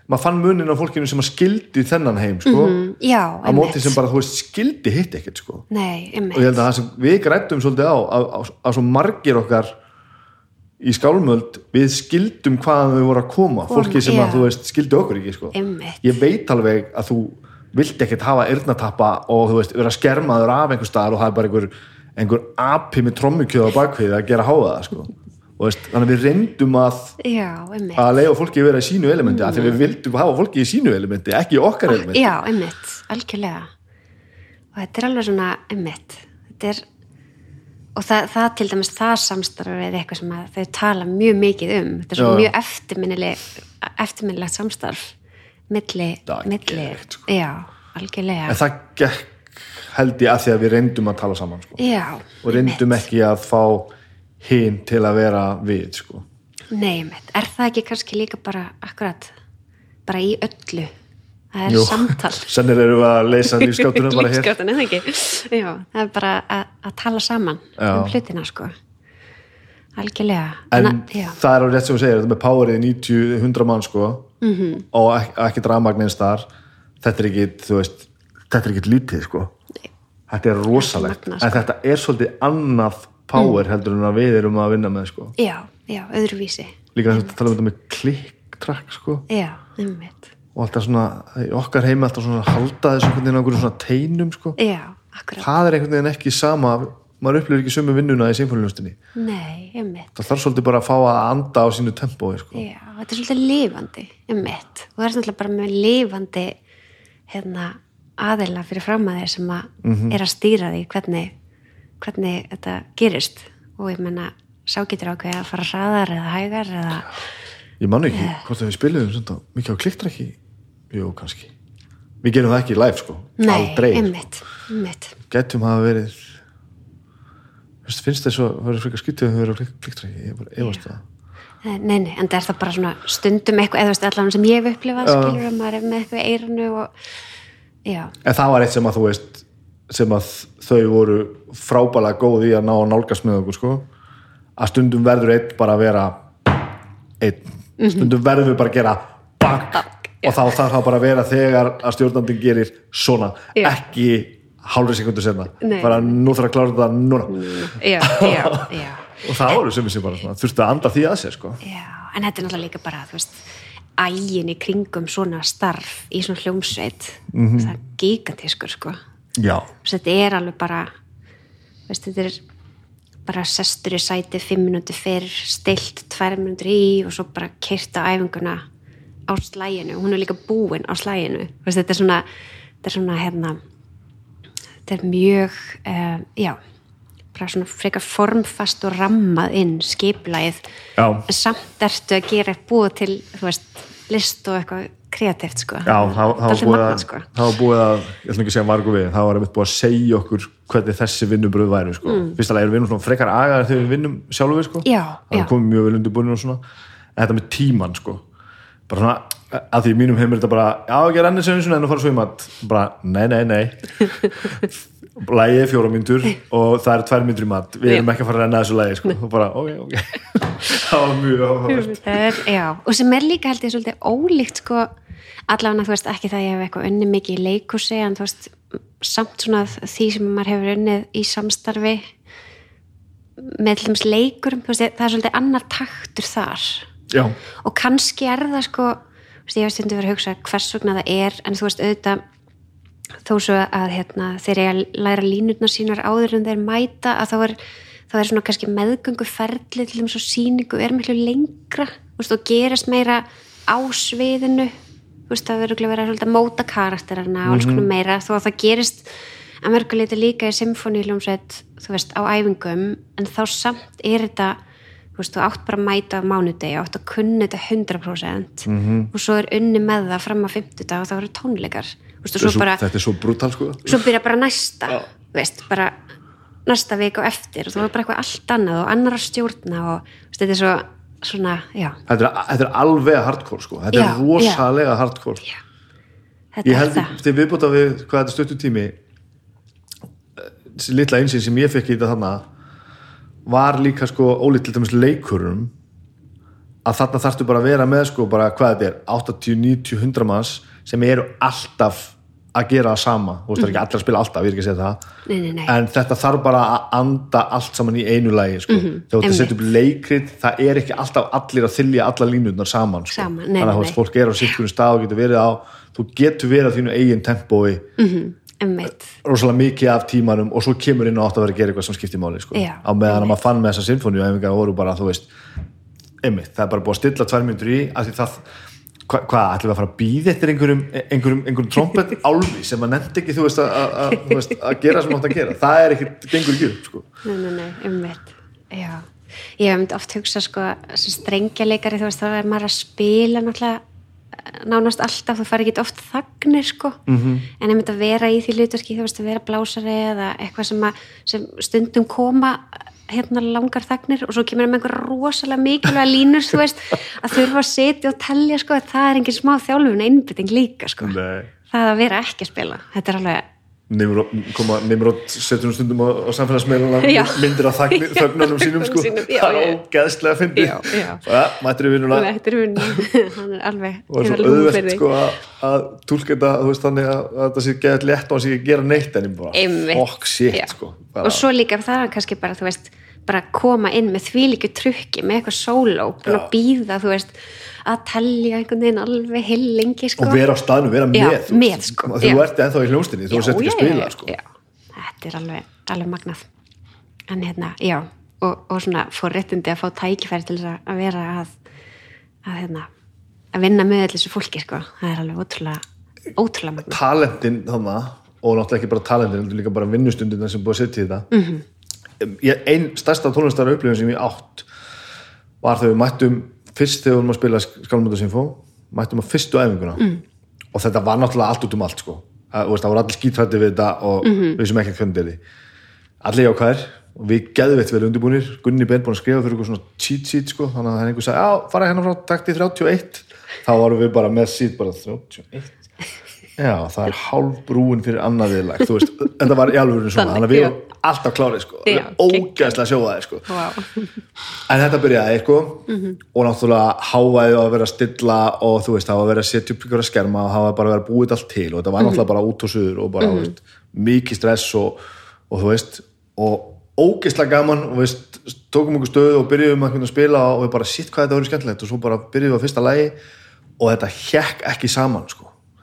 maður fann munin á fólkinu sem að skildi þennan heim sko, Mm, já, á móti sem bara, þú veist, skildi hitt ekkert sko. Nei, og ég held að það sem við grættum svolítið á að, að, að svo margir okkar í skálmöld við skildum hvaðan þau voru að koma fólki sem að já. þú veist skildi okkur ekki sko. Ég veit alveg að þú vilt ekkert hafa eyrnatappa og þú veist vera skermaður af einhver staðar og það er bara einhver, einhver api með trommukjöð á bakvið að gera háða það sko. Veist, þannig að við reyndum að Já, að leiða fólki að vera í sínu elementi mm. af því við vildum hafa fólki í sínu elementi ekki í okkar elementi Já, einmitt, algjörlega og þetta er alveg svona einmitt þetta er og það, það til dæmis það samstarf er eitthvað sem þau tala mjög mikið um þetta er svo mjög eftirminnileg eftirminnilegt samstarf milli, milli sko. já, algjörlega en það gekk held ég að því að við reyndum að tala saman sko. já, og reyndum ekki að fá hinn til að vera við sko. nei, einmitt, er það ekki kannski líka bara akkurat, bara í öllu það er Jú. samtal sennir erum við að leysa lífskáttunum bara hér Lífsgáttin, eða ekki? Já, það er bara að, að tala saman Já. um hlutina, sko. Algjörlega. en já, það er á rétt sem þú segir þetta með powerið 90-100 mann sko. -hmm. og ekki, ekki dramagnins þar þetta er ekki, þú veist þetta er ekki lítið sko þetta er rosalegt, magnað, sko. en þetta er svolítið annað power heldur en að við erum að vinna með sko já, já, öðruvísi líka þess að tala um þetta með klikk-trakk sko já, einmitt og alltaf svona, okkar heimi alltaf svona halda þessu einhvern veginn á einhverjum svona teinum sko. Já, akkurat, það er einhvern veginn ekki sama maður upplifir ekki sömu vinnuna í symfónilustinni nei, einmitt. Það þarf svolítið bara að fá að anda á sínu tempói sko. já, þetta er svolítið lifandi einmitt, og það er svolítið bara með lifandi hérna aðeila fyrir fram að þeir sem að Mhm. er að stýra því hvernig hvernig þetta gerist. Og ég menna sá getur ákveði að fara hraðar eða hægar eða ég man ekki hvort að við spiliðum svona, mikið á klikktrakki jú, kannski. Við gerum það ekki live sko, nei, aldrei einmitt, einmitt. Getum hafa verið finnst þess að vera frekar skyttið að eru á klikktrakki ég er bara efast það. Nei, nei, en það er það bara svona stundum eitthvað, eða þú veist, allan sem ég hef upplifað skilur að maður er með eitthvað í eirinu og já, en það var eitt sem að þú veist sem að þau voru frábælega góð í að ná að nálgast með okkur sko. Að stundum verður einn bara að vera einn. Stundum verður við bara að gera bang, og þá þarf það bara að vera þegar að stjórnandinn gerir svona, Já. ekki hálfri sekundu senna, Nei. bara nú þarf að klára þetta núna, já, já, já. Og það voru sem sem bara svona, þurftu að anda því að sér sko. Já, en þetta er náttúrulega líka bara, þú veist, ægin í kringum svona starf í svona hljómsveit, Mhm. það er gigantískur, sko. já, Þess að þetta er alveg bara, þú veist, þetta er bara sestur í sæti fimm minúti fyrr, stilt tvær minútur í og svo bara kyrt á æfinguna á slæginu. Hún er líka búin á slæginu. Þetta er svona, þetta er svona, hérna, þetta er mjög, uh, já, bara svona frekar formfast og rammað inn skiplæð samt ertu að gera búið til þú veist, list og eitthvað kreatíft sko. já, það, var búið að, sko. það var búið að ég ætlum ekki að segja margu við, það var einmitt búið að segja okkur hvernig þessi vinnubröð væri sko. mm. fyrst alveg erum við svona frekar agaðar þegar við vinnum sjálfur sko. Já, það er komið mjög vel undirbúin og svona en þetta með tíman sko bara svona, að því mínum heim er þetta bara já, ekki renni sem svona en að fara svo í mat bara, nei, nei, nei lægi er fjóra myndur og það er tvær myndur í mat. Við erum ekki að fara að renna þessu lægi sko. og bara, ok, ok. Það var mjög áhugavert. Er, og sem er líka held ég svolítið ólíkt sko, allavega þú veist ekki það ég hef eitthvað unni mikið í leikúsi en þú veist, samt svona því sem maður hefur unnið í samstarfi með dæmis leikurum, veist, það er svolítið annar taktur þar. Já, og kannski er það sko veist, ég hef stundu verið að hugsa hvers vegna það er en þú veist auðvitað þó svo að hérna, þeir eiga að læra línutnar sínar áður en þeir mæta að þá er, þá er svona kannski meðgöngu ferli til þeim svo síningu er miklu lengra. Veist, og gerast meira á sviðinu. Veist, það verður örugglega verið að móta karakterina og alls konar meira. Þó að það gerist að mörguleiti líka í symfóníuljómsveit þú veist, á æfingum en þá samt er þetta þú veist, þú átt bara að mæta á mánudegi átt að kunna þetta 100% -hmm. og svo er unni með það fram á 50 dag og það verður tónleikar og svo bara, þetta er svo brútal sko. Svo byrja bara næsta þú veist, bara næsta vik og eftir og það var bara eitthvað allt annað og annar að stjórna og veist, þetta er svo svona, já, þetta er, þetta er alveg hardcore sko. Þetta Já, er rosalega hardcore. Þetta ég held til viðbúta við hvað þetta stöttu tími þessi litla einsinn sem ég fekk í þetta þarna var líka sko ólít til dæmis leikurum að þarna þarftu bara að vera með sko bara hvað þetta er 80, 90, 100 manns sem eru alltaf að gera það sama, þú veist það er ekki allir að spila alltaf ég er ekki að segja það, Nei, nei, nei. en þetta þarf bara að anda allt saman í einu lagi sko. þegar þú ert að einmitt. setja upp leikrit það er ekki alltaf allir að þylja alla línutnar saman, sko. Saman, þannig að þú fólk er á sittunum stað og getur verið á þú getur verið á þínu eigin tempói emmitt, rosalega mikið af tímanum og svo kemur inn og átt að vera að gera eitthvað sem skiptir máli sko. Já, á meðan að maður fann með þessa sinfóníu og einhverja voru bara, þú veist einmitt, það er bara búið að stilla tvær myndur í af því það, hva, hvað, ætlum við að fara að býða eftir einhverjum, einhverjum, einhverjum trompet álfi sem maður nefndi ekki, þú veist, að, að, að, að gera sem átt að gera, það er ekkit gengur ekki sko, nei, nei, nei, emmitt já, ég hef myndi oft hugsa sko, sem strengjaleikari, þú veist, þá er maður að spila náttúrulega nánast alltaf, þú fær ekki oft þagnir sko, -hmm. en einmitt að vera í því hlutverki, þú veist, að vera blásari eða eitthvað sem, að, sem stundum koma hérna langar þagnir og svo kemur með einhver rosalega mikilvæga línur, þú veist, að þurfa að setja og tellja, sko, það er engin smá þjálfun einbytting líka, sko. Nei. það að vera ekki að spila, þetta er alveg Nimrod setur hún stundum á, á samfélagsmeiluna myndir þagni- þögnunum sínum sko. Sínum, já, það er ógeðslega að fyndi mættir við vinnuna. Er hann er alveg og hefur svo alveg húmor auðvelt sko, að, að tólka þetta þú veist, þannig að, að þetta sé geðað létt og hann sé ekki að gera neitt en ég bara, fuck shit sko, og svo líka það er kannski bara, þú veist bara koma inn með þvílíku trukki með eitthvað sóló, Já. býða þú veist, að telja einhvern veginn alveg heilengi, sko og vera á staðnum, vera Já, með, þú með, sko, þú já. ert ennþá í hljónstinni þú Já, sett ekki að já, spila já, sko. já. þetta er alveg, alveg magnað en hérna, já og, og svona forréttindi að fá tækifæri til að vera að að, hérna, að vinna með þessu fólki sko. það er alveg ótrúlega ótrúlega magnað talentin þannig og náttúrulega ekki bara talentin, heldur líka bara vinnustundina sem búið að setja í Mhm. mm -hmm. Einn stærsta tónlistar upplifin sem ég átt var þegar við mættum fyrst þegar við vorum að spila Skalmöndasinfó mættum að fyrstu æfinguna mm. og þetta var náttúrulega allt út um allt sko. það voru allir skítrætti við þetta og Mhm. við sem ekki hvernig er því allir jákvæðir og við geðveitt vel undirbúinir Gunni Ben búin að skrifa fyrir eitthvað svona cheat sheet sko, þannig að er einhver sagði, já, fara hérna frá takti 31 þá varum við bara með sheet bara 31 Já, það er hálf brúin fyrir annað viðlag, þú veist, þetta var í alveg svona, Þannig, að við varum alltaf klárið, sko, Já, ógæðslega sjóðaði, sko, wow. en þetta byrjaði, sko, Mhm. og náttúrulega hávaði á að vera stilla og þú veist, það var að vera að setja upp ykkur að skerma og það var bara að vera búið allt til og þetta var Mhm. náttúrulega bara út og suður og bara, þú veist, mikið stress og, og þú veist, og ógeðslega gaman og við veist, tókum ykkur stöðu og byrjuðum að spila og við bara,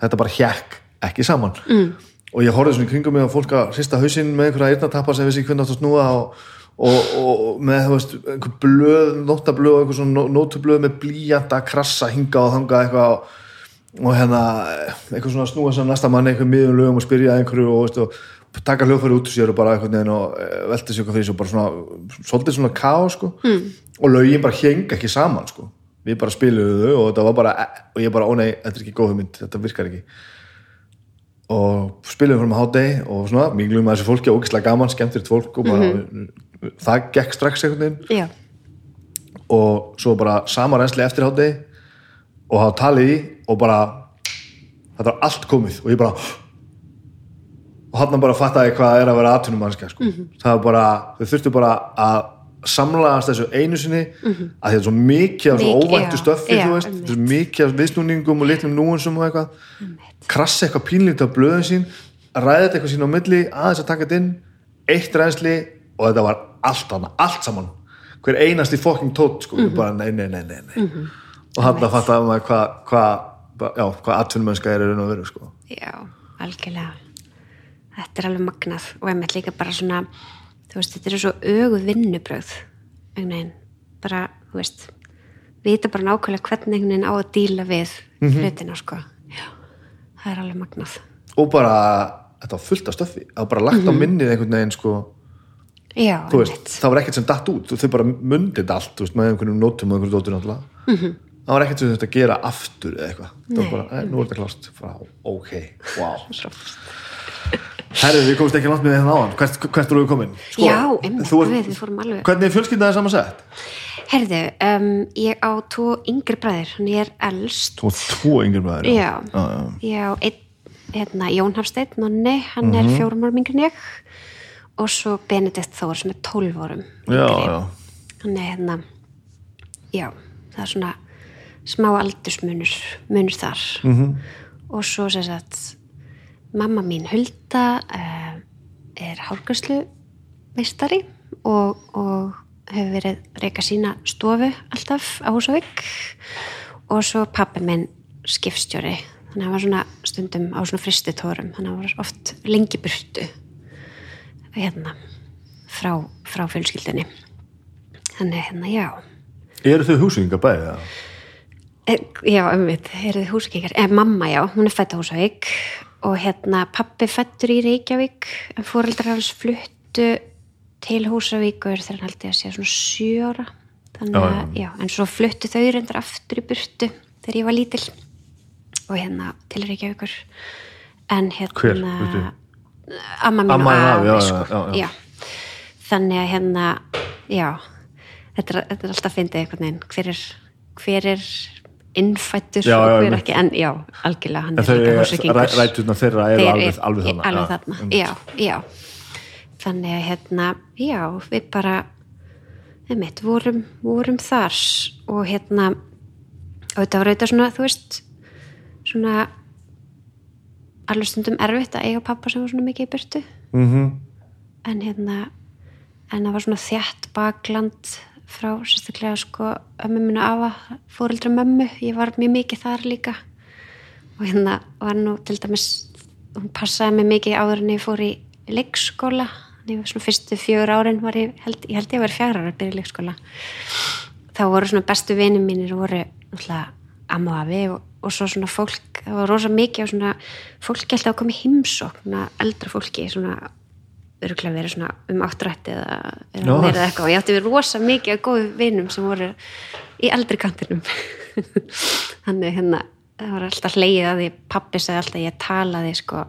þetta bara hjekk ekki saman, mm. og ég horfði svona í kringum mig á fólk að hrista hausinn með einhverja eyrnatappa sem vissi hvernig átt að snúa og, og, og með veist, einhver blöð, nóttablöð og einhver svona nó- nótublöð með blíjanta krassa hinga og þanga eitthvað og, og hérna eitthvað svona snúa sem næsta manni einhver miðum lögum og spyrja einhverju og, veist, taka hljóðfæri út úr sér og bara einhvern veginn og eh, velta sér eitthvað fyrir sér og bara svona, svolítið svona ká sko mm. og lögin bara heng ekki saman sko við bara spiluðu þau og þetta var bara og ég bara, ó nei, þetta er ekki góð hugmynd, þetta virkar ekki. Og spilum fyrir með hátegi og svona, minglum með þessu fólki ógislega gaman, skemmtilegt fólk og bara, það gekk strax einhvern veginn. Já, og svo bara sama reynsli eftir hátegi og hafa talið í og bara þetta var allt komið og ég bara og hann bara fattaði hvað er að vera atvinnum mannskja sko. það var bara, þau þurftu bara að samlaðast þessu einu sinni að þetta er svo mikið af svo óvæntu þetta er svo mikið af viðsnúningum og litlum núansum og eitthvað. Krassa eitthvað pínlítið af blöðin sín þetta eitthvað sín á milli aðeins að taka þetta inn eitt reynsli og þetta var allt annað, allt saman. Hver einasti fucking tótt sko, Mhm. bara nei, nei, nei, nei, nei. og hann að fatta hvað hva, já, hvað atvinnumennska er raun og veru sko. já, algjörlega. Þetta er alveg magnað og einmitt líka bara svona þú veist, þetta eru svo öguð vinnubröð einhvern veginn, bara, þú veist vita bara nákvæmlega hvernig einhvern veginn á að díla við Mhm. hlutina sko. Já, það er alveg magnað. Og bara, þetta var fullt af stöffi. Það var bara lagt á minnið einhvern veginn sko, já, þú veist, einmitt. það var ekkert sem datt út. Þau bara mundið allt, þú veist, með einhvernum nótum og einhverjum dótur náttúrulega. Mhm. það var ekkert sem þetta gera aftur eða eitthvað. Það var bara, "Nei, nú er þetta Frá, ok, wow Herri, við komumst ekki langt með þetta áðan hvert, hvert eru við komin? Sko, Já, einmitt, ert- við- við fórum alveg- Hvernig er fjölskyldaði saman sett? herðu, um, ég á tvo yngri bræðir, hann er elst ert tvo yngir bræður já, já, já. ég á einn hérna, Jón Hafsteinn, nonni, hann er Mhm. fjórum árum yngri en ég og svo Benedikt Þór sem er tólf árum já, yngri. já. hann er hérna já, það er svona smá aldursmunur munur þar Mhm. -hmm. og svo sem sagt mamma mín Hulda uh, er hálgræslu meistari og, og hefur verið reyka sína stofu alltaf á Húsavík. Og svo pappi minn skipstjóri. Þannig að hann var svona stundum á svona fristitórum þannig að hann var oft lengi burtu hérna frá, frá fjölskyldinni þannig hérna já. Eru þau húsingar bæði? eða? Eh, Já, umvitt, eru þið húsakengar eh, Mamma, já, hún er fætt á Húsavík og hérna, pappi fættur í Reykjavík en fóreldrar hans fluttu til Húsavíkur þegar hann haldið að sé svona sjö ára þannig Já, að, já, en svo fluttu þau reyndar aftur í burtu þegar ég var lítil og hérna til Reykjavíkur en hérna Hver? Amma mín Amma og afi, já, sko. já, já, já. þannig að hérna já, þetta er, þetta er alltaf fyndið einhvern veginn hver er, hver er innfættur og hver ekki, en já, algjörlega hann En er þau, líka ræ- húsakingur ræturnar þeirra eru Þeir alveg, alveg þarna. alveg þarna, já, já. Þannig að hérna já, við bara einmitt, vorum, vorum þar og hérna og þetta var auðvitað svona, þú veist svona alveg stundum erfitt að eiga pappa sem var svona mikið í byrtu Mhm. en hérna en það var svona þjætt bakland frá sérstaklega sko ömmu minna afa, fóreldra mömmu. Ég var mjög mikið þar líka. Og hérna var nú til dæmis hún passaði mig mikið áður en ég fór í leikskóla. Ég var svona fyrstu fjögur árin var ég held ég, held ég var fjár ára að byrja í leikskóla. Þá voru svona bestu vinir mínir voru náttúrulega amma og afi og, og svo svona fólk, það var rosa mikið og svona fólki alltaf að koma í heimsókn svona eldra fólki, svona örgulega verið svona um áttrætti eða, Já. meira eða eitthvað. Og ég átti við rosa mikið af góðu vinum sem voru í eldri kantinum. Þannig hérna það var alltaf hleyið að því pappi sagði alltaf að ég talaði sko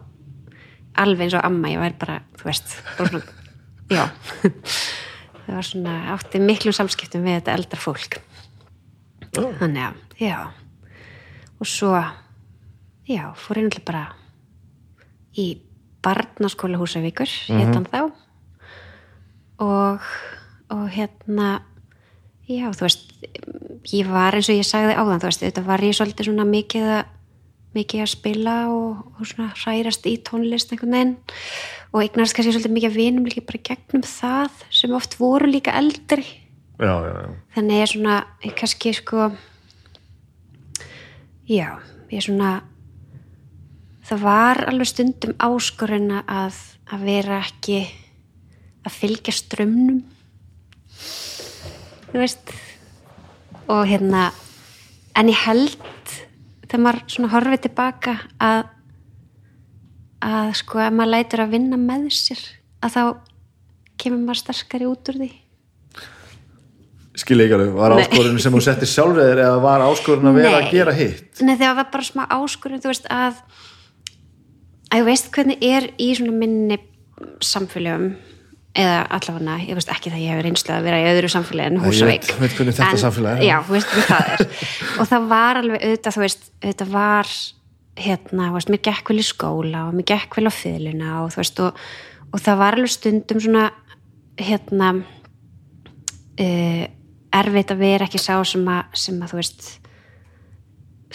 alveg eins og amma, ég væri bara þú veist, svona, já. Það var svona, átti miklum samskiptum við þetta eldra fólk. Þannig að, já. Og svo já, fór náttúrulega bara í barnaskóla Húsavíkur héttan þá. Og og hérna já, þú veist ég var eins og ég sagði áðan, þú veist þetta var ég svolítið svona mikið að mikið að spila og, og svona hrærast í tónlist einhvern veginn. Og eignast kannski svolítið mikið að vinum líka bara gegnum það sem oft voru líka eldri. Já, já, já. þannig er svona ég kannski sko já, ég er svona það var alveg stundum áskorun að, að vera ekki að fylgja strömmnum þú veist og hérna en ég held þegar maður svona horfið tilbaka að að sko ef maður lætur að vinna með sér að þá kemur maður sterkari út úr því Skil ekki alveg, var áskorun sem hún setti sjálfreðir eða var áskorun að vera Nei. að gera hitt? Nei, það var bara smá áskurinn, þú veist, að að ég veist hvernig er í svona minni samfélögum? Eða allavega, ég veist ekki það ég hefur reynslu að vera í öðru samfélagi en Nei, ég Húsavík veit- hvernig þetta En- samfélag er. Já, veist hvað það er. Og það var alveg auðvitað, þú veist auðvitað var, hérna, veist mér gekk vel í skóla og mér gekk vel á fyðluna og þú veist, og, og það var alveg stundum svona hérna uh, erfitt að vera ekki sá sem að, sem að þú veist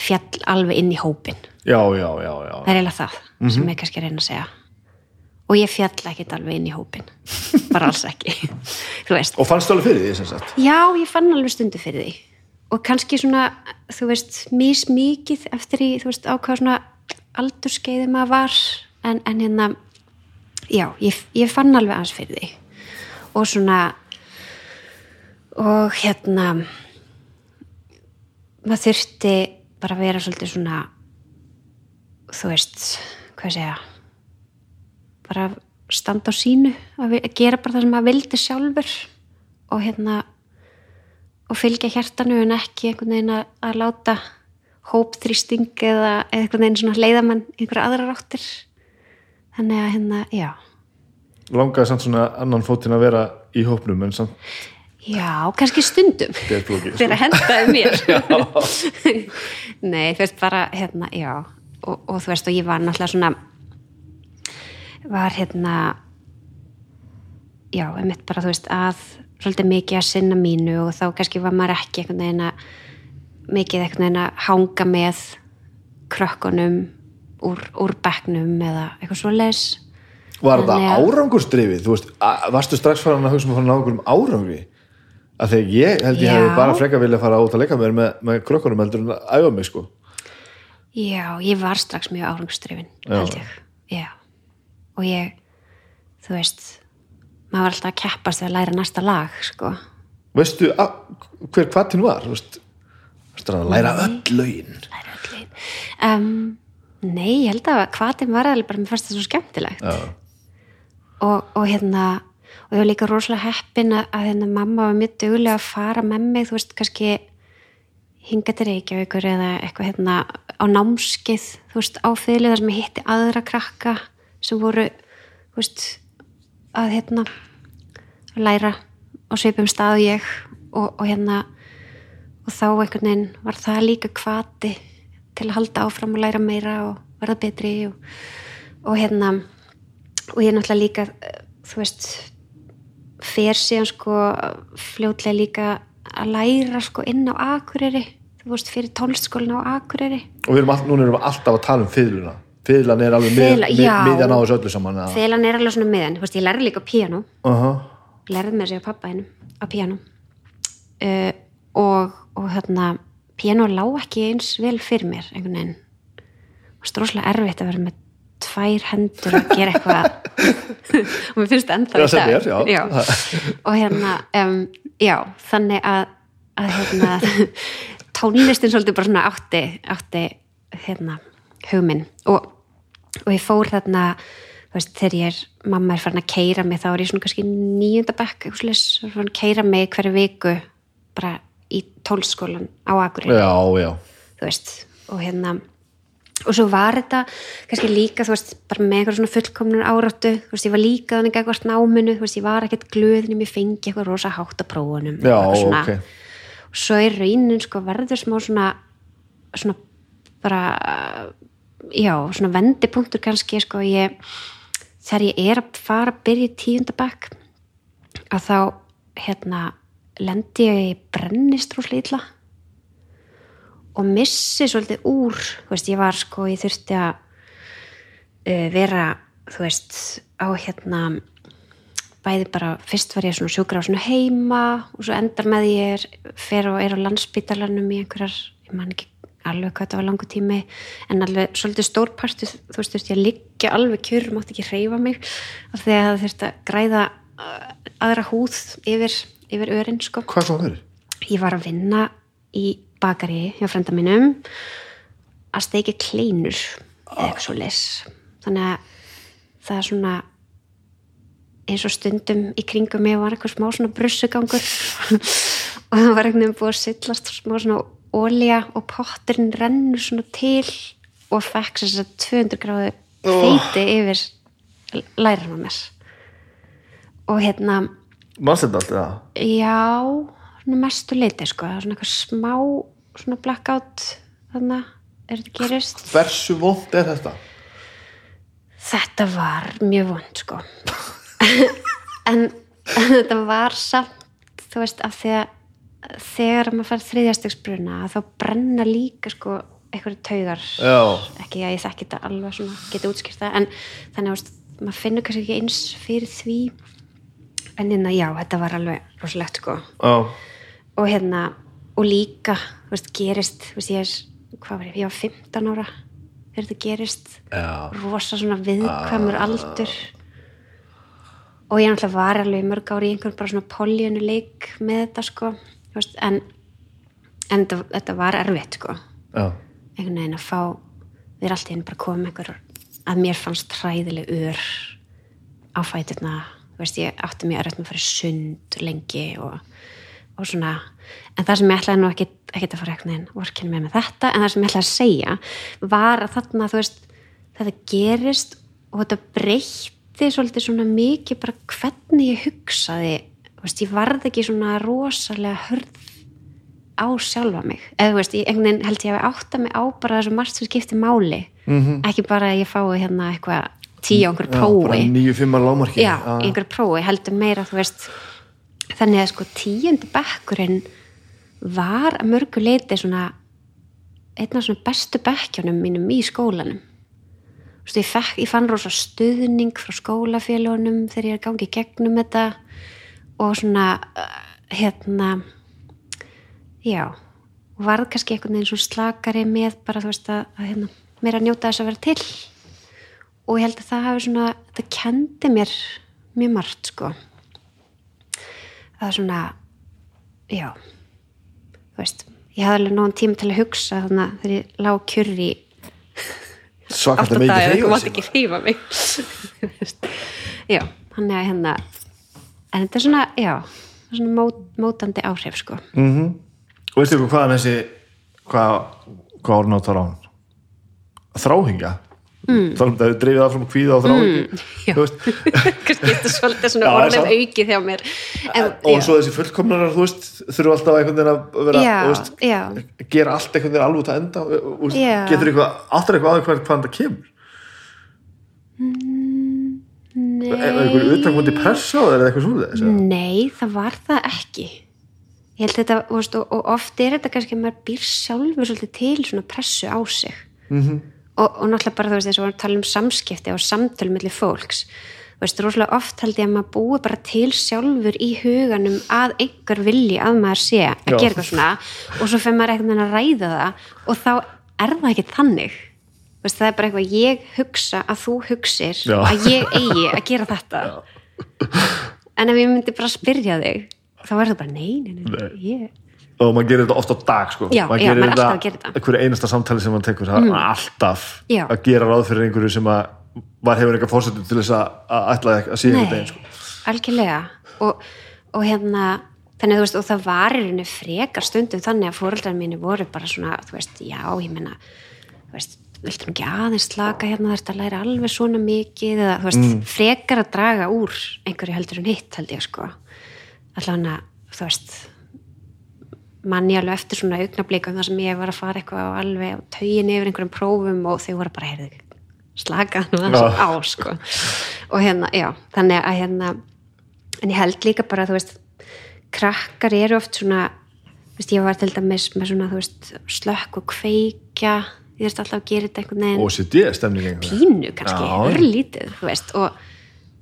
fjall alveg inn í hópin Já, já, já, já. það er eiginlega það sem ég kannski reyna að segja. Og ég fjall ekkit alveg inn í hópin bara alls ekki. Og fannst þú alveg fyrir því, sem sagt? já ég fann alveg stundu fyrir því. Og kannski svona þú veist, mísmikið eftir í þú veist, á hvað svona aldurskeiði maður var. En, en hérna já, ég, ég fann alveg aðeins fyrir því. Og svona og hérna maður þurfti bara að vera svolítið svona þú veist, hvað segja bara standa á sínu að gera bara það sem maður vildi sjálfur og hérna og fylgja hjartanu en ekki einhvern veginn að, að láta hópþrýsting eða, einhvern veginn svona leiðamann einhverja aðra ráttir þannig að hérna, já. Langaði samt svona annan fótinn að vera í hópnum en samt Já, kannski stundum. Fyrir að hendaði mér. Nei, veist bara hérna, já og, og þú veist og ég var náttúrulega svona var hérna já, einmitt bara þú veist að svolítið mikið að sinna mínu og þá kannski var maður ekki einhvern veginn að mikið einhvern veginn að hanga með krökkunum úr, úr bekknum eða eitthvað svo leis Var þetta Þannig að- árangursdrifið? Þú veist, varstu strax farin að hugsa um að fara að ná einhverjum árangri? Þegar ég held ég Já. hefði bara frekar vilja fara út að leika mér með, með krökkunum heldur en að æfa mig sko. Já, ég var strax mjög árangstrifin, Já. held ég. Já. Og ég, þú veist, maður var alltaf að keppast við að læra næsta lag, sko. Veistu að, hver hvaðtinn var? Þú veist, varstu að læra öll lögin? Læra öll legin. Um, nei, ég held að hvaðin var alveg bara, mér fannst það svo skemmtilegt. Já. Og, og hérna, og ég var líka rosalega heppin að, að hérna mamma var mjög duglega að fara með mig, þú veist, kannski hinga til Reykjavíkur eða eitthvað hérna á námskeið, þú veist, á fyrirlið þar sem ég hitti aðra krakka sem voru, þú veist, að hérna læra á svipum stað og ég og, og hérna og þá einhvern veginn var það líka kvati til að halda áfram og læra meira og verða betri og, og hérna og ég er náttúrulega líka þú veist fer síðan sko fljótlega líka að læra sko inn á Akureyri þú veist fyrir tónlistskólinu á Akureyri. Og við erum all, núna erum við alltaf að tala um fiðluna. Fiðlan er alveg Fiðla, mið, já. miðjan á þessu öllu saman eða? þelan er alveg svona miðan, þú veist ég lærði líka piano uh lærði mér sér pappa hennum á piano uh, og, og hérna piano lá ekki eins vel fyrir mér einhvern veginn. Og stróslega erfitt að vera með tvær hendur að gera eitthvað. Og mér finnst það ennþá Já, í dag. er, já. og hérna um, já, þannig að, að hérna, tónlistin svolítið bara svona átti, átti hérna, hugminn og, og ég fór þarna veist, þegar ég er, mamma er farin að keira mig þá er ég svona kannski nýjunda bekk farin að keira mig hverju viku bara í tólskólan á Akureyri. Já, já, þú veist, og hérna og svo var þetta kannski líka þú veist, bara með eitthvað svona fullkomnur áráttu þú veist, ég var líka þannig eitthvað náminu þú veist, ég var ekkert glöðin ég fengi eitthvað rosa hátt að prófunum já, svona. ok svo er raunin sko verður smá svona svona bara já, svona vendipunktur kannski sko ég þegar ég er að fara að byrja í tíundabæk að þá hérna lendi ég í brennist rosalega illa og missi svolítið úr þú veist, ég var sko, ég þurfti að uh, vera þú veist, á hérna bæði bara, fyrst var ég svona sjúkra á svona heima og svo endar með ég er, fer og er á landsbítalanum í einhverjar, ég man ekki alveg hvað þetta var langu tími, en alveg svolítið stórpartu, þú veist, þurfti ég að liggja alveg kjur, mátti ekki hreyfa mig af því að það þurfti að græða uh, aðra húð yfir, yfir örin, sko. Hvað kom fyrir? ég var að vinna í bakari hjá frenda mínum að steikja kleinur eða eitthvað svo les þannig að það er svona eins og stundum í kringum mig var eitthvað smá svona brussugangur og það var eitthvað búið að sillast smá svona ólja og potturinn rennur svona til og fekk þess að 200 gráðu feiti yfir læran á mér og hérna Manst þetta allt eða? Já, svona mestu leiti sko, það er svona eitthvað smá svona blackout þannig er þetta gerist. Hversu vond er þetta? Þetta var mjög vond sko. en, en þetta var samt, þú veist, af því að þegar maður fær þriðjastegsbruna þá brenna líka sko eitthvað taugar. Já, ekki að ég þekki þetta alveg svona geta útskýrt það en þannig að maður finnur kannski ekki eins fyrir því. En hérna já, þetta var alveg rosalegt sko. Já, og hérna og líka, þú veist, gerist þú veist, ég er, hvað var ég, ég var 15 ára þegar þetta gerist. Já, rosa svona viðkvæmur aldur og ég náttúrulega var alveg mörg ári í einhvern bara svona políunu leik með þetta sko. Veist, en, en þetta, þetta var erfitt sko. Já, einhvern veginn að fá við erum alltaf inn bara komið einhver að mér fannst hræðileg ör á fæturna. Þú veist, ég átti mjög erfitt með að fara sund lengi og, og svona. En það sem ég ætlaði nú ekki, ekki að fara einhvern veginn vorkinn með með þetta, en það sem ég ætlaði að segja var að þarna, þú veist þetta gerist og þetta breytti svolítið svona mikið bara hvernig ég hugsaði veist, ég varð ekki svona rosalega hörð á sjálfa mig. Eða veist, ég held ég að átta mig á bara þessu margt sem skipti máli. -hmm. ekki bara að ég fái hérna eitthvað tíu á einhver prófi. nýju fimmar lámarki já, í einhver prófi, heldur meira veist, þannig að sko tíundi bekkurinn var að mörgu leiti svona einn af svona bestu bekkjunum mínum í skólanum Veist, ég, fekk, ég fann rosa stuðning frá skólafélagunum þegar ég er gangið gegnum þetta og svona uh, hérna já og varð kannski einhvern veginn svo slakari með bara þú veist að, að hérna, mér að njóta þess að vera til. Og ég held að það hafi svona það kendi mér mjög margt sko. Það er svona já þú veist, ég hafði alveg náðan tíma til að hugsa þannig að þegar ég lág kjurri svakast að mikið hreyfa sig ekki hreyfa mig. Já, hann er hérna en þetta er svona, já svona mót, mótandi áhrif sko. Mm og veistu ykkur hvaðan þessi hvað, hvað orðin áttar á hann? Þráhingja mm. þannig að það hefur dreifið áfram kvíða og þrá ekki já. þú veist kannski þetta er svolítið svona Já, það samt. aukið hjá mér en, og svo þessi fullkomnarar, þú veist þurfa alltaf einhvern veginn að vera já, veist, já, gera allt einhvern veginn alveg að enda og, Já. getur eitthvað, áttur eitthvað aðeins hvað, hvað það kemur einhver nei utankondi pressa á þér eða eitthvað svona þess nei, það var það ekki ég held þetta, veist, og, og oft er þetta kannski að maður býr sjálfur svolítið til svona pressu á sig Mhm. Og, og náttúrulega bara þú veist þess að við tala um samskipti og samtöl millir fólks þú veist, rosalega oft held ég að maður búi bara til sjálfur í huganum að einhver vilji að maður sé að Já. gera eitthvað svona og svo fyrir maður veginn að ræða það og þá er það ekki þannig Þú veist, það er bara eitthvað ég hugsa að þú hugsir Já. að ég eigi að gera þetta en ef ég myndi bara spyrja þig þá verður það bara nei, nei, nei, Nei. ég og maður gerir þetta oft á dag sko. Já, maður já, gerir maður þetta þetta. Mm. einhverju einasta samtali sem maður tekur það er alltaf Já. að gera ráð fyrir einhverju sem að var hefur eitthvað fórsetum til þess að, að ætla að einhvern Nei, veginn sko. algjörlega og, og hérna þannig að þú veist, og það var í rauninni frekar stundum þannig að fóreldrar mínu voru bara svona, þú veist, já, ég menna þú veist, viltu nú ekki aðeins slaka hérna þarfst að læra alveg svona mikið eða, þú veist, frekar að draga úr einhverju heldur en hitt, held ég, sko allavega, þú veist manni alveg eftir svona augnablíkum þar sem ég var að fara eitthvað og alveg á taugin yfir einhverjum prófum og þau voru bara, heyrðu, slaka á, sko. Og hérna, já, þannig að hérna en ég held líka bara, þú veist krakkar eru oft svona þú veist, ég var til dæmis með svona, þú veist slökk og kveikja ég veist alltaf að gera þetta einhvern veginn. OCD stemning einhver pínu kannski, örlítið þú veist, og,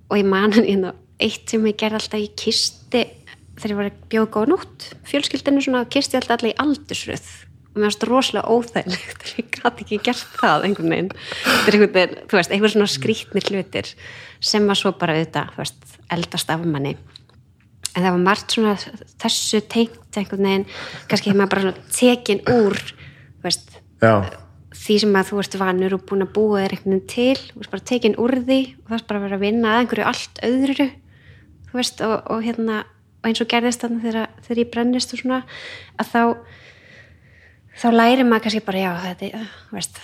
og ég man hann hérna, eitt sem ég gerði alltaf í kisti þegar ég var að bjóða góða nótt. Fjölskyldinu svona, kisti alltaf alltaf í aldursröð. Og mér varst rosalega óþægilegt ég gæti ekki gert það einhvern veginn. Þetta er einhvern veginn, þú veist, einhver svona skrýtnir hlutir sem var svo bara auðvitað, þú veist, eldast af manni. En það var margt svona þessu tengt einhvern veginn. Kannski hefur maður bara svona tekin úr þú veist, já, því sem að þú ert vanur og búin að búa þér einhvern veginn til. Þú veist bara tekin úr því og það er bara að vera að vinna að einhverju allt öðru þú veist og, og hérna og eins og gerðist þarna þegar, þegar ég brennist og svona að þá þá læri maður kannski bara já þetta veist,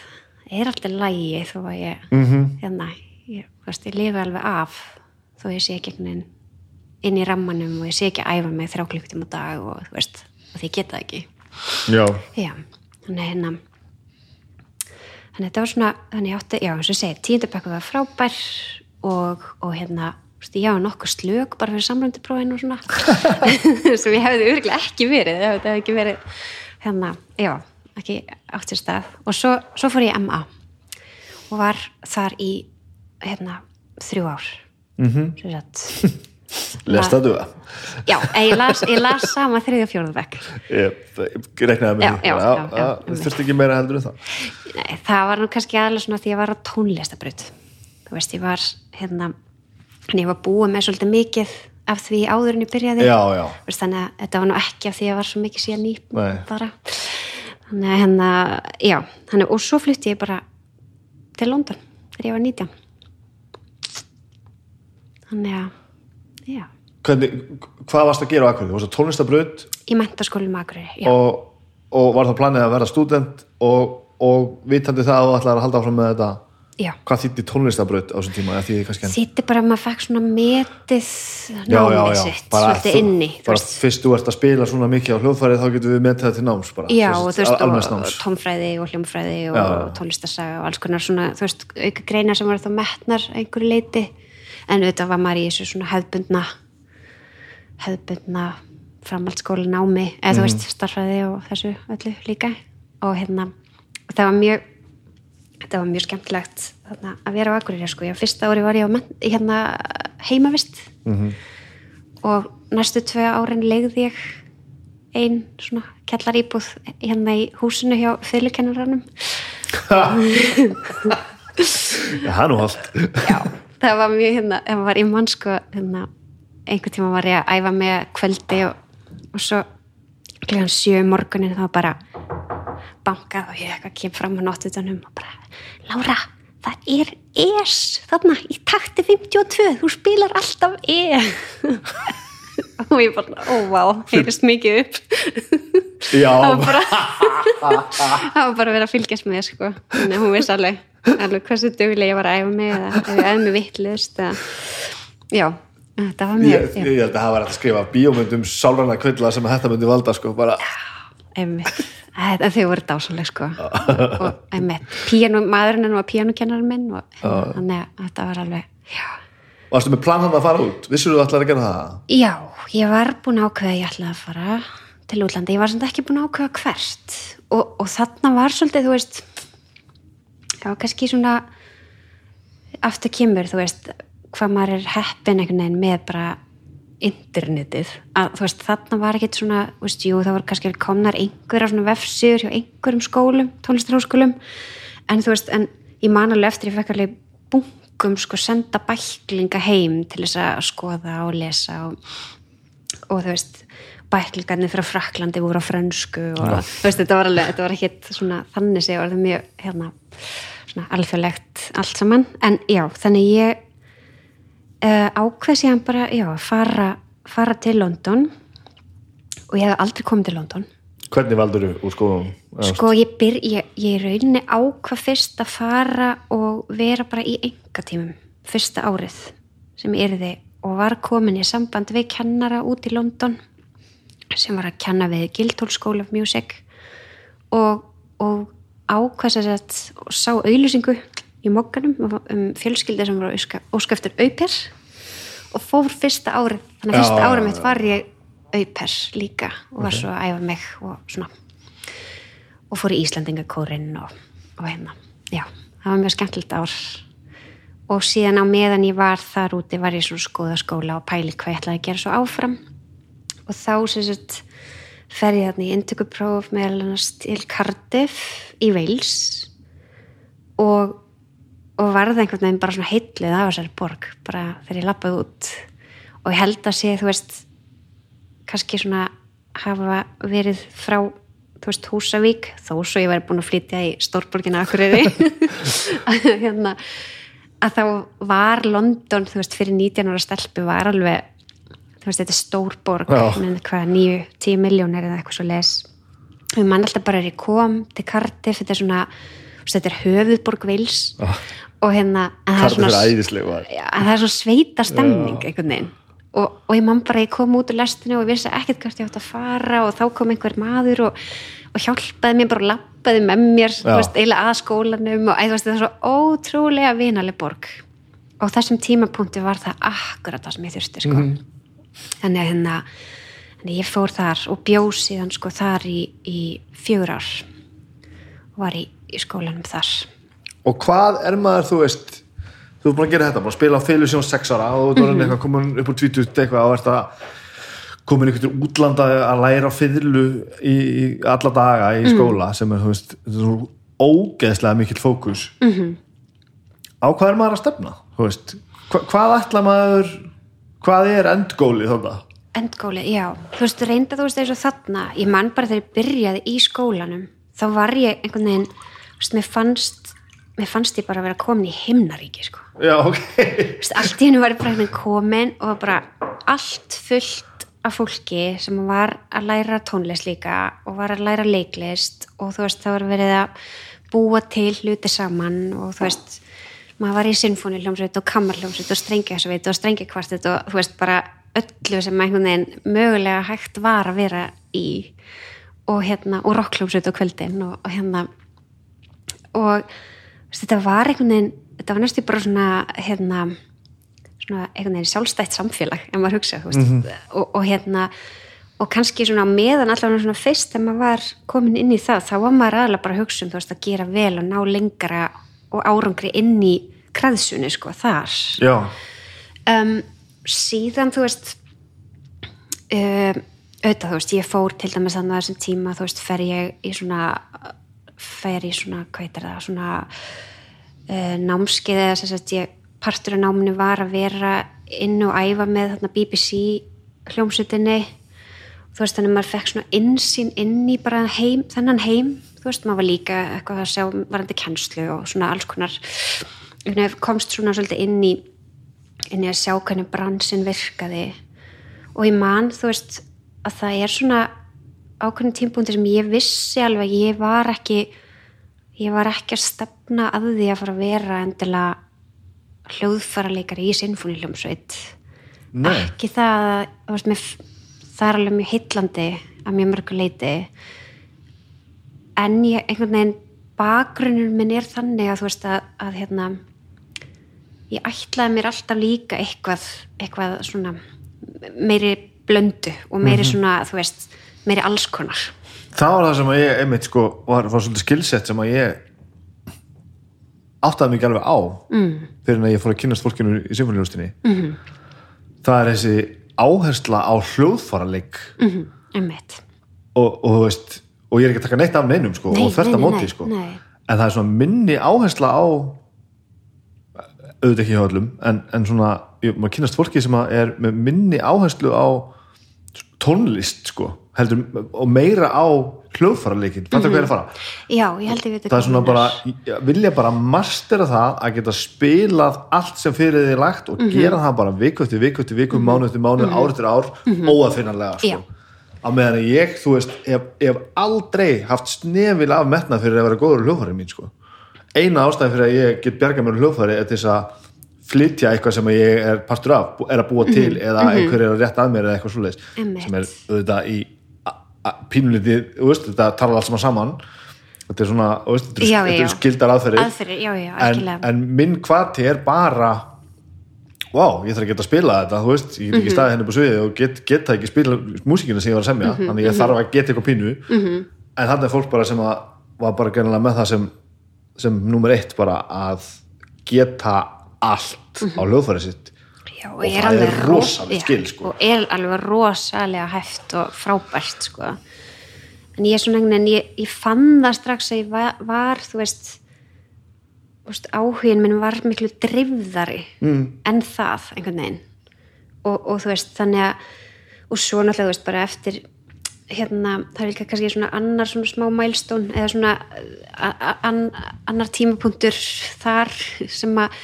er alltaf lægi þó að ég Mhm. hérna, ég, veist, ég lifi alveg af þó ég sé ekki veginn inn í rammanum og ég sé ekki að æfa mig þrjá klukkutíma á dag og þú veist, og því geta ekki já, Já, þannig hérna þannig þetta var svona þannig átti, já eins og segi, tíundabekku var frábær og, og hérna þú veist, ég var nokkuð slök bara fyrir samrönduprófinu og svona. Sem ég hefði örgulega ekki verið þetta hefði ekki verið hérna, já, ekki átt sér stað. Og svo, svo fór ég MA og var þar í hérna, þrjú ár. Mm. -hmm. lest það? Duða Já, ég las, ég las sama þriðja bekk. Ég reiknaði með því. það þurfti ekki meira heldur en það. Nei, það var nú kannski aðlega svona því ég var á tónlistabraut þú veist, ég var hérna, hann ég var búið með svolítið mikið af því áður en ég byrjaði. Já, já, Þú veist, þannig að þetta var nú ekki af því að ég var svo mikið síðan ný Nei. bara. Þannig að hérna, já þannig, og svo flutti ég bara til London þegar ég var 19 þannig að já, Hvernig, hvað varst að gera á Akureyri? Þú varst að tónlistabraut? Í mentaskólum Akureyri og, og var það planið að vera student og, og vitandi það að þú ætlaði að halda áfram með þetta já. hvað þýtti tónlistabraut á þessum tíma? Þýtti bara að maður fekk svona metið námið sitt, svolítið þú- inni þú bara veist. fyrst þú ert að spila svona mikið á hljóðfærið þá getum við metið það til náms bara, Já, Þú og þú veist, og tónfræði og hljómfræði og Já, tónlistasaga og alls konar svona, þú veist, auka greinar sem var þá metnar einhverju leiti en auðvitað var maður í þessu svona hefðbundna hefðbundna framhaldsskóla námi, eða Mhm. þú veist starfræði og þessu öllu líka. Og hérna, það var mjög þetta var mjög skemmtilegt þarna, að vera á Akureyri, sko, ég fyrsta ári var ég menn, hérna heimavist. Mhm. og næstu tvö árin legði ég ein svona kellar íbúð hérna í húsinu hjá fyrirkennaranum Já, er nú allt já, það var mjög hérna, það var í mann sko hérna, einhvern tíma var ég að æfa með kvöldi og, og svo klíðan sjö um morgunin þá bara bankað og ég eitthvað kem fram á náttutunum og bara, Lára það er es þarna í takti 52, þú spilar alltaf e og ég bara, ó vá, heyrist mikið upp. Já, það var bara það var bara að vera að fylgjast með sko. þannig að hún veist alveg, alveg hversu duglega ég var að æfa mig eða ef ég æfa mig vittlust já, þetta var mjög ég, ég held að það var að skrifa bíómyndum sálræna kvilla sem þetta myndi valda sko, bara, einmitt, en þau voru dásaleg sko og einmitt, píanu, maðurinn hennar var píanukennarinn minn og þannig að þetta var alveg já. Varstu með plan hann að fara út? Vissur þú allar að gera það? já, ég var búin að ákveða að ég ætlaði að fara til útlanda, ég var samt ekki búin að ákveða hvert og, og þarna var svolítið, þú veist það var kannski svona aftur kemur, þú veist hvað maður er heppin einhvern veginn með bara internetið, að þú veist þarna var ekkert svona, veist, jú það var kannski komnar einhverja svona vefsýður hjá einhverjum skólum, tónlistarháskólum en þú veist, en ég man alveg eftir ég fekk alveg bunkum sko senda bæklinga heim til þess að skoða og lesa og, og þú veist bæklingarnir frá Fraklandi voru á frönsku og Já. þú veist, þetta var alveg, þetta var ekkert svona þannig sé, það var mjög, hérna svona alþjóðlegt allt saman en já, þannig ég uh, ákveð síðan bara, já, fara fara til London. Og ég hef aldrei komið til London. Hvernig valdur þú úr skóðum? sko ég byr, ég, ég rauninni ákvað fyrst að fara og vera bara í engatímum fyrsta árið sem erði og var komin í samband við kennara út í London sem var að kenna við Guildhall School of Music. Og, og ákvað sér að sá auðlýsingu í mokkanum um fjölskyldi sem voru óskæftur auper og fór fyrsta árið. Þannig að fyrsta já, árið mitt var ég auper líka og var svo að æfa mig og svona. Og fór í Íslandingakórin og, og hérna, já, það var mjög skemmtilegt ár. Og síðan á meðan ég var þar úti var ég svona skoða skóla og pæli hvað ég ætlaði að gera svo áfram. Og þá sem sagt fer ég þarna í intökupróf meðal annars til Cardiff í Wales. Og, og varði einhvern veginn bara svona heitluð af þessari borg bara þegar ég lappaði út og ég held að sé, þú veist kannski svona hafa verið frá þú veist, Húsavík, þó svo ég væri búin að flytja í Stórborgina Akureyri hérna að þá var London, þú veist, fyrir 19 ára stelpu var alveg þú veist, þetta er stór borg Já. með hvað, 9-10 miljónir eða eitthvað svo les við mann alltaf bara er ég kom til Cardiff, þetta er svona þetta er höfuðborg Vils Já. Og hérna en það er svona-. Já, en það er svo sveita stemning einhvern veginn og, og ég man bara, ég kom út úr lestinu og ég vissi ekkert hvert ég átt að fara og þá kom einhver maður og, og hjálpaði mér bara og lappaði með mér Já. veist, eiginlega að skólanum og veist, það er svo ótrúlega vinaleg borg og þessum tímapunkti var það akkurat það sem ég þurfti sko. þannig að hérna ég fór þar og bjóð síðan sko þar í, í fjögur ár og var í, í skólanum þar Og hvað er maður, þú veist þú er búin að gera þetta, búin að spila á fylgur sjón 6 ára og þú er Mhm. eitthvað komin upp úr 20 eitthvað og ert að komin einhvern til útlanda að læra fyrlu í, í alla daga Mhm. í skóla sem er, þú veist, þetta er svo ógeðslega mikill fókus Mhm. -hmm. á hvað er maður að stefna þú veist, hva, hvað ætla maður hvað er endgólið þarna Endgóli, já. Þú veist, reynda þú veist eins og þarna, ég man bara þegar ég byrjaði í skólanum, þá var ég einhvern veginn, þú veist, mér fannst mér fannst ég bara að vera komin í himnaríki sko. já, ok Þú veist, allt í hennu var ég bara veginn komin og bara allt fullt af fólki sem var að læra tónlist líka og var að læra leiklist og þú veist, það var verið að búa til hluti saman og þú veist maður var í sinfóniljómsveit og kammarljómsveit og strengjasveit og strengjakvartet og þú veist bara öllu sem einhvern veginn mögulega hægt var að vera í og hérna, og rockljómsveit á kvöldin og, og hérna og þetta var einhvern veginn þetta var næstu bara svona hérna, svona einhvern veginn sjálfstætt samfélag ef maður hugsa, þú veist. Og, og hérna, og kannski svona meðan allavega svona fyrst þegar maður var komin inn í það, þá var maður aðalega bara að hugsa um þú veist, að gera vel og ná lengra og árangri inn í kreðsunni, sko, þar. Já, um, síðan þú veist um, auðvitað þú veist ég fór til dæmis að þessum tíma þú veist fer ég í svona fer í svona, hvað heitir það svona uh, námskeið eða þess að ég partur af náminu var að vera inn og æfa með þarna BBC hljómsutinni þú veist þannig að maður fekk svona insýn inn í bara heim, þennan heim. Þú veist maður var líka eitthvað að sjá varandi kennslu og svona alls konar. Komst svona svolítið inn í inn í að sjá hvernig bransin virkaði. Og ég man þú veist að það er svona ákveðin tímpúnti sem ég vissi alveg ég var ekki ég var ekki að stefna að því að fara að vera endilega hljóðfara leikari í sinfóniljómsveit ekki það veist, mér, það er alveg mjög heillandi að mjög mörgu leiti en ég einhvern veginn bakgrunnur minn er þannig að þú veist að, að hérna ég ætlaði mér alltaf líka eitthvað, eitthvað svona meiri blöndu og meiri svona þú veist, meiri allskonar það var það sem að ég einmitt sko, var, var svolítið skilsett sem að ég áttaði mikið alveg á mm. fyrir að ég fór að kynast fólkinu í symfóniljóstinni mm. það er þessi áhersla á hljóðfaraleik mm -hmm. einmitt og, og þú veist og ég er ekki að taka neitt af neinum sko, Nei, og nei, móti sko. nei. en það er svona minni áhersla á auðvitað ekki hjá öllum en, en svona, ég, maður kynast fólki sem er með minni áherslu á tónlist sko heldur, og meira á hljóðfaraleikin fattar hvað er að fara? já, ég held ég veit það er svona bara, vilja bara mastera það að geta spilað allt sem fyrir því lagt og gera það bara viku eftir viku eftir viku, mánu eftir mánu, ár eftir ár óafinnanlega Já. sko. á meðan að ég, þú veist, ég hef aldrei haft snefil af metnað fyrir að vera góður hljóðfæri mín sko. eina ástæði fyrir að ég get bjarga mér hljóðfæri er þess að flytja eitthvað sem ég er partur af, er að búa til eða einhver er að rétta að mér eða eitthvað svoleiðis sem er auðvitað í veist, þetta talar allt saman saman. Þetta er svona, þú veist, þetta Já, er, já, skildar aðferðir. Aðferðir, já, en, en minn hvati er bara wow, ég þarf að geta að spila þetta þú veist, ég get Mhm. ekki staðið henni upp á sviði og get, geta ekki spila músíkina sem ég var að semja. Mhm, þannig ég þarf að geta eitthvað pínu. -hmm. en þannig er fólk bara sem að var bara gernilega með það sem sem nummer eitt bara að geta allt á hljóðfæri sitt Já, og, Og er það er ro- rosalegt já, skil, sko. og er alveg rosalega hæft og frábært sko. en ég er svona veginn ég, ég fann það strax að ég var, var þú veist, veist áhugin minn var miklu drifðari mm. en það einhvern veginn og, og þú veist þannig að og svo náttúrulega þú veist bara eftir hérna, það er líka kannski svona annar svona smá mælstón eða svona annar tímapunktur þar sem að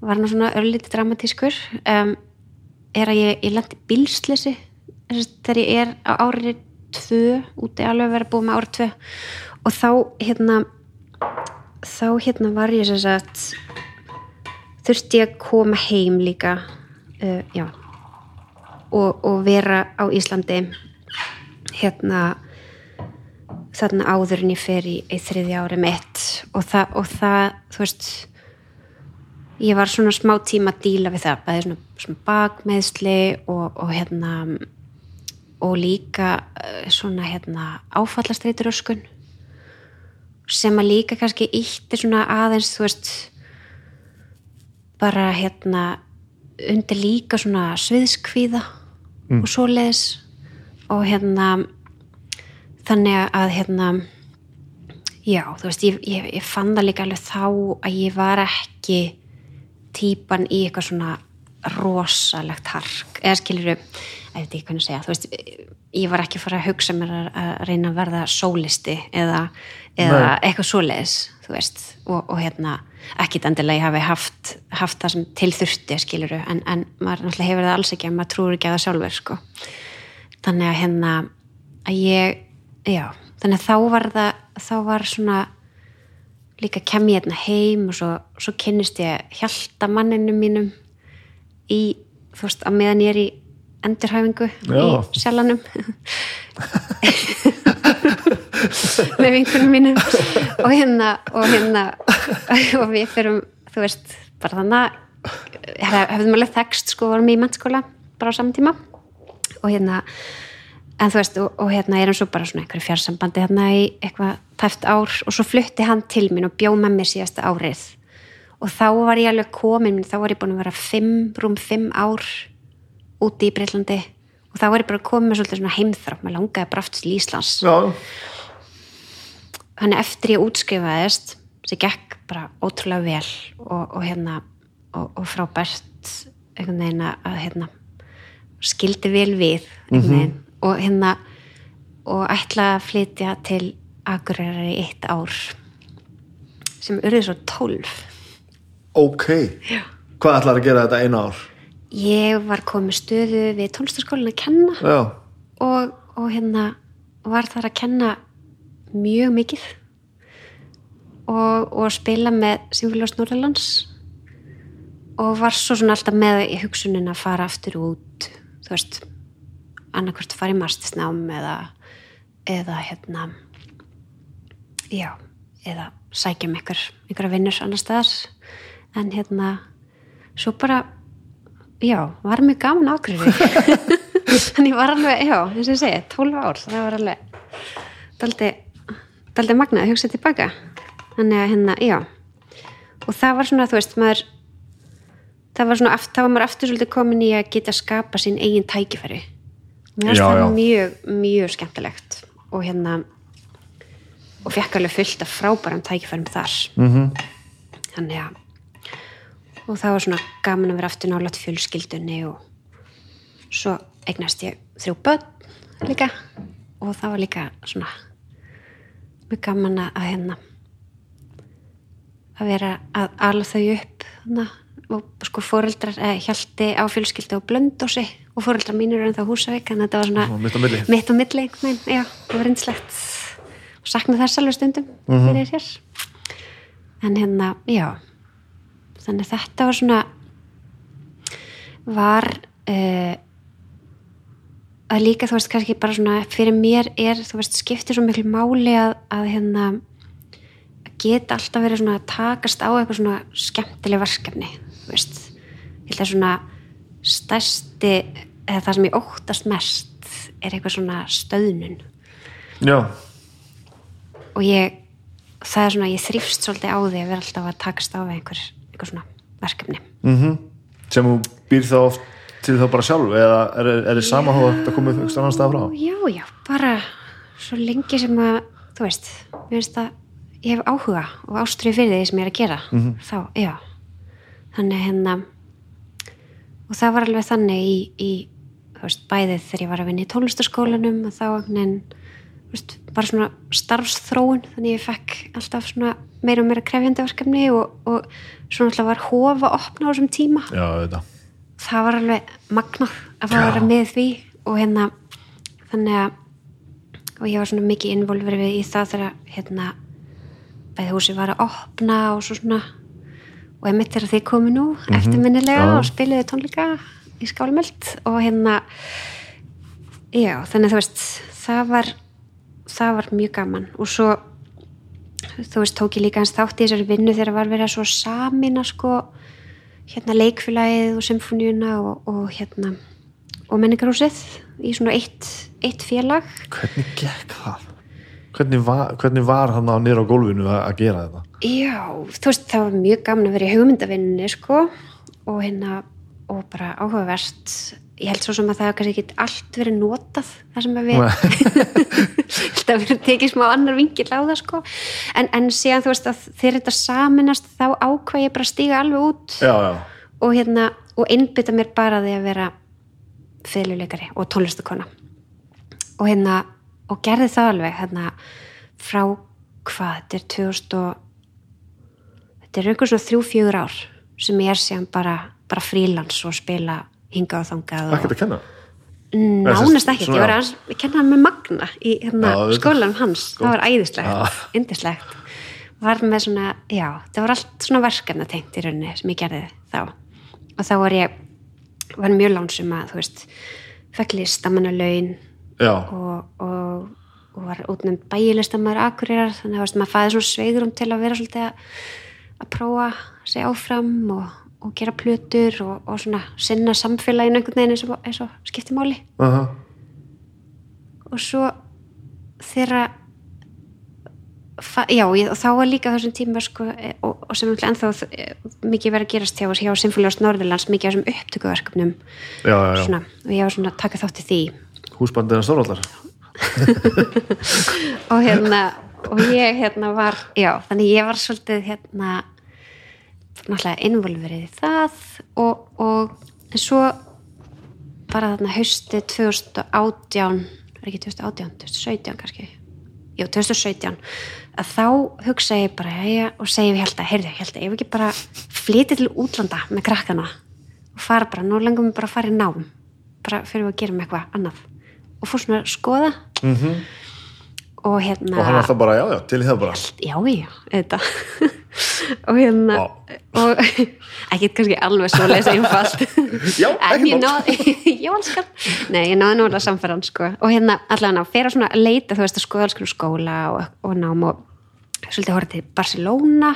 var nú svona örlítið dramatískur. Um, er að ég, ég lendi bílslisi þegar ég er á árið tvö, úti alveg að vera búið með árið tvö. Og þá hérna þá hérna var ég sem sagt þurfti að koma heim líka uh, já og, og vera á Íslandi hérna þarna áður en ég fer í þriðja ári mitt. Og það, og það þú veist ég var svona smá tíma að díla við það bæði svona, svona bakmeðsli og, og hérna og líka eh, svona hérna áfallastreitur öskun sem að líka kannski ítti svona aðeins þú veist bara hérna undir líka svona sviðskvíða og svoleiðis. Og hérna þannig að hérna já, þú veist, ég, ég, ég fann það líka alveg þá að ég var ekki típan í eitthvað svona rosalegt hark. Eða skilur ég veit ekki hvernig að segja þú veist, ég var ekki að fara að hugsa mér að, að reyna að verða sólisti eða, eða eitthvað svoleiðis þú veist, og, og hérna ekkit endilega ég hafi haft, haft það sem til þurfti skilur en, en maður náttúrulega hefur það alls ekki en maður trúur ekki að það sjálfur sko. þannig að hérna að ég, já þannig að þá var það, þá var svona líka kem ég hérna heim og svo, svo kynnist ég hjálta manninu mínum í, þú veist, að meðan ég er í endurhæfingu Já. í sjalanum með vinkunum mínum. Og hérna og hérna og við fyrum, þú veist bara þannig hefðum alveg þekst sko, vorum í mennskóla bara á saman tíma. Og hérna en þú veist, og, og hérna erum svo bara svona einhverju fjarsambandi hérna í eitthvað tæft ár og svo flutti hann til mín og bjó með mér síðasta árið. Og þá var ég alveg komin þá var ég búin að vera fimm, rúm fimm ár úti í Breitlandi og þá var ég bara komin með svolítið svona heimþrátt maður langaði aftur til Íslands. Já, þannig eftir ég útskrifaðist sem gekk bara ótrúlega vel og, og hérna og, og frábært einhvern veginn að hérna skildi vel við einhvern veginn. Og hérna og ætla að flytja til Akureyrar í eitt ár sem urðið svo tólf ok Já. hvað ætlar að gera þetta eina ár? ég var komið stöðu við tónlistaskólinn að kenna og, og hérna var þar að kenna mjög mikið og, og spila með Sinfélags Norðalands og var svo svona alltaf með í hugsunin að fara aftur út þú veist annarkvort fara í mastisnám eða eða hérna já, eða sækja um ykkur ykkur að vinnur annar staðar. En hérna svo bara já, var mjög gaman ákveður þannig var alveg, já, eins og ég segi 12 ár, það var alveg daldi, daldi magnað að hugsa tilbaka. Þannig að hérna, já. Og það var svona, þú veist, maður það var svona, aft- þá var maður aftur svolítið komin í að geta skapa sín eigin tækifæri. Mér finnst það mjög, mjög skemmtilegt. Og hérna og fekk alveg fullt af frábærum tækifærum þar. Mm -hmm. þannig að og það var svona gaman að vera aftur nálægt fjölskyldunni og svo eignast ég þrjú börn líka og það var líka svona mjög gaman að hérna að vera að ala þau upp hana, og sko foreldrar eh, hjalti á fjölskyldu og blöndósi og foreldrar mínir eru ennþá húsavík en þetta var svona mitt á milli. mitt á milli veginn, já, það var reynslegt og sakna þess alveg stundum fyrir hér en hérna, já. Þannig þetta var svona var uh, að líka þú veist kannski bara svona fyrir mér er þú veist skiptir svo miklu máli að, að hérna að geta alltaf verið svona að takast á eitthvað svona skemmtileg verkefni þú veist, ég held að svona stærsti eða það sem ég óttast mest er eitthvað svona stöðnun. Já, og ég það er svona, ég þrýfst svolítið á því að vera alltaf að takast á einhver, einhver svona verkefni. Mm sem þú býr þá oft til þá bara sjálf eða er, er þið sama þá að þetta komið einhvers annan stað frá? Já, já, bara svo lengi sem að, þú veist mér finnst að ég hef áhuga og ástriði fyrir því sem ég er að gera. Þá, já. Þannig hérna og það var alveg þannig í, í þú veist, bæðið þegar ég var að vinna í tónlistaskólanum og þá en þú veist, bara svona starfsþróun þannig ég fekk alltaf svona meira og meira krefjandi verkefni og, og svona alltaf var hofa að opna á þessum tíma. Já, það var alveg magnað að fá að vera með því og hérna þannig að og ég var svona mikið involverið í það þegar hérna bæði húsi var að opna og svo svona og einmitt þegar þið komu nú eftirminnilega Já. og spiliði tónleika í skálmöld og hérna já, þannig þú veist það var, það var mjög gaman og svo þú veist, tók ég líka hans þátt í þessari vinnu þegar var verið að svo samina sko hérna leikfélagið og symfóníuna og, og hérna og menningarhúsið í svona eitt, eitt félag hvernig gekk það? hvernig var, hvernig var hann á nýra á gólfinu að, að gera þetta? Já, þú veist, það var mjög gaman að vera í hugmyndavinninni, sko og hérna, og bara áhugavert ég held svo sem að það hafi kannski ekki allt verið notað það sem við að verið tekið smá annar vingil á það, sko. En, en síðan, þú veist, að þegar þetta saminast þá ákvað ég bara stíga alveg út já, já, og hérna, og einbytta mér bara því að vera fyrirleikari og tónlistakona og hérna, og gerði það alveg hérna, frá hvað, þetta er 2000 og þetta er einhver svona þrjú, fjögur ár sem ég er síðan bara, bara frílans og spila hingað og þangað og ekkert að kenna? Nánast ekkert, Svona- ég var að kenna hann með Magna í hérna, skólanum hans, það var æðislegt indislegt var með svona, já, það var allt svona verkefna tengt í rauninni sem ég gerði þá. Og þá var ég var mjög lánsum að, þú veist fekk listamanna laun og, og, og var útnefnd bæjilistamæður akurirar þannig að maður fæði svona sveigurum til að vera svolítið að, að prófa sig áfram og, og gera plötur og, og svona sinna samfélaginu einhvern veginn eins og, eins og skipti máli. Uh og svo þegar fa- já, og þá var líka á þessum tíma sko, e, og, og sem ennþá e, mikið verið að gerast hjá, hjá Sinfóliást Norðurlands mikið af þessum upptökuverkefnum. Og ég var svona að taka þátt í því. Húsbandina stórvallar og hérna og ég hérna var, já, þannig ég var svolítið hérna náttúrulega involverið í það og, og svo bara þarna haustið 2018 er ekki 2018, 2017 kannski? Jú, 2017 að þá hugsa ég bara já, og segi við held að, heyrðu, held að ég hef ekki bara flytið til útlanda með krakkana og fara bara, nú lengum við bara að fara í nám bara fyrir að gera með eitthvað annað. Og fór svona að skoða. -hmm. Og hérna og hann það bara, já, já, til það bara. Já, já, þetta. Og hérna og ekki kannski alveg svo lesa einfalt Já, ekki alskar, nei, ég náði náðulega samferðan sko. og hérna allavega að fyrir að leita þú veist að skoða alls konar skóla og, og nám og svolítið horfði til Barcelona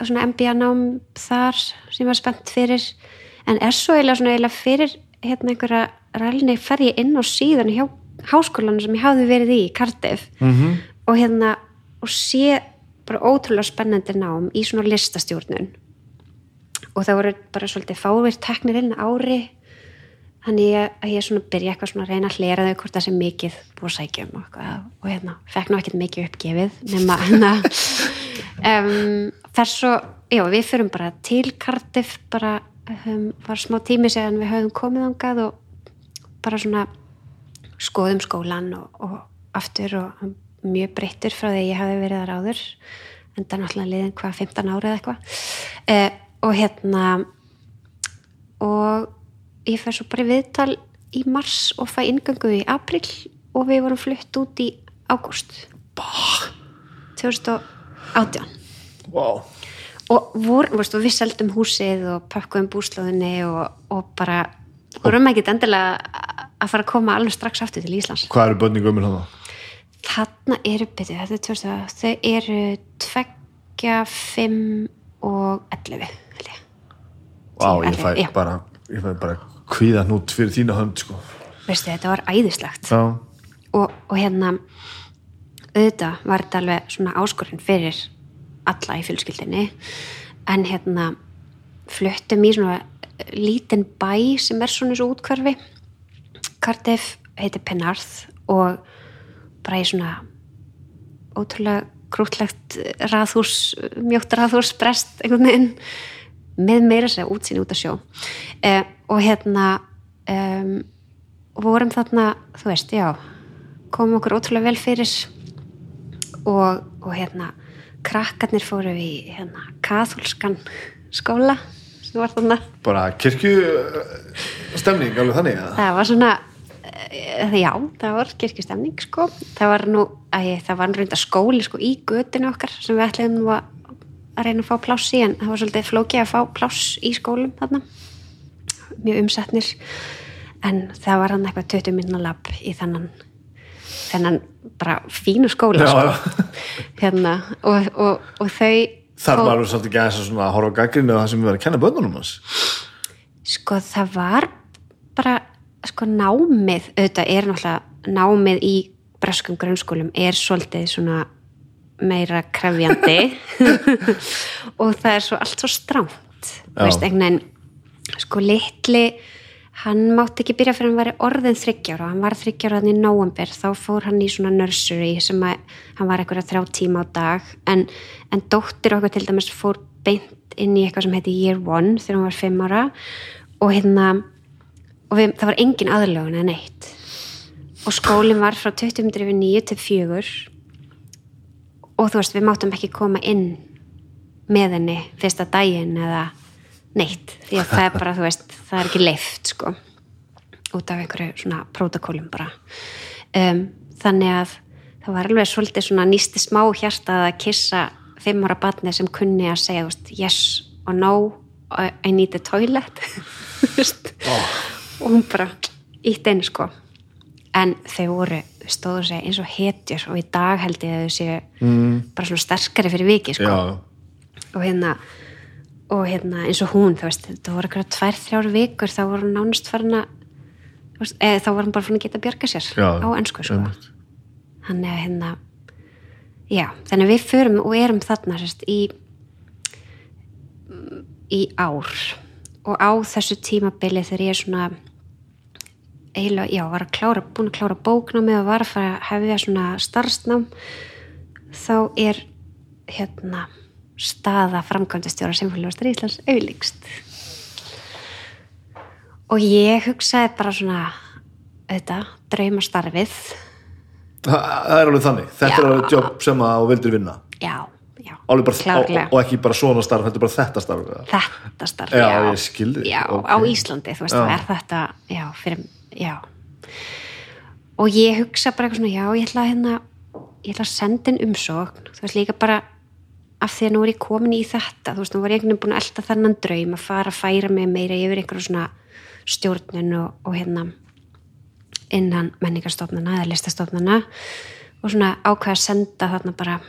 og svona MBA nám þar sem ég var spennt fyrir. En er svo eiginlega svona eiginlega fyrir hérna einhverja rælni fer ég inn á síðan hjá háskólanum sem ég hafði verið í, Cardiff. -hmm. og hérna og sé bara ótrúlega spennandi nám í svona listastjórnun. Og það voru bara svolítið fáir teknir inn ári þannig að ég svona byrja eitthvað svona að reyna að hlera þau hvort það sé mikið búið að sækja um og, og hérna, fekk nú ekkert mikið uppgefið nema hérna. Um, þess svo, já við fyrum bara til Cardiff bara um, var smá tími séðan við höfum komið ángað og bara svona skoðum skólan og, og aftur og mjög breyttur frá því ég hafi verið þar áður en það er náttúrulega liðin hvað 15 árið eða eitthvað. Eh, og hérna og ég fer svo bara í viðtal í mars og fæ ingöngu í april og við vorum flutt út í ágúst. 2018 wow. og vor, veist, og við seldum húsið og pakkuðum búslóðinni og, og bara vorum ekki endilega að fara að koma alveg strax aftur til Íslands hvað eru bönni gömul hann þarna eru byrju, þetta er 2000, þau eru tveggja, fimm og 11 held ég. wow, ég fæ já. bara ég fæ bara kvíða hnút fyrir þína hönd sko. veistu, þetta var æðislegt og, og hérna auðvitað var þetta alveg svona áskorinn fyrir alla í fjölskyldinni en hérna fluttum í svona lítinn bæ sem er svona svo útkvarfi Cardiff heitir Penarth og bara í svona ótrúlega krútlegt raðhús, mjótt raðhús brest einhvern veginn með meira sér útsýn út að sjó. Eh, og hérna um, vorum þarna, þú veist, já komum okkur ótrúlega vel fyrir og, og hérna krakkarnir fóru í hérna kathólskan skóla sem var þarna. Bara kirkju eh, stemning alveg þannig að það var svona eh, já, það var kirkjustemning sko. Það var nú, æ, það var reynda skóli sko í götinu okkar sem við ætlaðum nú að að reyna að fá pláss í en það var svolítið flókið að fá pláss í skólum þarna. Mjög umsetnir. En það var hann eitthvað 20 minna lab í þennan þennan bara fínu skóla Já, sko. hérna og, og, og þau þar og- var við svolítið gæðis að horfa á gaggrinu það sem við verðum að kenna bönnunum hans. Sko það var bara sko námið, auðvitað er náttúrulega námið í breskum grunnskólum er svolítið svona meira krefjandi. Og það er svo allt svo strámt Já. veist, einhvern veginn sko litli hann mátti ekki byrja fyrir hann var orðin þryggjára hann var þryggjára hann í nóvember. Þá fór hann í svona nursery sem að hann var eitthvað þrjá tíma á dag. En, en dóttir okkur til dæmis fór beint inn í eitthvað sem heiti year one þegar hann var fimm ára. Og hérna og við, það var engin aðlögun eða neitt. Og skólinn var frá 20 minnir yfir 9 til 4 og þú veist við máttum ekki koma inn með henni fyrsta daginn eða neitt. Því að það er bara, þú veist, það er ekki leift sko. Út af einhverju svona prótokólum bara. Um, þannig að það var alveg svolítið svona nýsti smá hjarta að kissa fimm ára batni sem kunni að segja, þú veist, yes og no I need a toilet. Þú veist. Og hún bara ítt einu sko. En þau voru stóðu sig eins og hetjur og í dag held ég að þau séu mm. bara svona sterkari fyrir viki sko. Já, og hérna og hérna eins og hún, þú veist, þetta voru eitthvað tvær, þrjár vikur, þá voru hún nánast farin að eða þá var hún bara farin að geta að bjarga sér Já, á ennsku sko. þannig að hérna já, þannig að við förum og erum þarna sérst, í í ár og á þessu tímabili þegar ég er svona eiginlega, já, var að klára, búin að klára bóknámi og var að fara að hefja svona starfsnám þá er hérna staða framkvæmdastjóra Sinfóniulastur Íslands auðlíkst og ég hugsaði bara svona þetta, draumastarfið. Það, það er alveg þannig. Þetta Já. er alveg jobb sem að þú vildir vinna. Já, já, bara, og, klárlega. og ekki bara svona starf, þetta er bara þetta starf þetta starf, Já, já, ég skil þig, já, ok. á Íslandi, þú veist, þá er þetta já, fyrir, já. Og ég hugsa bara eitthvað svona já, ég ætla að hérna ég ætla að senda inn umsókn. Þú veist líka bara af því að nú er ég komin í þetta þú veist, nú var ég einhvern veginn búin að elda þennan draum að fara að færa mig meira yfir einhverju svona stjórnun og, og hérna innan menningarstofnana eða listastofnana og svona ákveða að senda þarna bara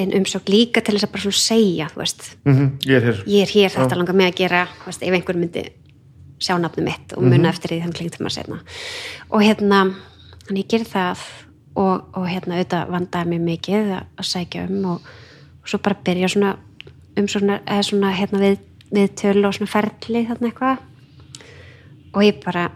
inn umsókn líka til þess að bara svona segja þú veist, mm ég er hér. Ég er hér þetta langar mig að gera, þú veist, ef einhver myndi sjá nafnum mitt og muna eftir því þannig klingtum að segna og hérna, þannig ég gerði það og, og hérna auðvitað vandaði mér mikið að, að sækja um og, og svo bara byrja svona um svona, eða svona hérna við, við tölu og svona ferli þarna eitthvað. Og ég bara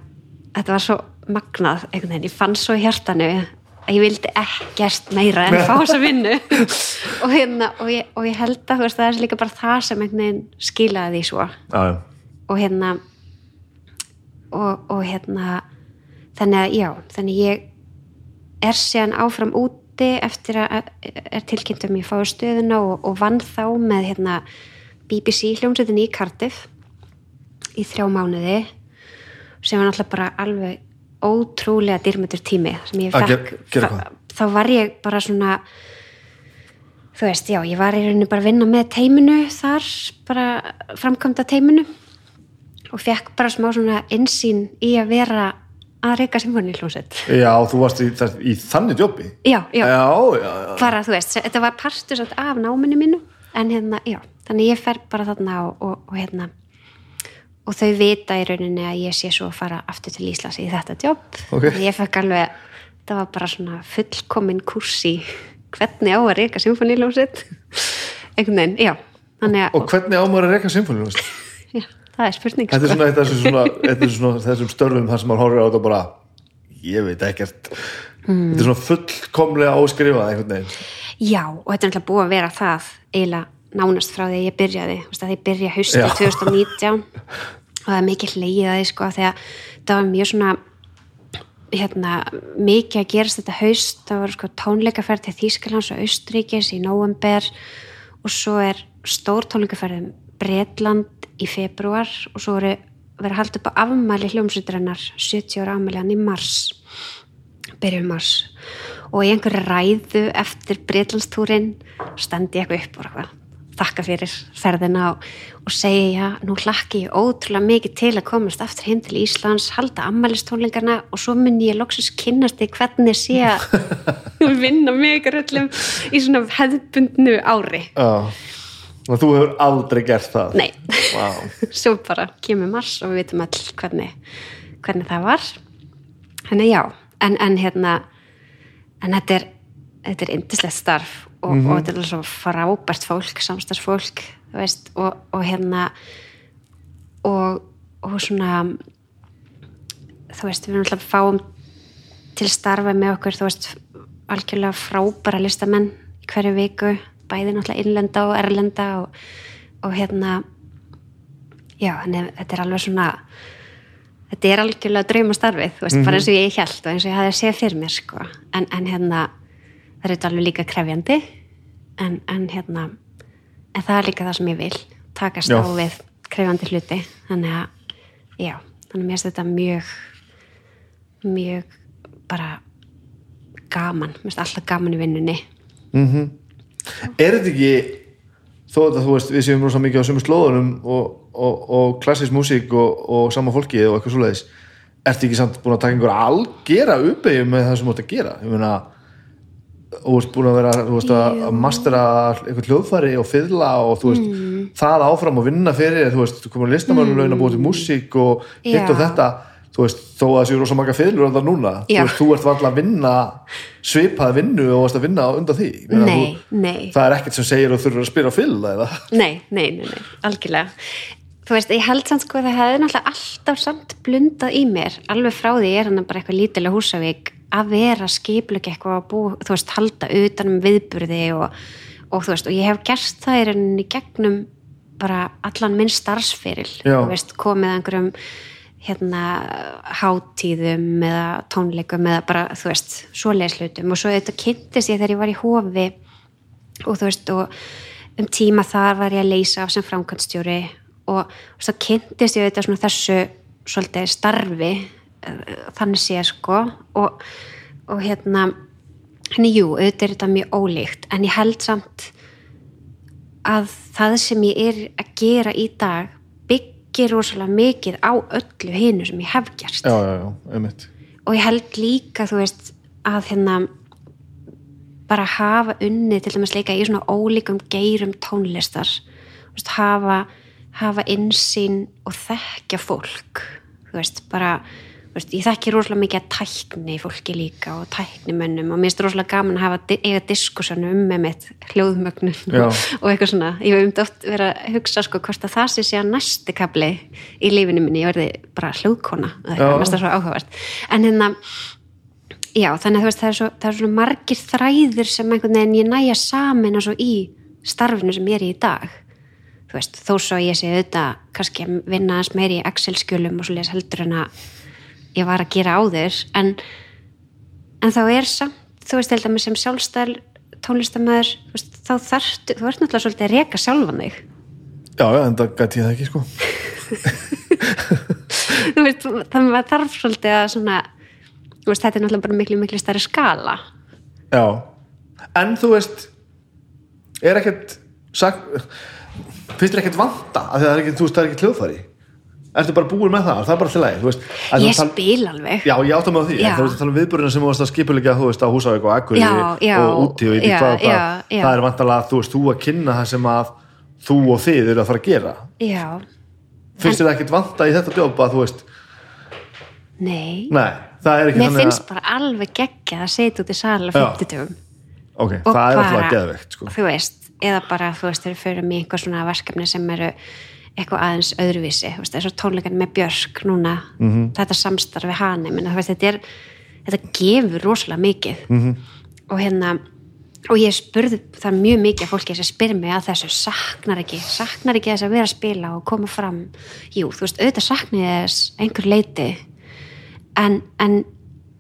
þetta var svo magnað einhvern veginn, ég fann svo í hjartanu að ég vildi ekkert meira en fá þessa vinnu. Og, hérna, og, ég, og ég held að veist, það er líka bara það sem einhvern veginn skilaði því svo. Já, og hérna og, og hérna þannig að já, þannig ég er síðan áfram úti eftir að er tilkynnt um ég fái stöðuna og, og vann þá með hérna BBC hljómsveitin í Cardiff í þrjá mánuði sem var náttúrulega bara alveg ótrúlega dýrmættur tími sem ég fekk ge- gera þá, var ég bara svona þú veist, já, ég var í rauninni bara að vinna með teiminu þar, bara framkvæmda teiminu og fekk bara smá svona insýn í að vera að reyka symfóníuljónsett já, þú varst í, það, í þannig jobbi já, já, já, já, já. bara þú veist, þetta var partur samt af náminu mínu, en hérna, já. Þannig ég fer bara þarna og, og, og hérna og þau vita í rauninni að ég sé svo að fara aftur til Íslands í þetta jobb, Ok. Þannig ég fekk alveg það var bara svona fullkomin kursi hvernig á að reyka symfóníuljónsett einhvern veginn, já. Að, og hvernig ámar að reyka symfóni já, það er spurning þetta er sko. svona, þetta er svona, þetta er svona þessum störfum þar sem maður horfir á þetta og bara ég veit ekkert Hmm. þetta er svona fullkomlega áskrifað einhvern veginn Já, og þetta er náttúrulega búið að vera það eiginlega nánast frá því að ég byrjaði þú veist að ég byrja hausti Já. 2019 og það er mikið hleyið að því sko þegar það var mjög svona hérna, mikið að gerast þetta haust, það var sko tónleikaferð til Þýskalands og Austríkis í november og svo er stór tónleikaferð um Bretland í februar og svo voru verið að halda upp á afmæli hljómsveiturinnar 70 ára afmæli hann í mars byrjum mars og í einhverju ræðu eftir Breitlandstúrin standi ég eitthvað upp og eitthvað þakka fyrir ferðina og, og segi já, nú hlakki ég ótrúlega mikið til að komast aftur hinn til Íslands halda ammælistónlingarna og svo mun ég loksins kynnast því hvernig sé að vinna ykkur öllum í svona hefðbundnu ári já. Og þú hefur aldrei gert það? Nei, Vá. svo bara kemur mars og við vitum all hvernig, hvernig það var. Henni já, en, en hérna en þetta er þetta er yndislegt starf og, og þetta er svo frábært fólk samstagsfólk, þú veist og, og hérna og, og svona þú veist, við náttúrulega fáum til starfa með okkur, þú veist algjörlega frábæra listamenn hverju viku, bæði náttúrulega innlenda og erlenda og, og hérna já, þannig að þetta er alveg svona þetta er algjörlega draumastarfið þú veist, bara eins og ég held og eins og ég hafði séð fyrir mér sko, en, en hérna það er alveg líka krefjandi. En, en hérna en það er líka það sem ég vil takast Já. á við krefjandi hluti. Þannig að, já, þannig að mér finnst þetta mjög mjög bara gaman, mér finnst alltaf gaman í vinnunni er þetta ekki þó að þú veist við séum rosa mikið á sömu slóðunum og, og, og klassísk músík og, og sama fólki og eitthvað svoleiðis ertu ekki samt búin að taka einhver algera uppeyjum með það sem þú ert að gera ég meina og þú ert búin að vera þú veist, að, mastera eitthvað hljóðfæri og fiðla og þú veist Mm. það áfram og vinna fyrir þú veist, þú komur að búa til músík og hitt og Já. þetta þú veist, þó að það séu rosa marga fiðlur alltaf núna, þú Já. veist, þú ert valla að vinna svipað vinnu og varst að vinna undan því. Nei, þú, nei. það er ekkert sem segir að þú þurfur að á fiðla eða? Nei, nei, nei, nei, algjörlega. Þú veist, ég held samt sko að það hefði náttúrulega alltaf samt blundað í mér alveg frá því ég er hann bara eitthvað lítilega húsavík að vera skiplega eitthvað að búa, þú veist, halda utan um viðburði og, og þú veist, og ég hef gert það í rauninni gegnum bara allan minn starfsferil. Þú veist, komið einhverjum hérna hátíðum eða tónleikum eða bara, þú veist, svoleiðslutum og svo þetta kynntist ég þegar ég var í hofi og þú veist og um tíma þar var ég að leysa af sem framkvæmstjóri og svo kynntist ég þetta svona þessu svolítið starfi uh, þannig sé sko. Og, og hérna henni jú, auðvitað er þetta mjög ólíkt en ég held samt að það sem ég er að gera í dag byggir rosalega mikið á öllu hinu sem ég hef gerst já, já, já, og ég held líka þú veist að hérna bara hafa unni til dæmis líka í svona ólíkum geirum tónlistar veist, hafa, hafa insýn og þekkja fólk þú veist, bara veist, ég þekki rosalega mikið að tækni fólki líka og tæknimönnum og mér finnst rosalega gaman að hafa eiga diskussjónu um með mitt hljóðmögnun Já. og, eitthvað svona, ég hef um oft verið að hugsa sko hvort að það sé sé að næsti kapli í lífinu minni, ég verði bara hljóðkona mest það svo áhugavert. En hérna já, þannig að veist, það er, svo, það er svona margir þræðir sem einhvern veginn ég næja samin og svo í starfinu sem ég er í dag. Þú veist, þó svo ég sé auðvitað kannski að vinna aðeins meiri í Excel-skjölum og svo les heldur en að ég var að gera á þér en, en þá er samt þú veist, held að mér sem sjálfstæl veist, þá þarftu þú ert náttúrulega svolítið að reka sjálfan þig. Já, já, en það gæti ég það ekki sko. Þú veist, þannig að þarf svolítið að svona þú veist, þetta er náttúrulega bara miklu, miklu stærri skala. Já, en þú veist er ekkert finnst þér ekkert vanta að það er ekkert, þú veist, það er ekkert hljóðfæri ertu bara búin með það, það er bara til þú veist, ég tal- spil alveg. Já, ég átta mig á því, en þú veist tala um viðburðina sem þú varst að skipulegja, þú veist, á Húsavík og já, og úti og ekki hvað, hvað. já, já. það er vantalega, þú veist, þú að kynna það sem að þú og þið eru að fara að gera. Já, finnst þér ekkert vanta í þetta djópa þú veist, nei. Nei, mér þannig finnst bara alveg geggjað að setja út í sal á Já. 50 ok, og það er alltaf geðveikt sko. þú veist, eða bara þú veist, þeir eitthvað aðeins öðruvísi og tónleikan með Björk núna Mhm. þetta samstarf við hana menna, veist, þetta, er, þetta gefur rosalega mikið Mhm. -hmm. og hérna og ég spurði það mjög mikið af fólki sem spyr mig að þessu saknar ekki, saknar ekki þess að vera að spila og koma fram, jú, þú veist auðvitað saknar ég þess einhver leiti en, en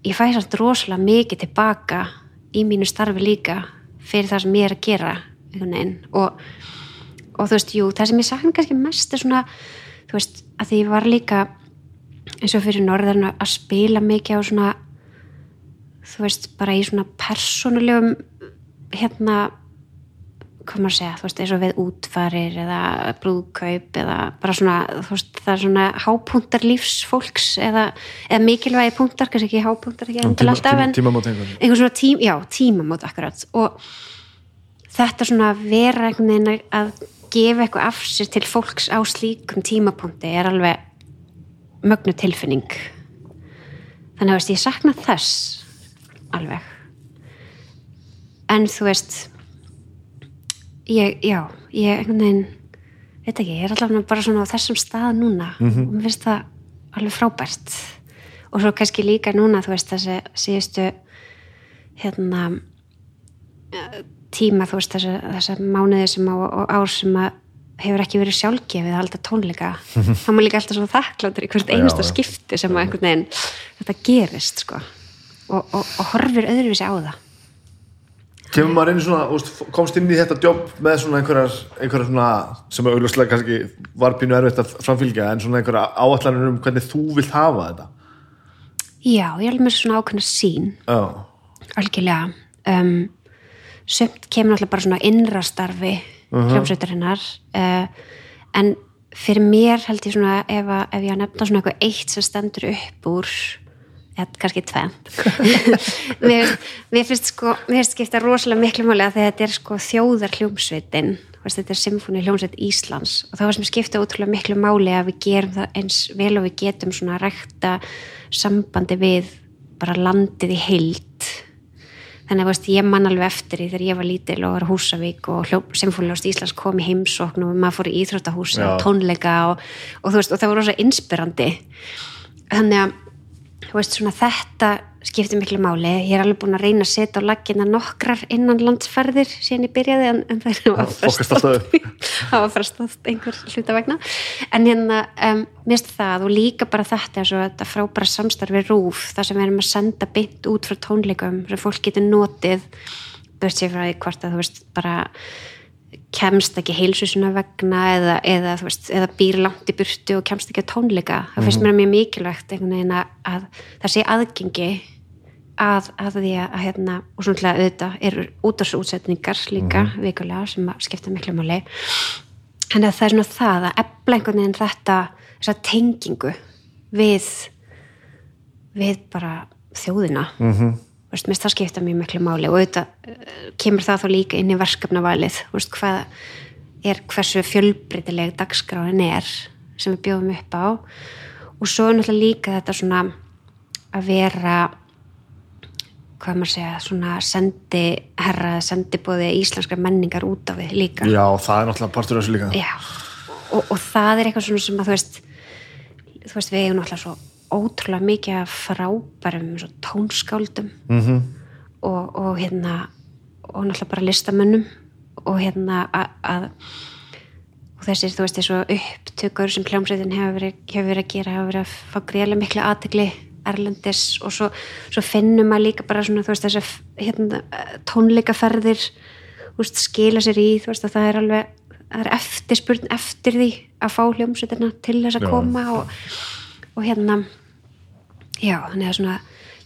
ég fæ samt rosalega mikið tilbaka í mínu starfi líka fyrir það sem ég er að gera og, og þú veist, jú, það sem ég sakna kannski mest er svona, þú veist, að því ég var líka eins og fyrir norðan að spila mikið á svona þú veist, bara í svona persónulegum hérna hvað maður að segja, þú veist, eins og við útfarir eða brúðkaup eða bara svona, þú veist, það er svona hápuntar lífsfólks eða, eða mikilvægi punktar, kannski ekki hápuntar ekki endilega alltaf, en einhvern einhver svona tím, já, tímamót akkurat og þetta svona vera einhvern veginn að gefa eitthvað af sér til fólks á slíkum tímapunkti er alveg mögnu tilfinning. Þannig að veist, ég sakna þess alveg. En þú veist ég, já ég einhvern veginn veit ekki, ég er allavega bara svona á þessum stað núna. Og mér finnst það alveg frábært. Og svo kannski líka núna þú veist þessi síðustu hérna tíma þú veist þessi, þessi mánuði sem á, og ár sem að hefur ekki verið sjálfgefið að halda tónleika. Þá má líka alltaf svo þakkláttur í hvert einasta já. skipti sem að einhvern veginn þetta gerist sko. Og, og, og horfir öðruvísi á það. Kemur maður inn í svona, úst, komst inn í þetta jobb með svona einhverjar, einhverjar svona, sem auðvitað kannski var pínu erfitt að framfylgja en svona einhverja áallanir um hvernig þú vilt hafa þetta? Já, ég alveg með svona ákveðna sín já, algjörlega. Um, sumt kemur náttúrulega bara svona innra starfi hljómsveitarinnar uh, en fyrir mér held ég svona ef, ef ég nefna svona eitthvað eitt sem stendur upp úr eða kannski tvent mér, mér finnst sko mér finnst skipta rosalega miklu máli að þetta er sko þjóðar hljómsveitin þetta er symfóni hljómsveit Íslands. Og það var sem skipta ótrúlega miklu máli að við gerum það eins vel og við getum svona að rækta sambandi við bara landið í heild þannig að veist, ég man alveg eftir því þegar ég var lítil og var Húsavík og Symfónilást Íslands kom í heimsókn og maður fór í íþróttahúsi og tónleika og, og, veist, og það var rosa inspirandi. Þannig að veist, svona þetta skiptir miklu máli. Ég er alveg búin að reyna að setja á laggina nokkrar innan landsferðir síðan ég byrjaði en, en það var frestað. einhver hluta vegna. En hérna, um, mist það og líka bara þetta og þetta frábæra samstarfi rúf, það sem við erum að senda bytt út frá tónleikum sem fólk getur notið burt sér frá því hvort að þú veist bara kemst ekki heilsu sinna vegna eða, eða, veist, eða býr langt í burtu og kemst ekki að tónleika. Það finnst mér mjög mikilvægt einhvern veginn að það sé aðgengi að, að því að, að hérna, og svona auðvitað eru útastútsetningar líka vikulega sem skipta miklu máli. En það er svona það að efla einhvern veginn þetta þessa tengingu við við bara þjóðina. Mm -hmm. veist, finnst það skipta mjög miklu máli og auðvitað eh, kemur það þá líka inn í verkefnavalið. Veist, hvað er hversu fjölbreytileg dagskráin er sem við bjóðum upp á. Og svo er náttúrulega líka þetta svona að vera hvað maður segja, svona sendi herra, sendibóði íslenskar menningar út af við líka. Já, það er náttúrulega partur af þessu líka. Já, og, og það er eitthvað svona sem að þú veist þú veist, við eigum náttúrulega svo ótrúlega mikið af frábærum tónskáldum. Mm -hmm. og, og hérna og náttúrulega bara listamönnum. Og hérna að og þessir, þú veist, þessu upptökur sem hljómsveitin hefur verið, hefur verið að gera hefur verið að fá greiðlega miklu aðtegli erlendis og svo, svo finnum maður líka bara svona, þú veist, þessi hérna, tónleikaferðir veist, skila sér í, þú veist, að það er alveg það er eftirspurn eftir því að fá hljómsveitina til þess að koma og, og hérna já, þannig að svona,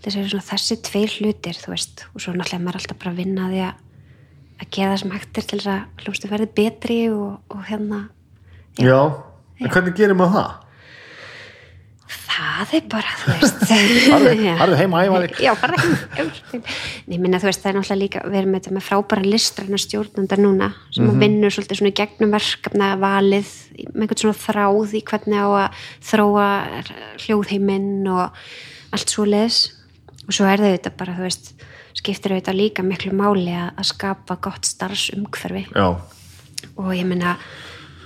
svona þessi tveir hlutir, þú veist og svo náttúrulega maður alltaf bara að vinna því að að gera það sem hægt er til þess að hljómsveit verði betri og, og hérna Já, já. en hvernig gerir maður það? Það er bara, þú veist. Harðu heima æfaði Já, bara heima það er náttúrulega líka við erum með þetta með frábæra listræna stjórnundar núna sem mm -hmm. vinnur svolítið svona gegnum verkefna valið með einhvern svona þráð í hvernig á að þróa hljóðheiminn og allt svo leðis og svo er það auðvitað bara, þú veist skiptir auðvitað líka miklu máli að, skapa gott starfsumhverfi. Já. og ég minna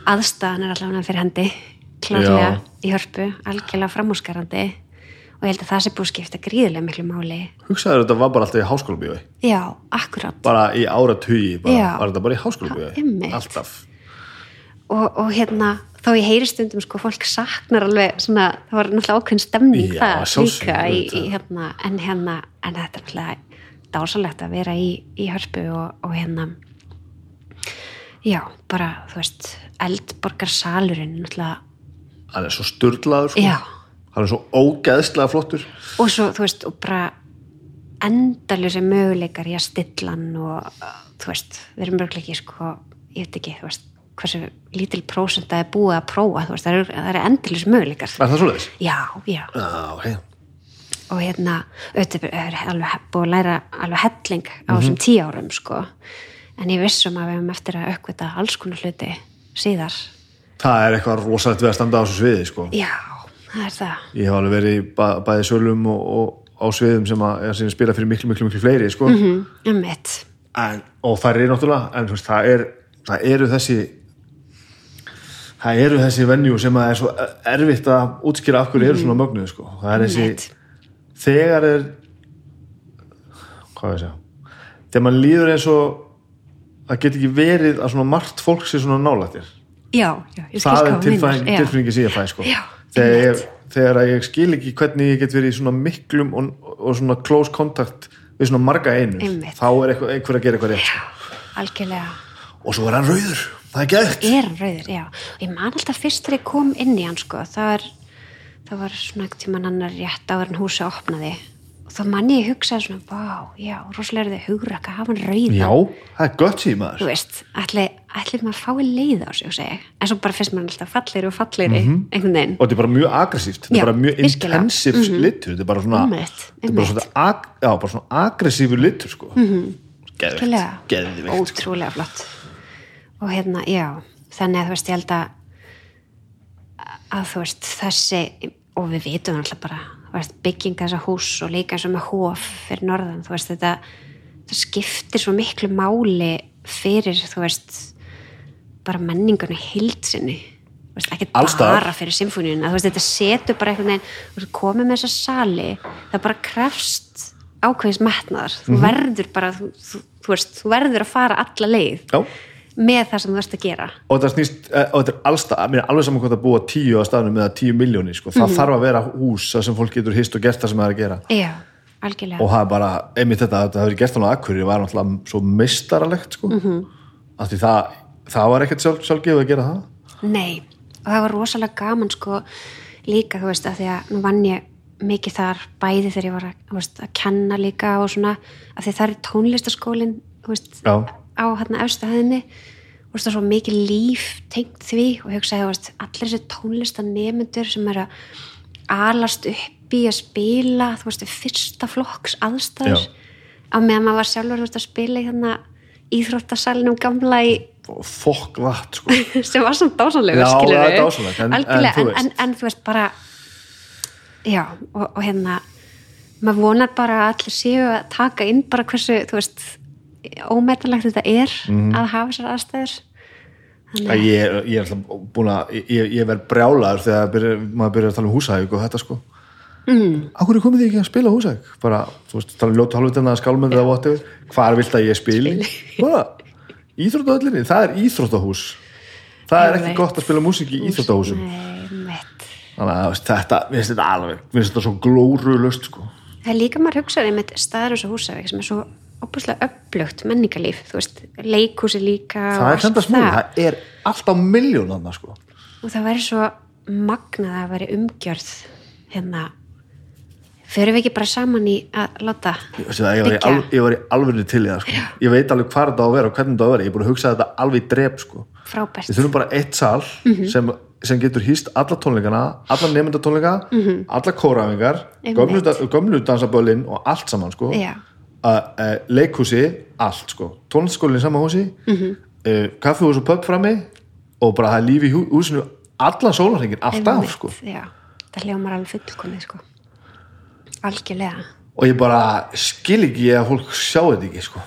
aðstæðan er allavega fyrir hendi klárlega í hörpu, algjörlega framhúsgarandi og ég held að það sé búið skipta gríðilega miklu máli. Hugsaður þetta var bara alltaf í háskóla bíói Já, akkurat. Bara í Já. var þetta bara í háskóla einmitt. alltaf. Og, og hérna, þó ég heyri stundum sko, fólk saknar alveg svona það var náttúrulega ákveðin stemning Já, það sjálfsögðu, líka í, í, hérna, en hérna, en þetta er náttúrulega dásalegt að vera í, í hörpu og, og hérna já, bara, þú veist eldborgarsalurinn náttúrulega, hann er svo sturlaður sko. hann er svo ógeðslega flottur. Og svo, þú veist, og bara endalur sem möguleikar í að stilla hann og uh, þú veist, við erum mörgleiki sko, ég veit ekki, þú veist hversu lítil prósent að er búið að prófa þú veist, það eru, það eru endalur sem möguleikar. Er það svoleiðis? já, já, Já, ok. Og hérna auðvitað er alveg búið að læra alveg helling á þessum tíu árum sko, en ég vissum að við hefum eftir að aukvita alls konar hluti síðar, það er eitthvað rosalegt við að standa á þessu sviði sko. já, það er það ég hef alveg verið í ba bæði sölum og, og á sviðum sem að, sem spila fyrir miklu, miklu, miklu fleiri sko. mm, um mitt, en, og það er náttúrulega en veist, það, er, það eru þessi það eru þessi venjú sem að er svo erfitt að útskýra af hverju eru svona mögnuð sko. það er þessi, þegar er hvað ég að segja þegar mann líður eins og það get ekki verið að svona margt fólk sé svona nálættir já, já, það er tilfæðingi sem ég fæ sko. Þegar, ég, þegar að ég skil ekki hvernig ég get verið í svona miklum og, og svona close contact við svona marga einur Einmitt. þá er eitthvað, einhver að gera eitthvað rétt sko. algjörlega. Og svo er hann rauður, það er gætt er hann rauður, já. Og ég man alltaf fyrst þegar ég kom inn í hann sko, það var, það var svona ekkert tíman annar rétt áður en húsi opnaði. Og þá man ég hugsaði svona, vá, já, rosalega er þið hugra að hafa hann rauðan. Já, það er gott síðan þú veist, ætli, ætli maður fái leið á sig og segja, en svo bara fyrst maður alltaf fallegri og fallegri, einhvern veginn. Og þetta er bara mjög aggressíft, þetta er bara mjög virkilega. intensiv litur. Þetta er bara svona, þetta er bara svona, ag, já, bara svona aggressífur litur sko. mm -hmm. Geðvikt, geðvikt sko. ótrúlega flott. Og hérna, já, þannig að þú veist, ég held að að þú veist, þessi og við vitum alltaf bara þú veist, bygging þessa hús og líka eins og með hóf fyrir norðan, þú veist, þetta það skiptir svo miklu máli fyrir, þú veist bara menningunni hildsinni ekki Alls staðar. bara fyrir veist, þetta setur bara einhvern veginn, komið með þessa sali það bara krefst ákveðis metnaðar, þú verður bara þú, þú, þú veist, þú verður að fara alla leið já. með það sem þú ert að gera. Og þetta snýst, eh, og þetta er allstað alveg saman hvað það búa tíu á staðnum eða tíu miljóni sko. það þarf að vera hús sem fólk getur hist og gert það sem það er að gera. Já, og það er bara, einmitt þetta, þetta hefur gert hann á Akureyri var náttúrulega svo mistaralegt sko. af því það það var ekkert sjálf, sjálfgefið að gera það? Nei, og það var rosalega gaman sko líka, þú veist, að því að nú vann ég mikið þar bæði þegar ég var að, veist, að kenna líka og svona, að því það er tónlistaskólin veist, á hérna efstu hæðinni. Og þú veist, það er svo mikið líf tengt því og ég hugsaði, veist, allir þessi tónlistanemendur sem er að alast upp í að spila þú veist, fyrsta flokks aðstæður. Á meðan maður var sjálfur þú veist, að spila í hérna íþróttasalinum gamla í fokk vat sko. sem var samt er dásamlegt, en- en en, en, þú veist bara já, og, og hérna maður vonar bara að allir séu að taka inn bara hversu, þú veist ómetanlegt þetta er Mhm. að hafa þessar aðstæður. Að ég, ég er alltaf búin að ég, ég verð brjálaður þegar byrja, maður byrjar að tala um húsæk og þetta sko. Mm. Er komið þið ekki að spila húsæk bara, þú veist, tala um ljótu halvutina skálmönd eða whatever, hvar vilt að ég spili. Bara, íþróttahöllinni það er íþróttahús. Það er ekki veit. gott að spila músík í íþróttahúsum. Þannig að þetta, mér finnst þetta alveg mér finnst þetta svo glórulust sko. Það er líka maður hugsaði með staður og húsavík sem er svo opuslega upplugt menningarlíf, þú veist, leikhúsi líka það er senda smúli, það. er alltaf miljón annað sko. Og það væri svo magnað að væri umgjörð hérna förum við ekki bara saman í að láta byggja ég var í alveg til í það sko. ég veit alveg hvað þetta á að vera og hvernig þetta á að vera ég er búin að hugsa þetta alveg í drep sko. við þurfum bara eitt sal Mhm. sem, sem getur hýst alla tónleikana alla nefndatónleika, alla kórafingar Mhm. Einmitt. gömlu dansabölin og allt saman sko. Að, uh, leikhúsi, allt sko. tónlistaskólinn í sama húsi Mhm. uh, kaffihús og pub frammi og bara það er líf í hú, húsinu allan sólarhengin, alltaf sko. það hljómar alveg fullkomið sko. Algjörlega og ég bara skil ekki að fólk sjá þetta ekki sko.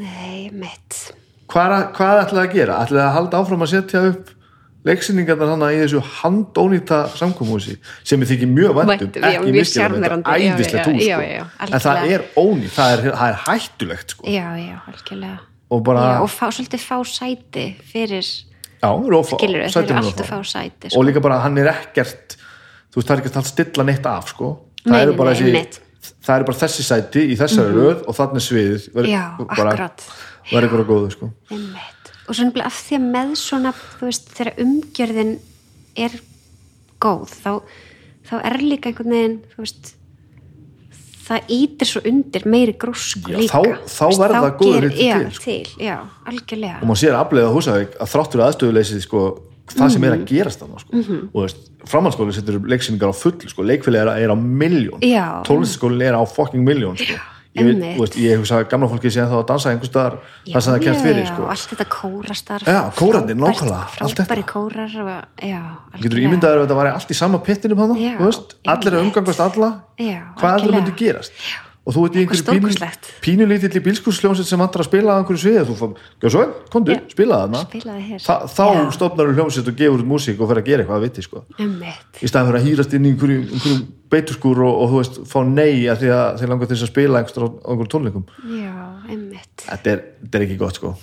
nei, mitt hvað, hvað ætlaði að gera? ætlaði að halda áfram að setja upp leiksýningarnar þannig í þessu handónýta samkómhúsi sem ég þykir mjög væntum Væntum, já, ekki með sjarmerandi, þetta, já, hús já, sko. en það er ónýtt, það er, það er hættulegt sko. já, já, algjörlega og bara, já, og fá, svolítið fá sæti fyrir já, rófa, skilur þeir sætin eru alltaf fá. sæti sko. og líka bara hann er ekkert þú veist, það er ekki að stilla neitt af sko. Það eru bara þessi það sæti í þessari röð og þannig sviðið verður bara, verður góðu sko. Og svo nefnilega af því að með svona veist, þegar umgjörðin er góð þá, þá er líka einhvern veginn þú veist það ítir svo undir meiri grósku Já, líka þá- þá ger- hlutir já, til, sko. til, já, algjörlega og maður sér afleiða húsavík að þráttur aðstöðuleysið sko, það sem Mhm. er að gerast þannig sko. og veist, framhaldsskóli setur leiksýningar á full sko. leikfélagi er, er á miljón Já. tónlistaskólin er á fucking miljón sko. ég, veit, veist, ég hugsa að gamla fólki sé þá að dansa einhvers staðar Já, það sem það já, fyrir já, sko. allt þetta kórastarf Já, frábært- nákvæmlega, allt þetta. kórar og, já, getur ímyndaður að þetta væri allt í sama pittinum hann, Já, allir að einmitt. umgangast alla Já, hvað allir myndi gerast og þú ert í einhverju pínulítill í bílskursljónsett sem vantar að spila að einhverju sviði. Þú fór, gjör svo, kondu, Já. spila þarna. Spilaðu hér. Þa, þá Já. stofnar þú hljómsett og gefur út músík og fer að gera eitthvað að viti sko. Í staðan fyrir að hýrast inn í einhverju, einhverju beituskúr og, og þú veist, fá nei að því að þeir langar til þess að spila einhverjum á einhverjum tónleikum. Já, einmitt. Þetta er, er ekki gott sko.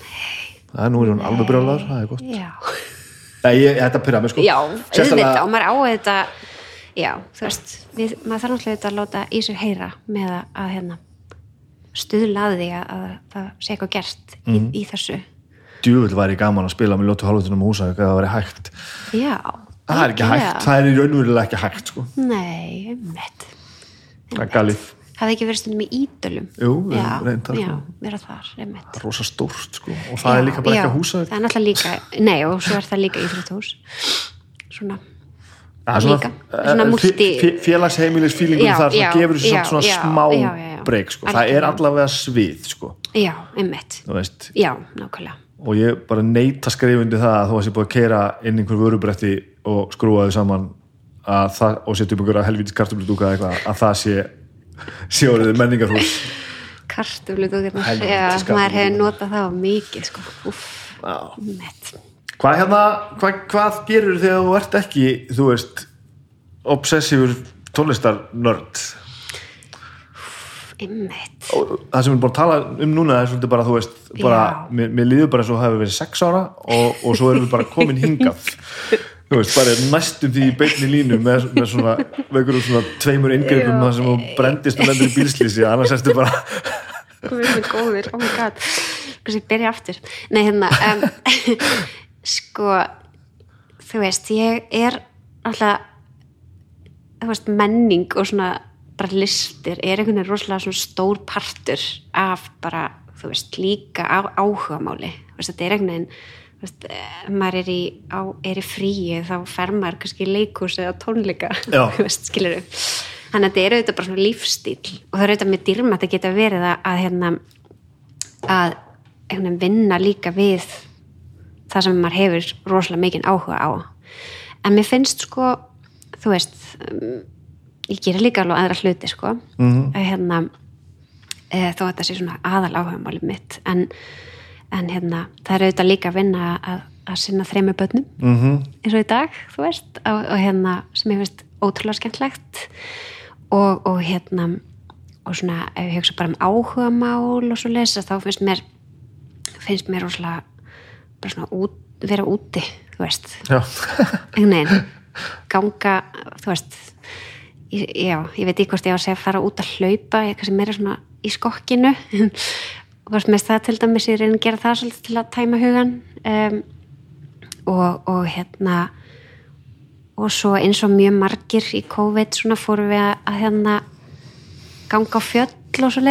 Það er nú er hún alveg brjálar, það er gott. Já. Nei, ég, þetta pyrra mig sko. Sérstaklega- já, þú veist við, maður þarf náttúrulega að láta í sig heyra með að, hérna stuðla að því að, að það sé eitthvað gert í, Mhm. í þessu. Djúvill væri gaman að spila með ljótu halvutunum húsa ef það væri hægt. Já, það er ekki algjörlega. hægt, það er í raunverulega ekki hægt sko. Nei, einmitt. Það er galið, Hafði ekki verið stundum í ídölum Jú, já, reyndar, já, sko. vera þar, einmitt. Það er rosa stórt sko. og það er líka bara já, ekki að húsa Það er náttúrulega líka, nei og svo er það líka Það er svona, líka, svona eh, multi- fé- félagsheimilis fílingur Já, þar já, gefur svona smá breyk sko. það er allavega svið sko. Já, einmitt. Já, nákvæmlega. Og ég bara neita skrifundi það að þú varst ég búið að keira inn einhver vörubretti og skrúa þau saman að það, og setja upp einhverja helvítis kartöfludúka eða eitthvað, að það sé orðið menningarhús. Getur Helvítis Já, maður hefur notað það mikið sko. Úff, Já. Hvað hérna, hvað, hvað gerur þegar þú ert ekki, þú veist obsessífur tónlistarnörd? Og það sem við erum búin að tala um núna er svolítið bara, þú veist, bara, mér, mér líður bara eins og það hefur verið sex ára og, og svo erum við bara komin hingað. Þú veist, bara næstum því í beinni línu með, með svona, með einhverjum svona tveimur inngripum það sem þú brendist og lendur í bílslýsi annars erstu bara minn góður, oh my god. Kannski byrja aftur. Nei hérna um, sko þú veist, ég er alltaf þú veist, menning og svona bara listir er einhvern veginn rosalega svona stór partur af bara, þú veist, líka á, áhugamáli, þú veist, þetta er einhvern veginn þú veist, ef maður er í, á, er í fríi þá fer maður kannski í leikús eða tónleika, þú veist, skilur þannig að þetta er auðvitað bara svona lífstíl og það er auðvitað með dýrmætt að geta verið að, að hérna að veginn vinna líka við það sem maður hefur rosalega mikinn áhuga á. En mér finnst sko þú veist um, ég gerir líka alveg aðra hluti sko. Mhm. að hérna e, þó að þetta sé svona aðal áhugamálið mitt. En, en hérna það er auðvitað líka að vinna að, að sinna þremur börnum. Mhm. eins og í dag, þú veist og, og hérna sem ég finnst ótrúlega skemmtlegt og, og hérna og svona ef ég hugsa bara um áhugamál og svo lesa þá finnst mér finnst mér rosalega bara svona út, vera úti þú veist, veginn. Ganga, þú veist já, ég veit ekki hvort ég á að segja fara út að hlaupa, ég kannski meira svona í skokkinu. Og veist, með það til dæmis ég reyna að gera það svolítið til að tæma hugan um, og, og hérna og svo eins og mjög margir í COVID svona fórum við að, að hérna ganga á fjöll og svo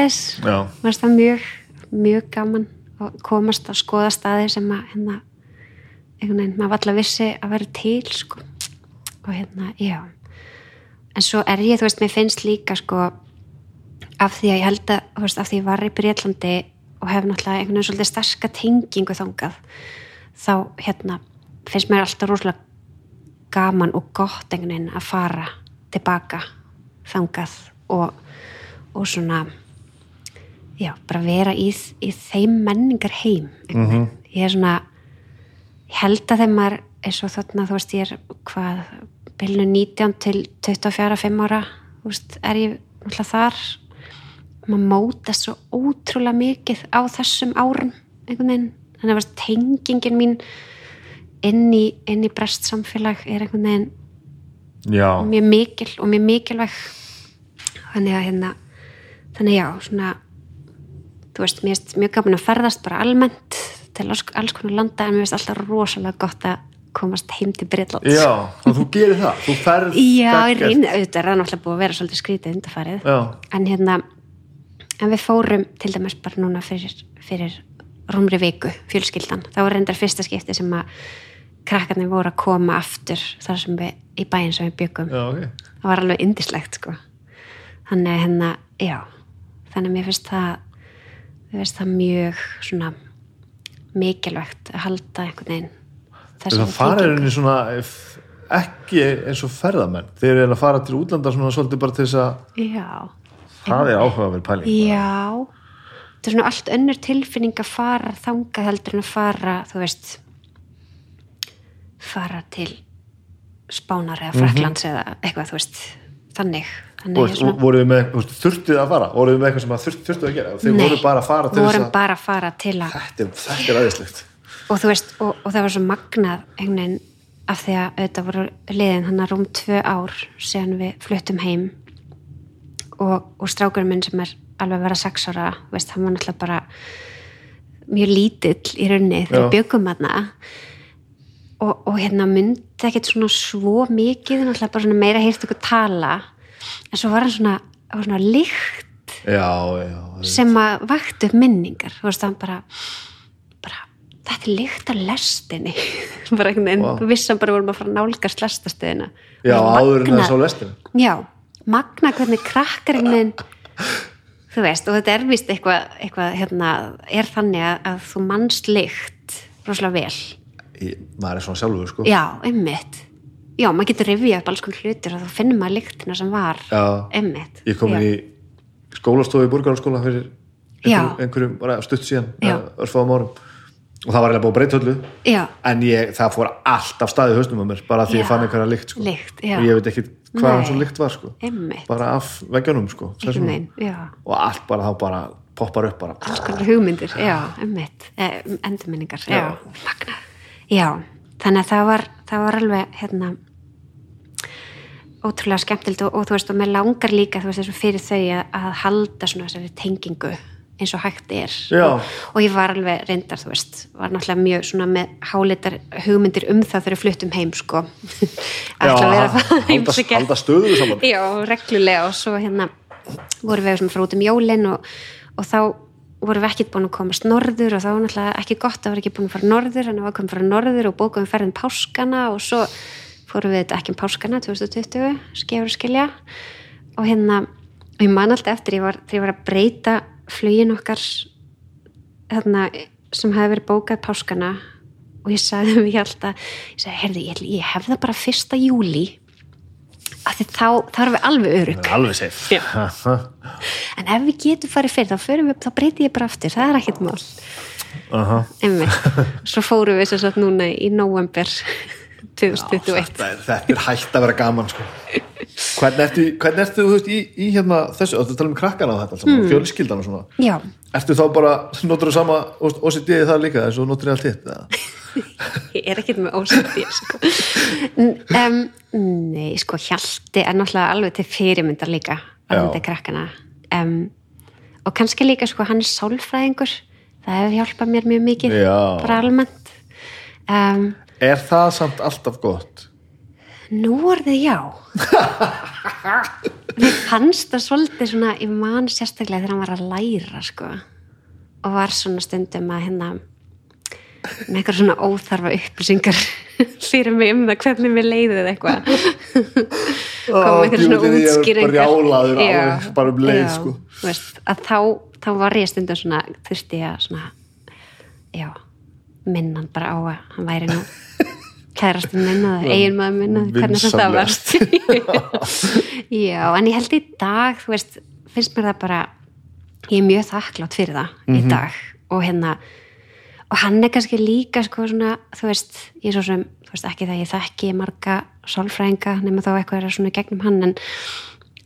finnst það mjög, mjög gaman að komast að skoða staði sem að hérna, einhvern veginn, maður alltaf vissi að vera til sko. og hérna, já en svo er ég, þú veist, mér finnst líka sko af því að ég held að, þú veist, af því ég var í Breitlandi og hef náttúrulega einhvern veginn svolítið starka tengingu þangað þá, hérna, finnst mér alltaf rosalega gaman og gott einhvern veginn að fara tilbaka þangað og, og svona já, bara vera í, í þeim menningar heim mm -hmm. ég er svona ég held að þeim maður eins og þarna, þú veist, ég er hvað, bylnu 19 til 24-5 ára, þú veist, er ég náttúrulega þar maður mótast svo ótrúlega mikið á þessum árum, einhvern veginn þannig að tengingin mín inn í, inn í brest samfélag er einhvern veginn Já. mjög mikil og mjög mikilvæg þannig að hérna þannig já, svona þú veist, mér finnst mjög gaman að ferðast bara almennt til alls, konar landa en mér finnst alltaf rosalega gott að komast heim til Breitlands Já, og þú gerir það. Þú ferð Já, ég reyni, auðvitað er það náttúrulega búið að vera svolítið skrítið undarfarið Já. en hérna en við fórum til dæmis bara núna fyrir, fyrir rúmri viku, fjölskyldan það var reyndar fyrsta skipti sem að krakkarnir voru að koma aftur þar sem við, í bæinn sem við byggum Já, ok. það var alveg indislegt sko þannig hérna, já þannig að mér finnst það mér finnst það mjög svona mikilvægt að halda einhvern veginn Það fara er henni svona ekki eins og ferðamenn. Þeir eru að fara til útlanda svona svolítið bara til þess að já, það er áhugaverð pæling. já. Þetta er svona allt önnur tilfinning að fara þangað heldur en að fara þú veist fara til Spánar eða Fraklands eða eitthvað þú veist þannig, Veist, voruð þið með, þurftið að fara? Voruð þið með eitthvað sem að þurft, þurftuð að gera? Nei, voru bara að fara til þess að bara að fara til að þetta er, þetta er aðeinslegt. og og, og það var svo magnað veginn af því að auðvitað voru liðin hann að rúm tvö ár síðan við fluttum heim og, og strákurinn minn sem er alveg að vera sex ára, veist, hann var náttúrulega bara mjög lítill í raunni þegar við byggum þarna og, og hérna myndi ekkert svona svo mikið, náttúrulega bara svona meira heyrt ykkur tala en svo var hann svona, var svona lykt Já, já. sem að vakti upp minningar þú veist, hann bara, bara þetta er lykt af lestinni bara einhvern veginn, þú vissan bara vorum að fara að nálgast lestastöðina Já, áður en það sá lestin. já, magna hvernig krakkar einhvern veginn þú veist, og þetta er vist eitthvað, eitthvað hérna, er þannig að, að þú mannst lykt rosalega vel Í, maður er svona sjálfur, sko. já, einmitt já, maður getur rifjað upp alls konar hlutir og þá finnur maður lyktina sem var Já. einmitt Ég kom í skólastofu í Burgarskóla fyrir einhverjum, einhverjum bara stutt síðan, örfáðum árum. Og það var eiginlega búið já, En ég, það fór allt af staði hausnum á mér, bara því Já. ég fann einhverja lykt, sko. Og ég veit ekki hvað hann svo lykt var, sko. Bara af veggjunum, sko. Og allt bara þá bara poppar upp bara. alls konar hugmyndir, já, ummitt eh, endurminningar, já, já, þannig að það var það var alveg, hérna ótrúlega skemmtild og, og þú veist, og mér langar líka, þú veist, þessu fyrir þau að, að halda svona þessari tengingu eins og hægt er. Og, og ég var alveg reyndar, þú veist var náttúrulega mjög svona með hálitar hugmyndir um það þegar fluttum heim sko. Ætla að vera það halda, heimsækja. Já, reglulega. Og svo hérna vorum við frá út um jólin og, og þá vorum við ekkert búin að komast norður og þá var náttúrulega ekki gott að vera ekki búin að fara norður en við varum að fara norður og bókum ferðin páskana og svo fórum við þetta ekki um páskana 2020, skefur og skilja og hérna og ég man alltaf eftir ég var, þegar ég var að breyta flugin okkar þarna sem hefði verið bókað páskana og ég sagði við alltaf ég sagði, herði, ég, ég hef það bara fyrsta júli af því þá, þá erum við alveg örug alveg Já. en ef við getum farið fyrir þá, förum við, þá breyti ég bara aftur það er ekkert mál Aha. Einmitt. svo fórum við sem sagt núna í november 2021 þetta, er, er hægt að vera gaman sko. hvernig ertu, hvernig ertu veist, í, í hérna þessu, þú tala um krakkana og þetta saman, fjölskyldan og svona. Já, ertu þá bara, notur þú sama OCD-ið það líka, þess að notur þið allt hitt ég er ekkert með ósætti sko. um, nei, sko Hjalti er náttúrulega alveg til fyrirmyndar líka alveg til krakkana. Um, og kannski líka sko hann er sálfræðingur. Það hefur hjálpað mér mjög mikið Já. bara almennt. Um, er það samt alltaf gott? Nú orðið já. Mér fannst það svolítið svona ég man sérstaklega þegar hann var að læra sko. Og var svona stundum að hérna með eitthvað svona óþarfa upplýsingar fyrir mig um það hvernig mér leiðið eitthvað. Kom eitthvað svona er útskýringar. bara um leið, já, sko. veist, að þá, þá var ég stundum svona þurfti ég að svona já, minna hann bara á að hann væri nú kærastinn minna, eigin maður minna hvernig þetta var. já, en ég held í dag þú veist, finnst mér það bara ég er mjög þakklátt fyrir það í dag. Og hérna og hann er kannski líka sko svona þú veist, ég er svo sem, þú veist ekki það ég þekki marga sálfræðinga nema þá eitthvað er svona gegnum hann en,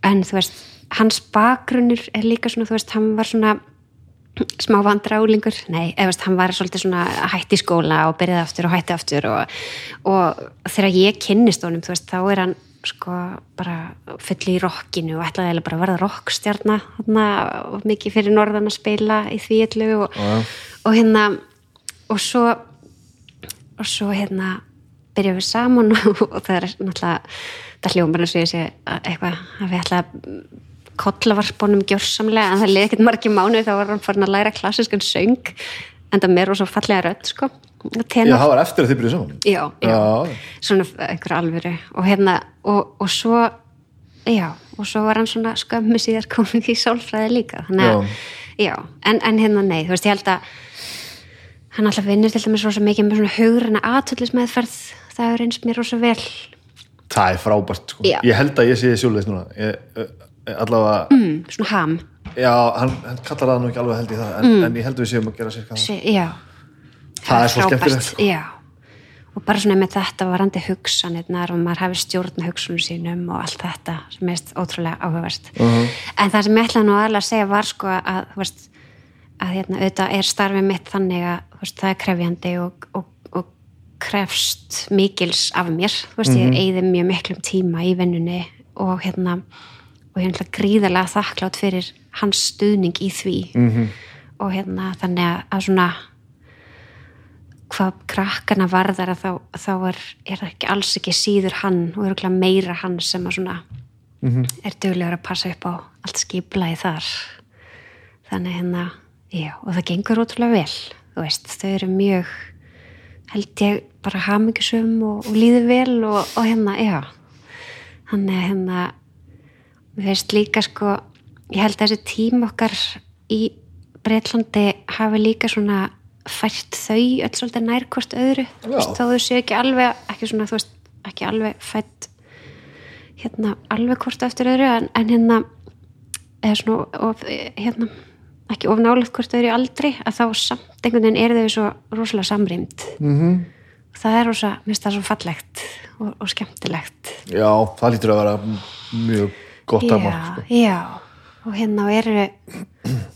en þú veist, hans bakgrunnur er líka svona, þú veist, hann var svona smá vandrálingur nei, eða veist, hann var svolítið svona hætti í skóla og byrjaði aftur og hætti aftur og, og þegar ég kynnist honum, þú veist, þá er hann sko bara full í rockinu og ætlaði bara að verða rockstjarna þarna og mikið fyrir norðan að spila í því allu og, og hérna og svo og svo hérna byrjaðum við saman og, og það er náttúrulega það hljómar eins og ég sé að eitthvað að við ætla að kollavarpunum gjörsamlega en það liði ekkert margir mánuð þá var hann farin að læra klassiskan söng en það mér og svo fallega rödd sko. Já, tenor, það var eftir að þið byrjuð saman. Já, já, Já. svona einhver alvöru. Og hérna og, og svo já, og svo var hann svona skömmu síðar komin í sálfræði líka þannig að, já, en, en hérna nei þú veist, ég held að hann alltaf vinnur til dæmis rosa mikið með svona hugræna aðtöldismeðferð það er eins mér rosa vel. Það er frábært sko. Já. ég held að ég sé sjóleis núna. Ég, allavega, mm, svona ham. Já, hann, hann kallar það nú ekki alveg held í það en, en ég held við séum að gera sér Se, já, það er svo skemmtilegt sko. já. Og bara svona með þetta varandi hugsanirnar og maður hafi stjórn hugsunum sínum og allt þetta sem er ótrúlega áhugavert. Mhm. en það sem ég ætla nú aðlega að segja var sko að, þú veist, að hérna, auðvitað er starfið mitt þannig að veist, það er krefjandi og, og, og krefst mikils af mér. Þú veist, ég eigði mjög miklum tíma í vinnunni og hérna og ég er náttúrulega gríðarlega þakklátt fyrir hans stuðning í því. -hmm. og hérna þannig að, svona hvað krakkana varðar að þá, þá er, er ekki alls ekki síður hann og er meira hann sem að svona er duglegur að passa upp á allt skiplaði þar. Þannig hérna já, og það gengur ótrúlega vel. Þú veist, þau eru mjög held ég bara hamingisum og, og líður vel og, og hérna, já. Þannig hérna mér veist líka sko ég held að þessi tím okkar í Breitlandi hafi líka svona fært þau öll svolítið nær hvort öðru. Veist, þó þau séu ekki alveg ekki svona, veist, ekki alveg fætt hérna alveg hvort eftir öðru en, en hérna eða svona of, hérna ekki of nálega hvort öðru í aldri að þá samt einhvern veginn eru þau svo rosalega samrýmd. Mm -hmm. það er rosa, mér finnst það svo fallegt og, og skemmtilegt. Já, það lítur að vera mjög gott að já, mark sko. já og hérna eru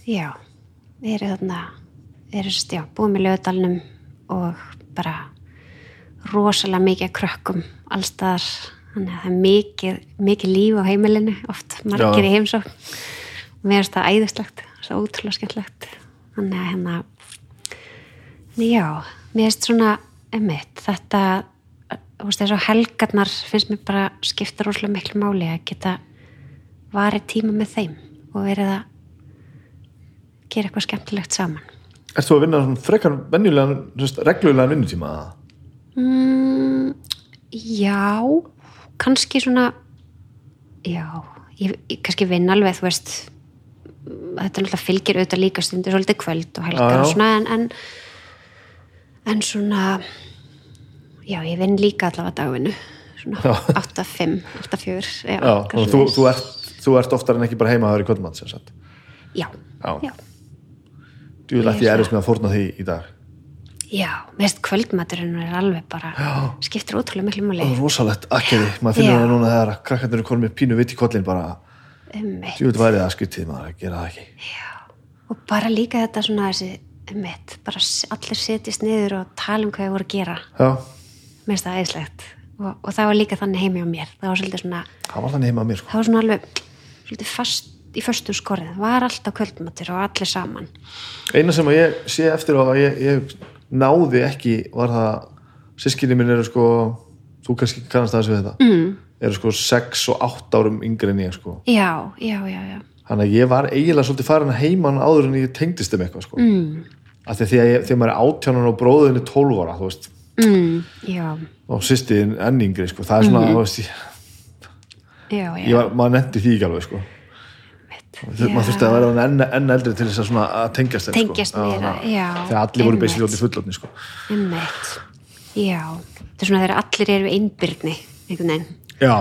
já, eru þarna eru sérst, já, búið með lögadalnum og bara rosalega mikið krökkum allstaðar, þannig að það er mikið, mikið líf á heimilinu, oft margir Já. í heimsókn og mér finnst það æðislegt svo ótrúlega skemmtlegt þannig að hérna já, mér finnst svona emitt, þetta þú veist, þessu helgarnar finnst mér bara skipta rosalega miklu máli að geta varið tíma með þeim og verið að gera eitthvað skemmtilegt saman. Ert þú að vinna frekar venjulegan, reglulegan vinnutíma? mm, Já kannski svona já, ég, ég kannski vinn alveg, þú veist þetta er náttúrulega fylgir auðvitað líka stundir svolítið kvöld og helgar Já, og svona en, en, en svona já, ég vinn líka allavega dagvinnu svona 8-5, 8-4 já, Já, eitthvað og þú, þú, ert, þú ert oftar en ekki bara heima að vera í sagt. já, Já. já, Þú ekki Ég er erist með að fórna því í dag. já veist kvöldmaturinn er alveg bara Já. skiptir ótrúlega miklu máli Það er rosalegt akkeri, maður finnur Já. það núna þegar krakkarnir eru konum með pínu vitt í kollin bara, Einmitt. þú veit værið að skutið maður að gera það ekki. og bara líka þetta svona þessi mitt, bara allir setjast niður og tala um hvað ég voru að gera Já, finnst það æðislegt og, og það var líka þannig heimi á mér það var svolítið svona, það var þannig heima að mér sko. það var svona alveg svolítið fast í föstum skorið var alltaf kvöldmatur og allir saman Eina sem að ég sé eftir á að ég, ég náði ekki var það, sískinni minn eru sko, þú kannski kannast aðeins við þetta, mm. eru sko 6 og 8 árum yngri en ég sko. já, já, já, já Þannig að ég var eiginlega svolítið farin að heiman áður en ég tengdist þeim eitthvað sko. Mm. Af því að ég, þegar maður er átjánan og bróðinni 12 ára, þú veist, mm, og sýstiðin enn yngri, sko. það er svona, þú veist, ég, já, já var, maður nefndi því ekki alveg, sko. Þur, maður þurfti að vera enn, enn eldri til þess að, að tengjast þeim, Tengjast sko. Þegar allir voru beisið ljóti fullotni, sko. Já, þetta er svona þegar allir eru einbyrni einhvern veginn Já,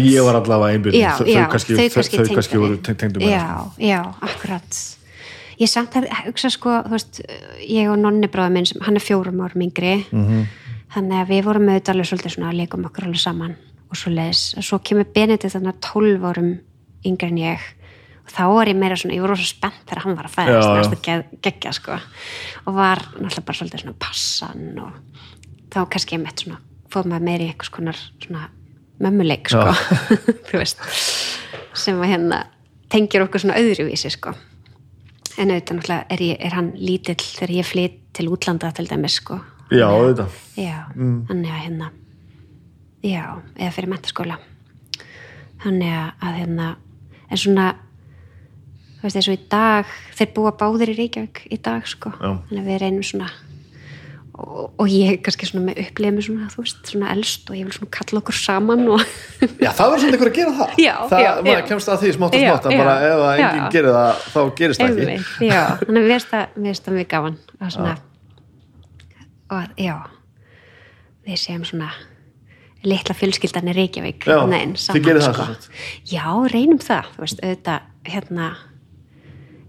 ég var allavega einbyrð, já, þau, já, þau kannski, þau, þau tengdu kannski voru tengdu mér. já, já, akkurat ég samt að hugsa sko þú veist, ég og nonni bráða minn hann er fjórum árum yngri Mhm. -hmm. þannig að við vorum auðvitað alveg svolítið svona að leikum okkur alveg saman og svo leis, svo kemur Benedikt þannig að 12 árum yngri en ég. Og þá var ég meira svona, ég var rosa spennt þegar hann var að fæðast, næstu geg, geggja sko. Og var náttúrulega bara svolítið svona passan og þá kannski ég meitt svona fóð maður meiri í einhvers konar svona mömmuleik sko. Þú veist sem að hérna tengir okkur svona öðruvísi sko. En auðvitað náttúrulega er, ég, er hann lítill þegar ég flytt til útlanda til dæmis sko. Já, auðvitað. já, þannig að hérna já, eða fyrir mentaskóla þannig að, að hérna en svona þú veist og í dag, þeir búa báðir í Reykjavík í dag sko þannig að við reynum svona og, og ég kannski svona með upplifið mig svona, þú veist, svona elst og ég vil svona kalla okkur saman og Já, það verður svona einhver að gera það. Já, það, já, maður já. kemst að því smátt og smátt, að já, bara ef að já. enginn gerir það, þá gerist það ekki. Já, þannig að við veist það, mér finnst það mjög gaman og svona og að, já við séum svona litla fjölskyldan í Reykjavík Já, þið saman, sko. já, reynum það, þú veist, auðvitað hérna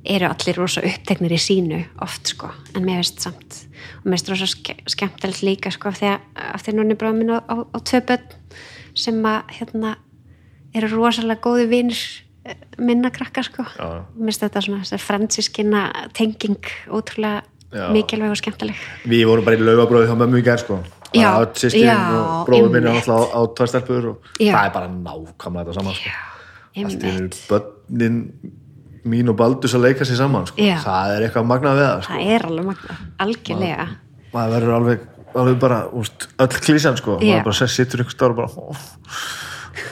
eru allir rosa uppteknir í sínu oft sko, en mér veist samt og mér veist rosa ske skemmtilegt líka sko, af því að, af því að núna bráðum minn á, á, á börn sem að hérna eru rosalega góði vinir eh, minna krakka sko. Já, mér finnst þetta svona þessar fransískina tenging ótrúlega Já. mikilvæg og skemmtileg. Við vorum bara í laugabröði hjá mömmu í gær sko Sýstin já, og bróður minn er alltaf á, tvær stelpur og það er bara nákvæmlega þetta saman sko. Allt einmitt, börnin mín og Baldus að leika sér saman sko. Það er eitthvað magnað við það sko. það er alveg magna algjörlega, maður verður alveg, alveg bara úst, öll klísan sko, Já. maður bara sess- situr ykkur stáður og bara ó,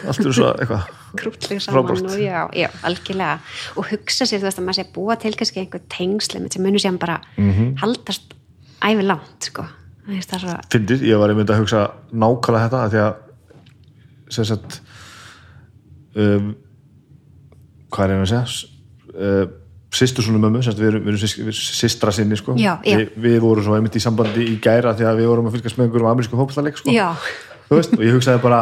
allt er svo eitthvað krútlega saman og já, já, algjörlega og hugsa sér þú veist að maður sé að búa til kannski einhver tengsli sem munur sér bara Mhm. haldast æfi langt sko fyndið, ég var einmitt að hugsa nákvæmlega þetta af því að sem sagt um, hvað er ég að segja? Uh, sýstur svona mömmu sem sagt, við erum, við erum systra sinni sko. Já, já. Við, við vorum svo einmitt í sambandi í gæra því að við vorum að fylgast með einhverjum amerísku hópstæðleik sko. veist, og ég hugsaði bara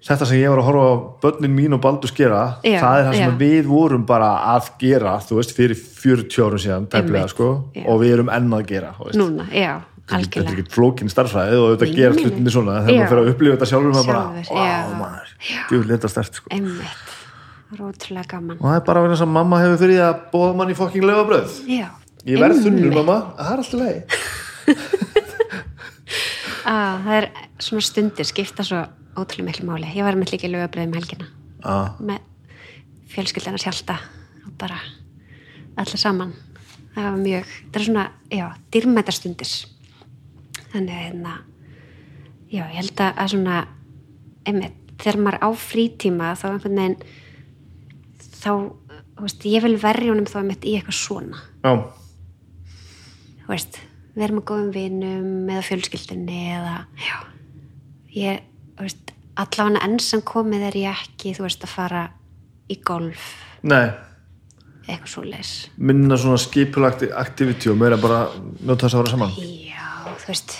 þetta sem ég var að horfa á börnin mín og Baldurs gera, Já, það er það sem við vorum bara að gera, þú veist, fyrir 40 árum síðan, tæmlega sko og við erum enn að gera, núna, já, þetta er ekki flókin starfræði og þetta nei. hlutinni svona þegar maður fyrir að upplifa þetta sjálfur maður bara, wow, maður, djúvel þetta stert sko. einmitt, það ótrúlega gaman. Og það er bara vegna þess að mamma hefur fyrir að bóða mann í fokking lögabröð ég verð þunnur mamma, það er alltaf leið ah, það er svona stundir skipta svo ótrúlega miklu máli. Ég var með líka lögabröðum helgina. Ah, með fjölskyldina sjálta og bara allir saman. Það var mjög, það er svona já, dýrmætastundir þannig að hérna já, ég held að, að svona einmitt, þegar maður á frítíma þá einhvern veginn þá, þú veist, ég vil verja honum þá einmitt í eitthvað svona. Já, þú veist, við erum að góðum vinum eða fjölskyldinni eða, já, ég, þú veist, allavega enn sem komið er ég ekki, þú veist, að fara í golf, nei. Eitthvað svo leis. minna svona skipulagt activity og meira bara njóta þess að vera saman? Já, þú veist,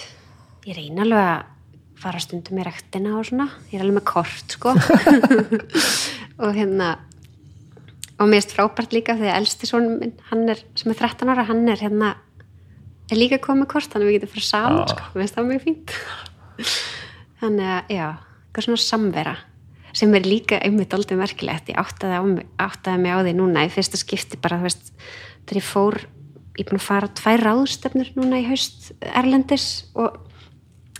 ég reyna alveg að fara stundum í rektina og svona, ég er alveg með kort, sko, og hérna, og mér erst frábært líka því að elsti sonum minn, hann er, sem er 13 ára, hann er hérna, er líka komið kort, þannig að við getum fara saman, Ah. sko, mér finnst það mjög fínt. Þannig að, já, eitthvað svona samvera sem er líka einmitt aldrei merkilegt ég áttaði, áttaði mig á því núna í fyrsta skipti bara, þú veist þegar ég fór, ég er búin að fara tvær ráðstefnur núna í haust Erlendis og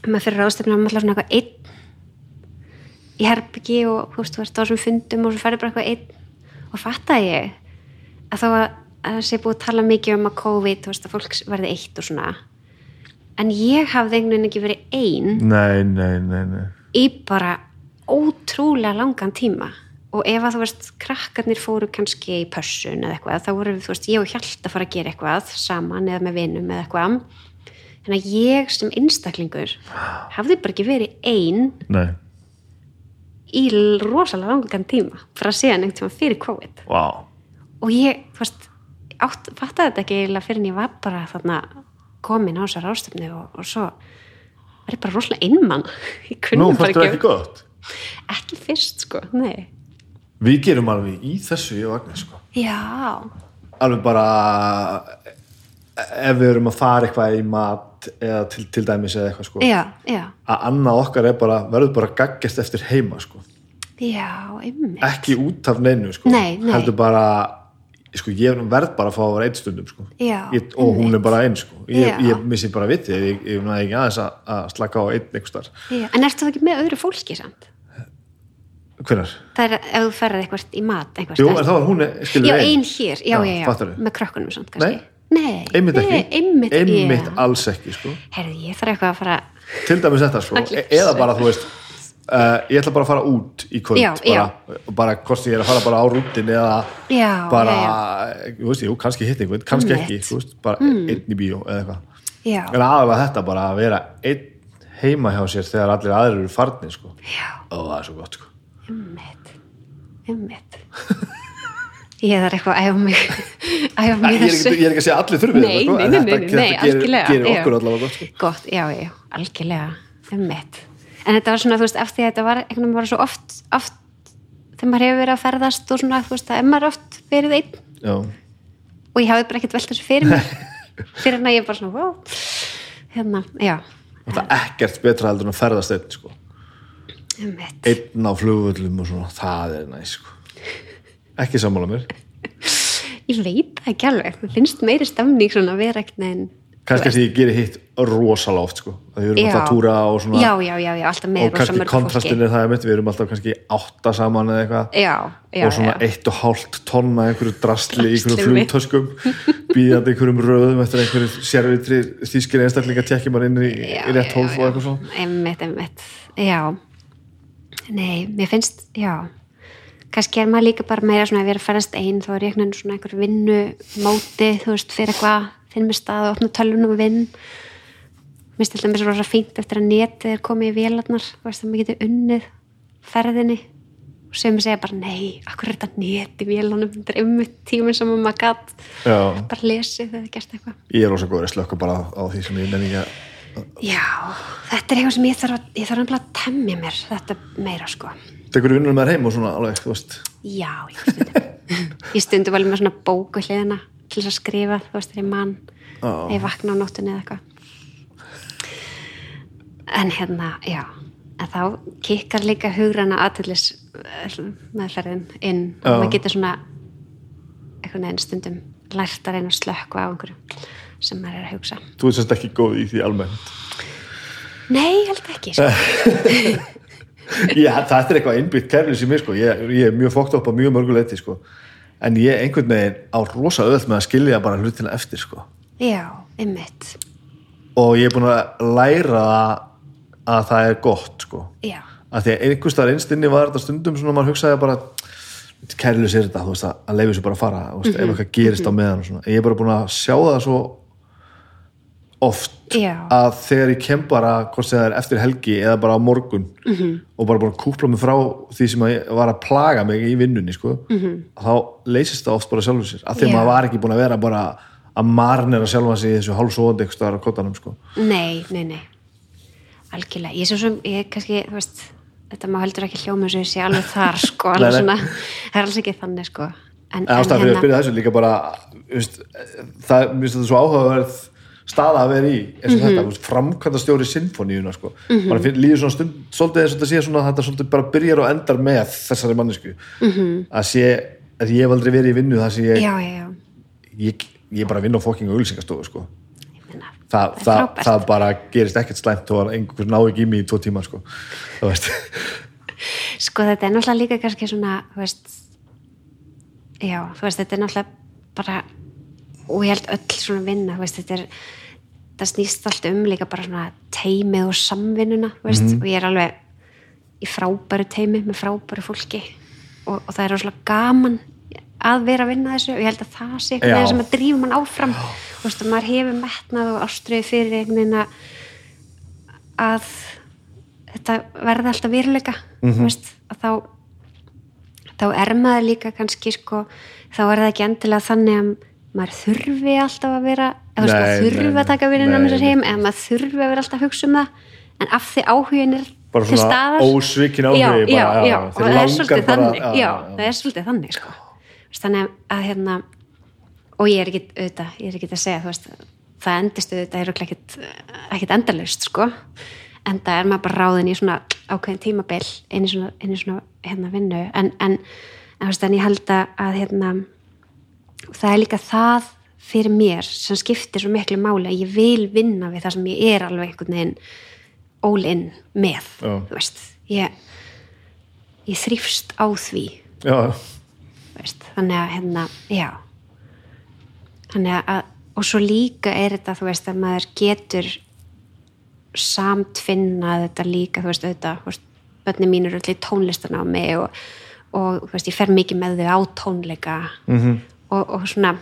maður fyrir ráðstefnur er maður alltaf svona eitthvað einn í herbyggi og þú veist, þú ert á þessum fundum og svo ferði bara eitthvað einn. Og fattaði ég að þá að að það sé búið að tala mikið um að COVID, þú veist, að fólk verði eitt og svona. En ég hafði einhvern veginn ekki verið ein nei, nei, nei, nei. í bara ótrúlega langan tíma og ef að þú veist krakkarnir fóru kannski í pössun eða eitthvað þá voru þú veist ég og Hjalt að fara að gera eitthvað saman eða með vinum eða eitthvað. Þannig að ég sem einstaklingur hafði bara ekki verið ein nei, í rosalega langan tíma að segja einhvern tíma fyrir COVID. Wow og ég, þú veist átt, fattaði þetta ekki eiginlega fyrir en ég var bara þarna komin á þessar ástöfnu og, og svo var ég bara rosalega kunni nú, fannst það ekki gott? Ekki fyrst sko, nei við gerum alveg í þessu ég og Agnes sko. Já, alveg bara ef við erum að fara eitthvað í mat eða til, til dæmis eða eitthvað sko. Já, já. Að annað okkar er bara, verður bara gaggjast eftir heima sko, já, einmitt. Ekki út af neinu sko, Nei, nei. heldur bara sko, ég verð bara að fá að vera einn stundum sko, Já, ég, og hún er bara einn sko, ég, ég missi bara vitið ég, næði ekki aðeins að, að slaka á einn en ertu það ekki með öðru fólki samt? Hvernar? það er ef þú ferðið eitthvað í mat eitthvað Jú, en þá var hún skilur já, ein. hér, já, Já, já, já, með krökkunum samt kannski. Nei. nei, einmitt ekki, nei, einmitt, einmitt já. alls ekki sko. herði, ég þarf eitthvað að fara til dæmis þetta sko, e- eða bara þú veist uh, ég ætla bara að fara út í kvöld Já, bara, og bara sem ég er að fara bara á rútin eða já, bara, já, þú veist, jú, kannski hitt einhvern kannski Einmitt. ekki, þú veist, bara einn í bíó eða eitthvað, já, en aðalega þetta bara að vera einn heima hjá sér þegar allir aðrir eru farnir sko, já, og það er svo gott sko einmitt. Einmitt. Ég þarf eitthvað að æfa mig æfa Nei, mig ég, er þessu. ekki, ég er ekki að segja að allir þurfið Nei, þetta, sko, nei, nei, þetta, nei, nei, þetta gerir, algjörlega, gerir já. okkur allavega gott sko. gott, já, já, algjörlega. Ummitt en þetta var svona, þú veist, af því að þetta var einhvern veginn bara svo oft, oft þegar maður hefur verið að ferðast og svona, þú veist, að ef maður oft verið einn. Já, og ég hafði bara ekkert velt þessu fyrir mér. Fyrir en að ég bara svona, wow hérna, já, þetta er ekkert betra heldur en að ferðast einn sko. Einn á flugvöllum og svona, það er næs sko. ekki sammála mér. Ég veit ekki alveg, mér finnst meiri stemning svona ekkert neginn kannski að ég geri hitt rosalega oft sko. við erum alltaf að túra og svona. Já, já, já, já, alltaf með og kannski kontrastin er það einmitt, við erum alltaf kannski átta saman eða eitthvað. Já, já, og svona já. eitt og hálft tonna einhverju drastli í einhverju flugtöskum býðandi einhverjum röðum eftir einhverju sérvitri þýskir einstaklinga tekja maður inn í, Já, rétt já, hólf já, og eitthvað svona. Einmitt, einmitt, já nei, mér finnst, já. Kannski er maður líka bara meira svona að vera að ferðast einn, þá er ég einhvern veginn svona einhver vinnu móti, þú veist, fyrir eitthvað finn mér stað og opna tölvunum og vinn. Mér finnst þetta mér svo rosa fínt eftir að netið er komið í vélarnar þú veist, að maður getur unnið ferðinni. Og sem ég segja bara, nei, akkur er þetta net í vélarnum, þetta er ummitt tíminn sem maður gatt Já, bara lesið eða gert eitthvað. Ég er rosa góður að slökka bara á því sem ég að Já, þetta er eitthvað sem ég þarf að, ég þarf að temja mér þetta meira sko. tekur vinnunum með þér heim og svona alveg, þú veist Já, ég stundum. ég stundum vel með svona bóku hliðina til þess að skrifa, þú veist, þegar ég mann, þegar ég vakna á nóttunni eða eitthvað. En hérna, já, en þá kikkar líka hugrana aðtillis meðferðin inn Já. og maður getur svona einhvern veginn stundum lært að reyna að slökka á einhverju sem maður er að hugsa. þú sérst ekki góð í því almennt Nei, ég held ekki, sko. Já, þetta er eitthvað innbyggt kærlis í mig sko. ég, ég er mjög fókt upp á mjög mörguleiti sko. en ég einhvern veginn á rosa öll með að skilja bara hlutina eftir sko já, einmitt og ég er búin að læra að, að það er gott sko já, að því að einhvers staðar einstinni var þetta stundum svona maður hugsaði bara kærilu sér þetta, þú veist að, leifu sér bara að fara veist, ef eitthvað gerist á meðan og svona ég er bara búin að sjá það svo oft Já. að þegar ég kem bara er eftir helgi eða bara á morgun -hmm. og bara að kúpla mig frá því sem að var að plaga mig í vinnunni sko, -hmm. þá leysist það oft bara sjálfur sér, að því að maður var ekki búin að vera bara að marnera sjálfa sig í þessu hálfsóðandi eitthvað staðar á kottanum sko. nei, nei, nei algjörlega, ég er svo sem ég er kannski, þú veist, þetta má heldur ekki hljóma sem ég sé alveg þar, sko alveg svona, það er alls ekki þannig, sko en, En að bara þú veist, það, þetta svo áhugaverð staða að vera í eins og þetta, mm framkvæmda stjóri sinfoníuna sko. mm -hmm. mann líður svona stund svolítið eins og þetta sé svona að þetta svolítið bara byrjar og endar með þessari mannesku -hmm. að sé, að ég hef aldrei verið í vinnu þar sem ég, já, já, já, ég, ég bara að vinna á fokking auglýsingastofu sko. ég meina Þa, Það það, það bara gerist ekkert slæmt og einhver ná ekki í mig í tvo tíma sko. þú veist sko þetta er náttúrulega líka kannski svona þú veist já, þú veist, þetta er náttúrulega bara og ég held öll svona vinna þú veist, þetta er það snýst allt um líka bara svona teimið og samvinnuna, veist, og ég er alveg í frábæru teimi með frábæru fólki. Og, og það er rosalega gaman að vera að vinna þessu og ég held að það sé eitthvað Já. sem að drífa mann áfram. Þú veist, og maður hefur metnað og ástriði fyrir einhvern veginn að þetta verði alltaf veruleika Mhm. þú veist, að þá þá er maður líka kannski sko, þá er það ekki endilega þannig að maður þurfi alltaf að vera eða þurfi að taka með sér nei. heim eða maður þurfi að vera alltaf að hugsa um það. En af því áhugin er Bara til svona staðar ósvikin bara, já, þeir og það er svolítið bara- þannig. já, það er svolítið þannig sko. Þannig að hérna og ég er ekki auðvitað, ég er ekki að segja veist, það endist auðvitað er ekkit, ekkit endalaust sko. En það er maður bara ráðin í svona ákveðin tímabil inn í svona, inn í svona hérna vinnu. En, en, en, en ég held að, að hérna það er líka það fyrir mér sem skiptir svo miklu máli að ég vil vinna við það sem ég er alveg einhvern veginn all in með ég ég þrýfst á því. Þannig að hérna, já. Þannig að, og svo líka er þetta, þú veist, að maður getur samt finna þetta líka, þú veist, auðvitað bönni mín eru allir tónlistan á mig og, og þú veist, ég fer mikið með þau á tónleika. Mhm. -hmm. Og, og svona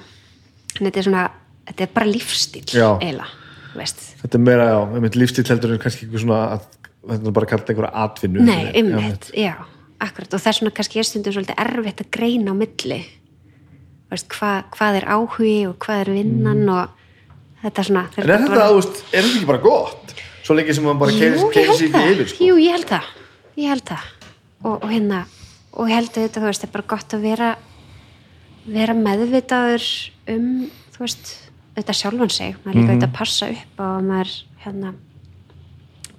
þetta er svona, þetta er bara lífstíl Já. eiginlega, veist þetta er meira, já, einmitt lífstíl heldur en kannski eitthvað svona að þetta bara að kalla einhverja atvinnu Nei, einmitt, já, akkurat og það er svona kannski er stundum svolítið erfitt að greina á milli veist, hva, hvað er áhugi og hvað er vinnan og þetta svona Mm. En er þetta, þú veist, er þetta ekki bara gott? Svo lengi sem maður bara ég sig það ekki yfir, sko. Jú, ég held það, ég held það og, og hérna, og ég held að þetta, þú veist, er bara gott að vera vera meðvitaður um, þú veist, þetta sjálfan sig maður er líka Mhm. auðvitað að passa upp á að maður, hérna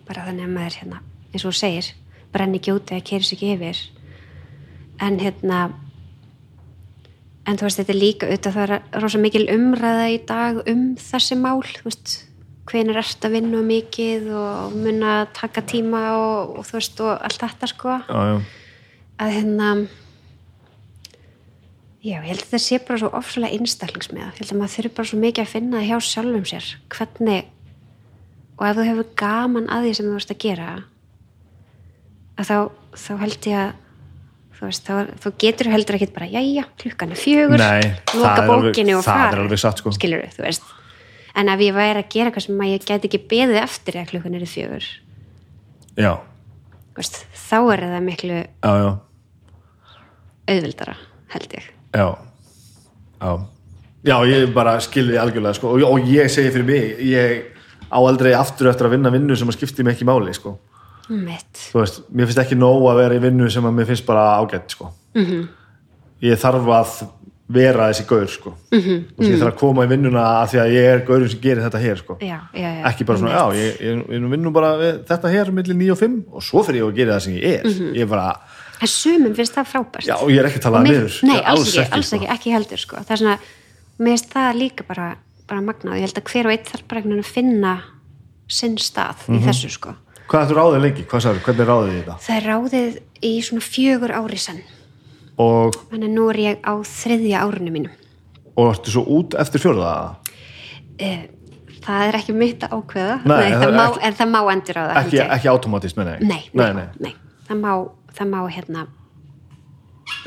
bara þannig að maður, hérna, eins og þú segir brenni úti að keiri sig ekki yfir en hérna en þú veist, þetta er líka auðvitað það er rosa mikil umræða í dag um þessi mál, þú veist hvenær ert að vinna mikið og mun að taka tíma og, og þú veist, og allt þetta sko Já, já. að hérna já, ég held að þetta sé bara svo ofsalega einstaklingsmiða, ég held að maður þurfi bara svo mikið að finna hjá sjálfum sér. Hvernig og ef þú hefur gaman að því sem þú veist að gera að þá, þá held ég að þú veist, þá, þá getur heldur ekkit bara, jæja, klukkan er fjögur loka alveg- bókinni og fara. satt, sko. skilur þú veist. En ef ég væri að gera eitthvað sem ég gæti ekki beðið eftir að klukkan er fjögur Já, þú veist, þá er það miklu já, já, auðvildara, held ég já, já. Já, ég bara skilði algjörlega, sko, og, og ég segi fyrir mig, ég á aldrei aftur eftir að vinna vinnu sem að skipti mig ekki máli, sko. veist, mér finnst ekki nóg að vera í vinnu sem að mér finnst bara ágætt, sko. Mhm. -hmm. Ég þarf að vera þessi gaur, sko. Mm -hmm. Og ég þarf að koma í vinnuna að því að ég er gaurinn sem gerir þetta hér, sko. já, já, já ekki bara svona, já, ég, ég, ég vinnum bara þetta hér millir 9 og 5 og svo fyrir ég að gera það sem ég er ég er bara, en sumum finnst það frábært já, og ég er ekki að tala mér- niður nei, Ég- alls, ekki, alls sko. ekki, ekki heldur sko. það er svona, mér finnst það líka bara, bara magnað, ég held að hver og einn þarf bara einhvern veginn að finna sinn stað Mhm. í þessu sko Hvað ættu ráðið lengi? Hvað sagður, hvernig er ráðið í þetta? það er ráðið í svona fjögur ári senn og, Þannig að nú er ég á þriðja árinu mínum. og ertu svo út eftir fjórða Eh, Það er ekki mitt að ákveða, Nei, nei, það það er má, ekki- en það má endur á það. ekki, ekki automatist nei, nei. nei. Það, má, það má hérna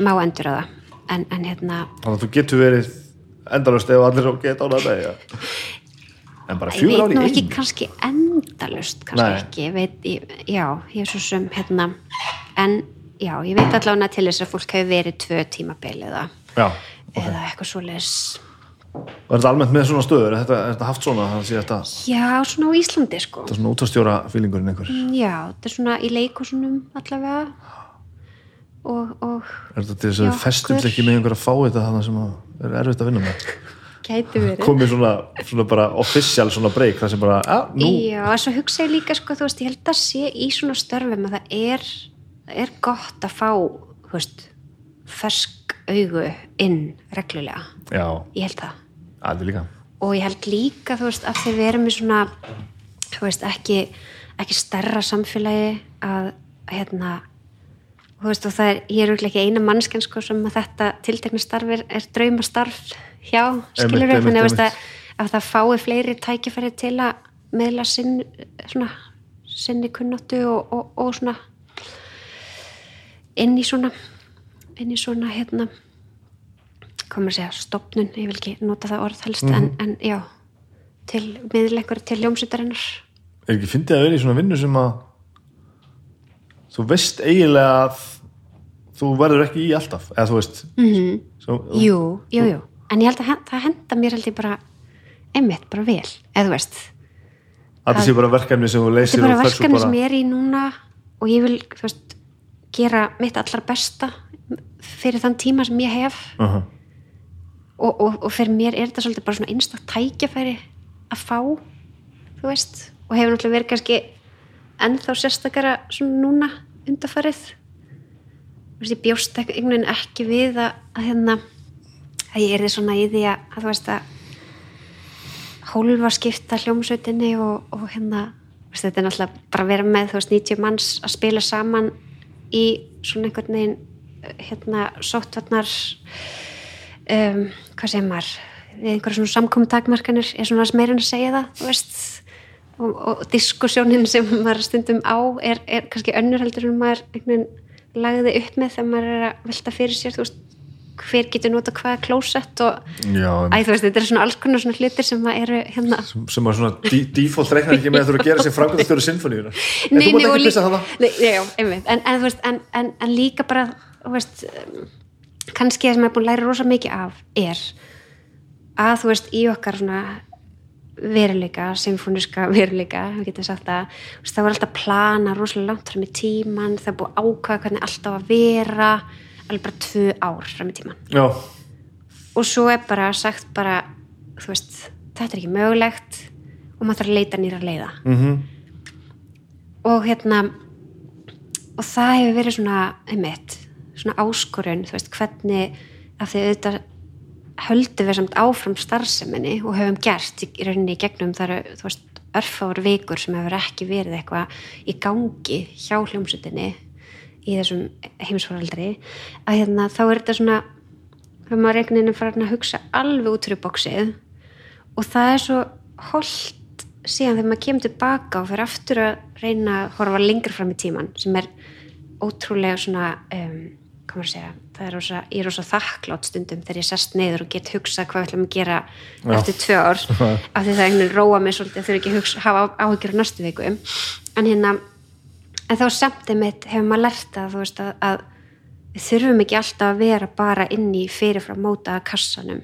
má endur á það. En, en hérna, þannig að þú getur verið endalust ef allir geta ánað með ja. en bara veit ári ekki kannski endalust kannski Nei. ekki, ég veit, ég, já ég er svo sem hérna en já, ég veit allavega til þess að fólk hefur verið tvö tímabil eða, já, eða eitthvað svoleiðis. Og er þetta almennt með svona stöður? Er þetta, er þetta haft svona, þetta, já, svona á Íslandi sko. Þetta er svona útastjóra fílingurinn einhver. Já, þetta er svona í leikusunum allavega og, og er þetta til þess að við festumst ekki með einhver að fá þetta þannig sem að er erfitt að vinna með? Gæti verið. Komið svona, svona bara official svona break það sem bara, já, nú. Já, og svo hugsa ég líka sko, þú veist, ég held að sé í svona störfum að það er, það er gott að fá, þú veist, fersk augu inn reglulega. já, Ég held það. allir líka. Og ég held líka, þú veist, að þeir verum í svona, þú veist, ekki, ekki stærra samfélagi að, hérna, þú veist, og það er, ég er auðvitað ekki eina mannskjan sko sem að þetta tiltekna starf er, draumastarf hjá, skilur við, þannig að, að það fái fleiri tækifæri til að meðla sinn, svona, sinni kunnáttu og, og, og svona inn í svona inn í svona hérna komur að segja stopnun, ég vil ekki nota það orð helst, en, en já til miðleikur til ljómsutarinnar er ekki fyndið að vera í svona vinnu sem að þú veist eiginlega að þú verður ekki í alltaf eða þú veist mm. -hmm. svo, jú, jú, jú, en ég held að það henda mér held ég bara einmitt, bara vel, eða þú veist að það sé bara verkefni sem þú þetta leysir er bara verkefni sem ég er í núna og ég vil, þú veist gera mitt allar besta fyrir þann tíma sem ég hef uh -huh. og, og, og fyrir mér er þetta svolítið bara svona einstak tækjafæri að fá þú veist, og hefur náttúrulega verið kannski ennþá sérstakara svona núna veist, ég bjóst einhvern veginn ekki við að, að hérna að ég er því svona í því að, að þú veist að hólfa skipta hljómsveitinni og, og hérna veist, þetta er náttúrulega bara að vera með þú veist 90 manns að spila saman í svona einhvern veginn hérna sóttvarnar um, hvað segir maður við einhverja svona samkomi takmarkanir er svona meira en að segja það þú veist og, og diskussjónin sem maður stundum á er, er kannski önnur heldur en maður einhvern veginn lagði upp með þegar maður er að velta fyrir sér þú veist hver getur nota hvaða klósett og já, æ, þú veist, þetta er svona alls konar svona hlutir sem að eru hérna. Sem að svona default reiknar ekki með að þú eru að gera sér framkvæmstjóri sinfoníuna. En þú Nei, nei, og ekki pissa það en, en, þú líka bara, þú veist, kannski það sem ég er búin að læra rosa mikið af er að þú veist, í okkar svona veruleika, symfóniska veruleika, við getum sagt að þú veist, það var alltaf plana rosalega langt fram í tíman, það búið að ákvaða hvernig alltaf að vera, alveg bara tvö ár fram í tíman já, og svo er bara sagt bara, þú veist, þetta er ekki mögulegt og maður þarf að leita nýra leiða. Mm og hérna og það hefur verið svona einmitt, svona áskorun þú veist, hvernig af því auðvitað höldum við samt áfram starfseminni og höfum gert í rauninni í gegnum þar, örfáur vikur sem hefur ekki verið eitthvað í gangi hjá hljómsutinni í þessum heimsfaraldri að hérna, þá er þetta svona þegar maður einhvern veginn er farin að hugsa alveg út fyrir bóksið og það er svo holdt síðan þegar maður kemur tilbaka og fyrir aftur að reyna að horfa lengur fram í tíman sem er ótrúlega svona um, hvað maður að segja er rosa, ég er rosa þakklátt stundum þegar ég sest neyður og get hugsa hvað við ætlum að gera Já. eftir tvö ár af því það einhvern róa mig svolítið þurfi ekki að hugsa, hafa áhyggjur á næstu viku en hérna en þá samt einmitt hefur maður lært að þú veist að, að við þurfum ekki alltaf að vera bara inn í fyrirfram mótaða kassanum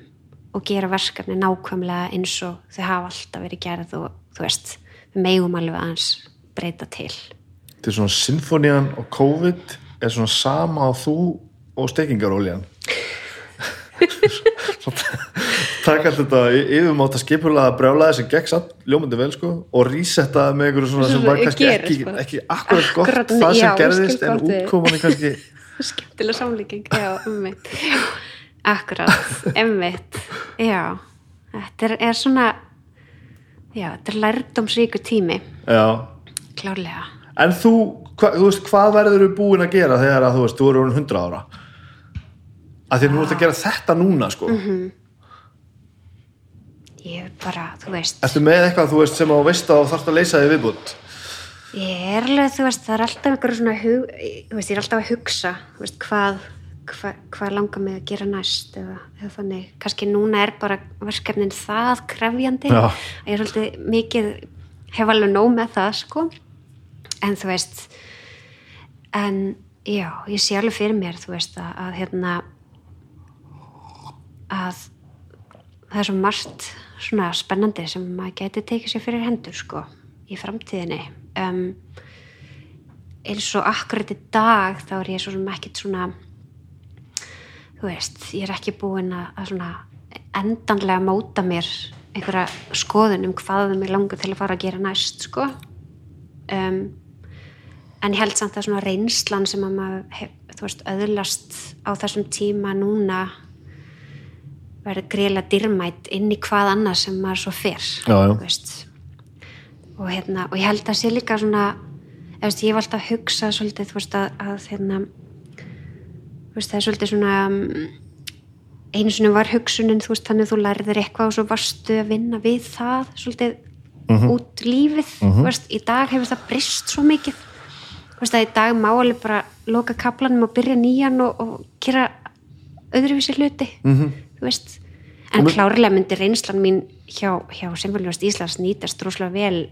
og gera verkefni nákvæmlega eins og þau hafa alltaf verið gerð og þú veist, við megum alveg aðeins breyta til þetta er svona sinfonían og COVID er svona sama á þú og stekingaróljan taka þetta yfirmáta skipulega brjálaði sem gekk samt ljómandi vel sko og resetta með einhverju svona sem var kannski gerir, ekki, sko. ekki akkurat gott Akkurat, það sem já, gerðist en gott við. útkoman er kannski skemmtilega samlíking já, ummitt akkurat, ummitt já, þetta er, er svona já, þetta er lærdomsríku tími já. klárlega en þú, hva, þú veist, hvað verður þú búin að gera þegar að þú veist, þú eru orðin 100 ára að því að nú ert að gera þetta núna sko. Mhm. ég er bara, þú veist Ertu með eitthvað þú veist sem á veist að þú þarft að leysa þig viðbútt? Ég er alveg, þú veist, það er alltaf einhverju svona hug, þú veist, ég er alltaf að hugsa þú veist, hvað, hvað, hvað langar mig að gera næst eða, eða þannig kannski núna er bara verkefnin það krefjandi Já. að ég er svolítið mikið hef alveg nóg með það, sko en þú veist en já, ég sé alveg fyrir mér þú veist, að, að hérna að það er svo margt svona spennandi sem maður geti tekið sér fyrir hendur sko í framtíðinni. Um, eins og akkurat í dag þá er ég svo sem ekkit svona þú veist, ég er ekki búin að, svona endanlega móta mér einhverja skoðun um hvað það mig langar til að fara að gera næst sko. Um, en ég held samt að svona reynslan sem að maður þú veist, öðlast á þessum tíma núna verður greiðlega dyrmætt inn í hvað annað sem maður svo fer og, hérna, og ég held að sé líka svona veist, ég hef alltaf að hugsa svolítið þú veist að, að hérna, veist, það er svolítið svona um, einu sinni var hugsunin þú veist þannig að þú lærðir eitthvað og svo varstu að vinna við það svolítið út lífið þú veist, í dag hefur það brist svo mikið. Þú veist að í dag má alveg bara loka kaplanum og byrja nýjan og, og gera öðruvísi hluti. -hmm. Þú veist. En klárlega myndi reynslan mín hjá, hjá Symfóliust Íslands nýtast droslega vel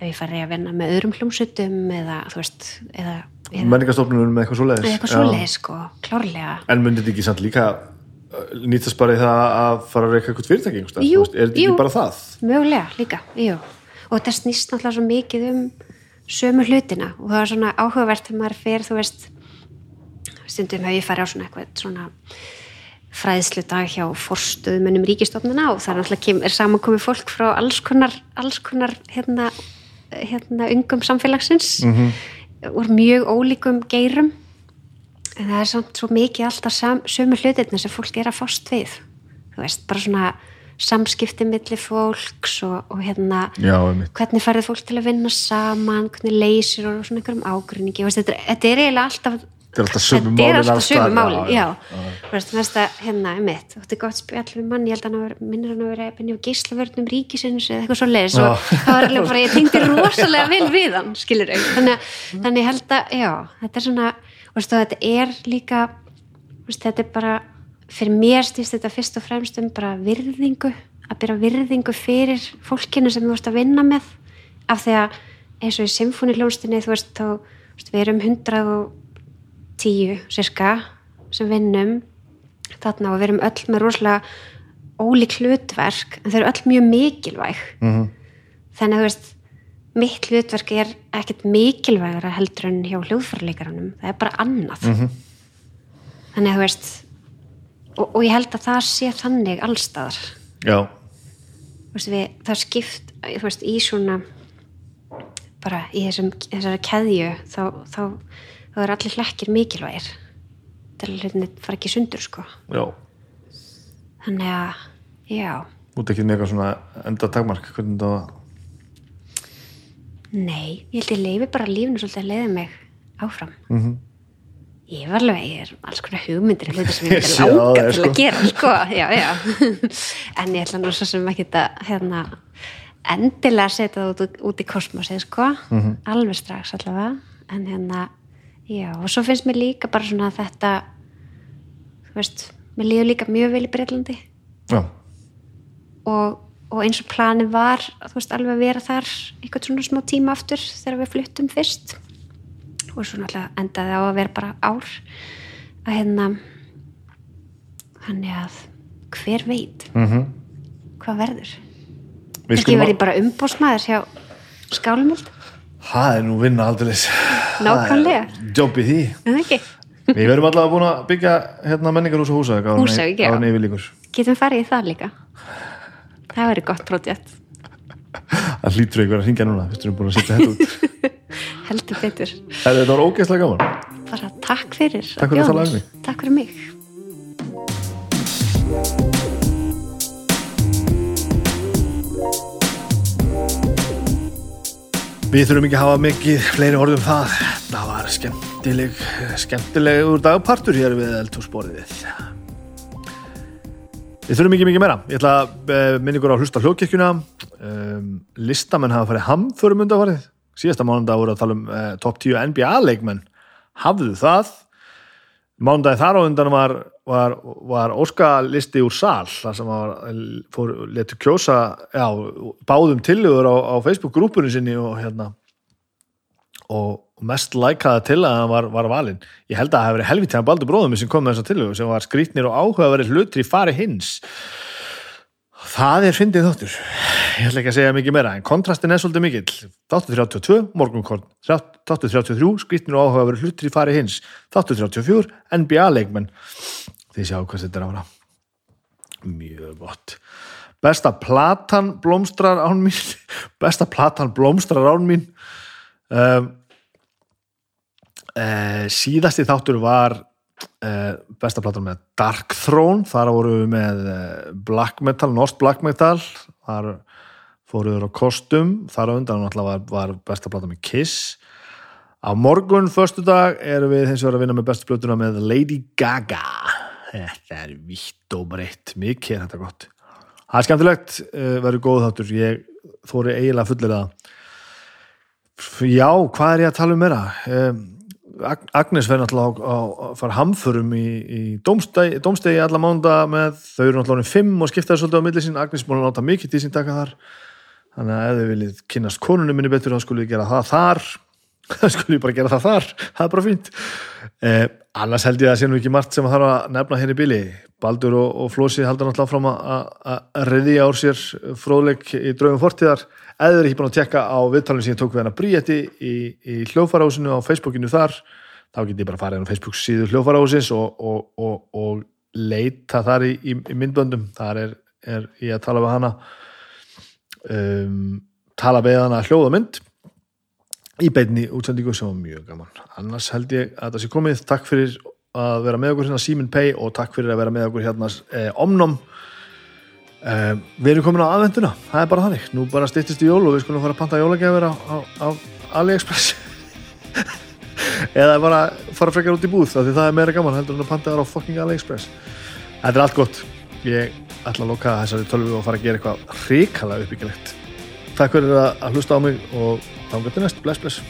ef ég fari að vinna með öðrum hljómsutum eða þú veist eða, eða, Menningastofnunum með eitthvað svoleiðis. Eða eitthvað Já. svoleið sko, klárlega. En myndi þetta ekki samt líka uh, nýtast bara í það að fara að reyka eitthvað fyrirtæki Er þetta ekki bara það? mögulega líka, jú. Og þetta snýst náttúrulega svo mikið um sömu hlutina. Og það er svona áhugavert þegar maður fer, þú veist stundum hef ég farið á svona eitthvað svona fræðslu dag hjá forstöðumönnum ríkistofnuna og það er náttúrulega er samankomið fólk frá alls konar, alls konar hérna, hérna ungum samfélagsins. -hmm. úr mjög ólíkum geirum. En það er samt svo mikið alltaf sam, sömu hlutirna sem fólk er að fást við. Þú veist, bara svona samskipti milli fólks og, og hérna Já, hvernig færði fólk til að vinna saman hvernig leysir og svona einhverjum ágrinningi veist, þetta, þetta er eiginlega alltaf Þetta er alltaf sömu þetta er málin alltaf sömu málin, já, mest að hérna, emitt, þú ætti gott spjall við mann, ég held að hann hafi- minnir hann að vera benni á gíslavörnum ríkisins eða eitthvað svo leiðis og það var alveg bara, ég tengdi rosalega vel við hann, skilur þau þannig, að- þannig ég held að, já, þetta er svona og þetta er líka þetta er bara fyrir mér stýst þetta fyrst og fremst um bara virðingu, að byrja virðingu fyrir fólkinu sem þú veist að vinna með. Af því að eins og í symfóniljónstinni, þú veist, þá þú veist, við erum hundrað og tíu cirka sem vinnum þarna og við erum öll með rosalega ólík hlutverk en þau eru öll mjög mikilvæg. -hmm. þannig að þú veist mitt hlutverk er ekkert mikilvægara heldur en hjá hljóðfærleikaranum það er bara annað. -hmm. þannig að þú veist og, og ég held að það sé þannig allstaðar Já, veist, við, það skipt veist, í svona bara í þessum, þessari keðju þá, þá, þá er allir hlekkir mikilvægir til að hlutinni fara ekki sundur sko. Já. Þannig að, já. Út ekki eitthvað svona enda takmark hvernig það nei, ég held ég leifi bara lífinu svolítið að leiða mig áfram. Mhm. ég var alveg, ég er alls konar hugmyndir hluti sem ég Ég myndi sé það á langa þér, til sko. að gera sko, já, já. En ég ætla nú svo sem ekki að hérna, endilega setja það út, út í kosmosið sko. Mhm. alveg strax allavega. En hérna, já, og svo finnst mér líka bara svona þetta þú veist, mér líður líka mjög vel í Breitlandi og, og eins og planið var þú veist, alveg að vera þar eitthvað svona smá tíma aftur þegar við fluttum fyrst. Og svo náttúrulega endaði á að vera bara ár að hérna þannig að hver veit Mhm. hvað verður. Skulum verði bara umbósmaður hjá skálumöld Það er nú vinna aldrei Nákvæmlega. Jobb í því. Ekki, Við verðum allavega búin að byggja hérna menningarhús og húsavík áður en- Húsavík, já. áður en yfir líkur. getum farið í það líka. Það verður gott projekt. Það hlýtur ykkur að ringja núna Fyrst erum búin að setja þetta út. Heldur betur. Þetta var ógeðslega gaman? Bara takk fyrir Takk fyrir við takk fyrir mig Við þurfum ekki að hafa mikið fleiri orðum það. Það var skemmtileg, skemmtilegur dagpartur hér við eldhúsborðið. Við þurfum ekki mikið meira. Ég ætla að uh, minna ykkur á hlusta á hljóðkirkjuna. Um, listamenn hafa farið hamförum undanfarið. Síðasta mánundag voru að tala um uh, top 10 NBA-leikmenn. Hafðu það. Mánundagi þar á undan var, var, var óskalisti úr sal þar sem var, letur kjósa já, báðum tillögur á, á Facebook-grúpunni sinni og hérna og mest lækaða til að hann var, var valinn. Ég held að það hefði verið helvítið hann baldur bróðum sem kom með þessa tillögu sem var skrítnir og áhugaverið hlutir í fari hins. Það er fyndið þáttur. Ég ætla ekki að segja mikið meira en kontrastin er svolítið mikill. Þáttur 32, morgunkorn. Þáttur 33, skrítnir og áhugaverið hlutir í fari hins. Þáttur 34, NBA-leikmenn. Þið sjáu hvað þetta er ára. Mjög gott. Besta platan blómstrar án mín. Besta platan blómstrar án mín. Um, Uh, síðasti þáttur var besta platan með Dark Throne þar voru við með uh, Black Metal, Norsk Black Metal. Þar fóruður á kostum. Þar á undan var, var besta platan með Kiss. Á morgun, förstu dag erum við hins vegar að vinna með besta plötuna með Lady Gaga. Þetta er vitt og breytt mikið er þetta gott. Það er skemmtilegt, verður góð þáttur. Ég þóri eiginlega fullir að já, hvað er ég að tala um meira Agnes verður náttúrulega að fara hamförum í, í domstegi alla mánda með, þau eru náttúrulega fimm og skiptaði svolítið á milli sín, Agnes að náta mikið til sín taka þar, þannig að ef þið viljið kynast konunum minni betur þá skulle við gera það þar, þá skulle við bara gera það þar. Það er bara fínt. Eh, annars held ég að það sé nú ekki margt sem að þarf að nefna henni bíli, Baldur og, og Flósi halda náttúrulega fram að reyði ár sér fróðleik í draugum fortíðar. Eða er ekki búin að tjekka á viðtalinu sem ég tók við hennar Bríetti í, í hljófarásinu á Facebookinu þar þá get ég bara að fara inn á Facebook síðu hljófarásins og, og, og, leita þar í, í, í myndböndum. Þar er, er ég að tala við hana um, tala við hana hljóða mynd í beinni útsendingu sem var mjög gaman. Annars held ég að það sé komið. Takk fyrir að vera með okkur hérna Simin Pay og takk fyrir að vera með okkur hérna eh, Omnom. Uh, við erum komin á aðvenduna, það er bara þannig. Nú bara styrtist í jól og við skulum fara að panta jólagjafir á, á, á AliExpress. Eða bara fara frekar út í búð því það er meira gaman heldur en að panta það á fucking AliExpress. Þetta er allt gott. Ég ætla að loka þessari tölvu og fara að gera eitthvað hrikalega uppbyggilegt. Takk fyrir að hlusta á mig og Então, onko tämä splash splash?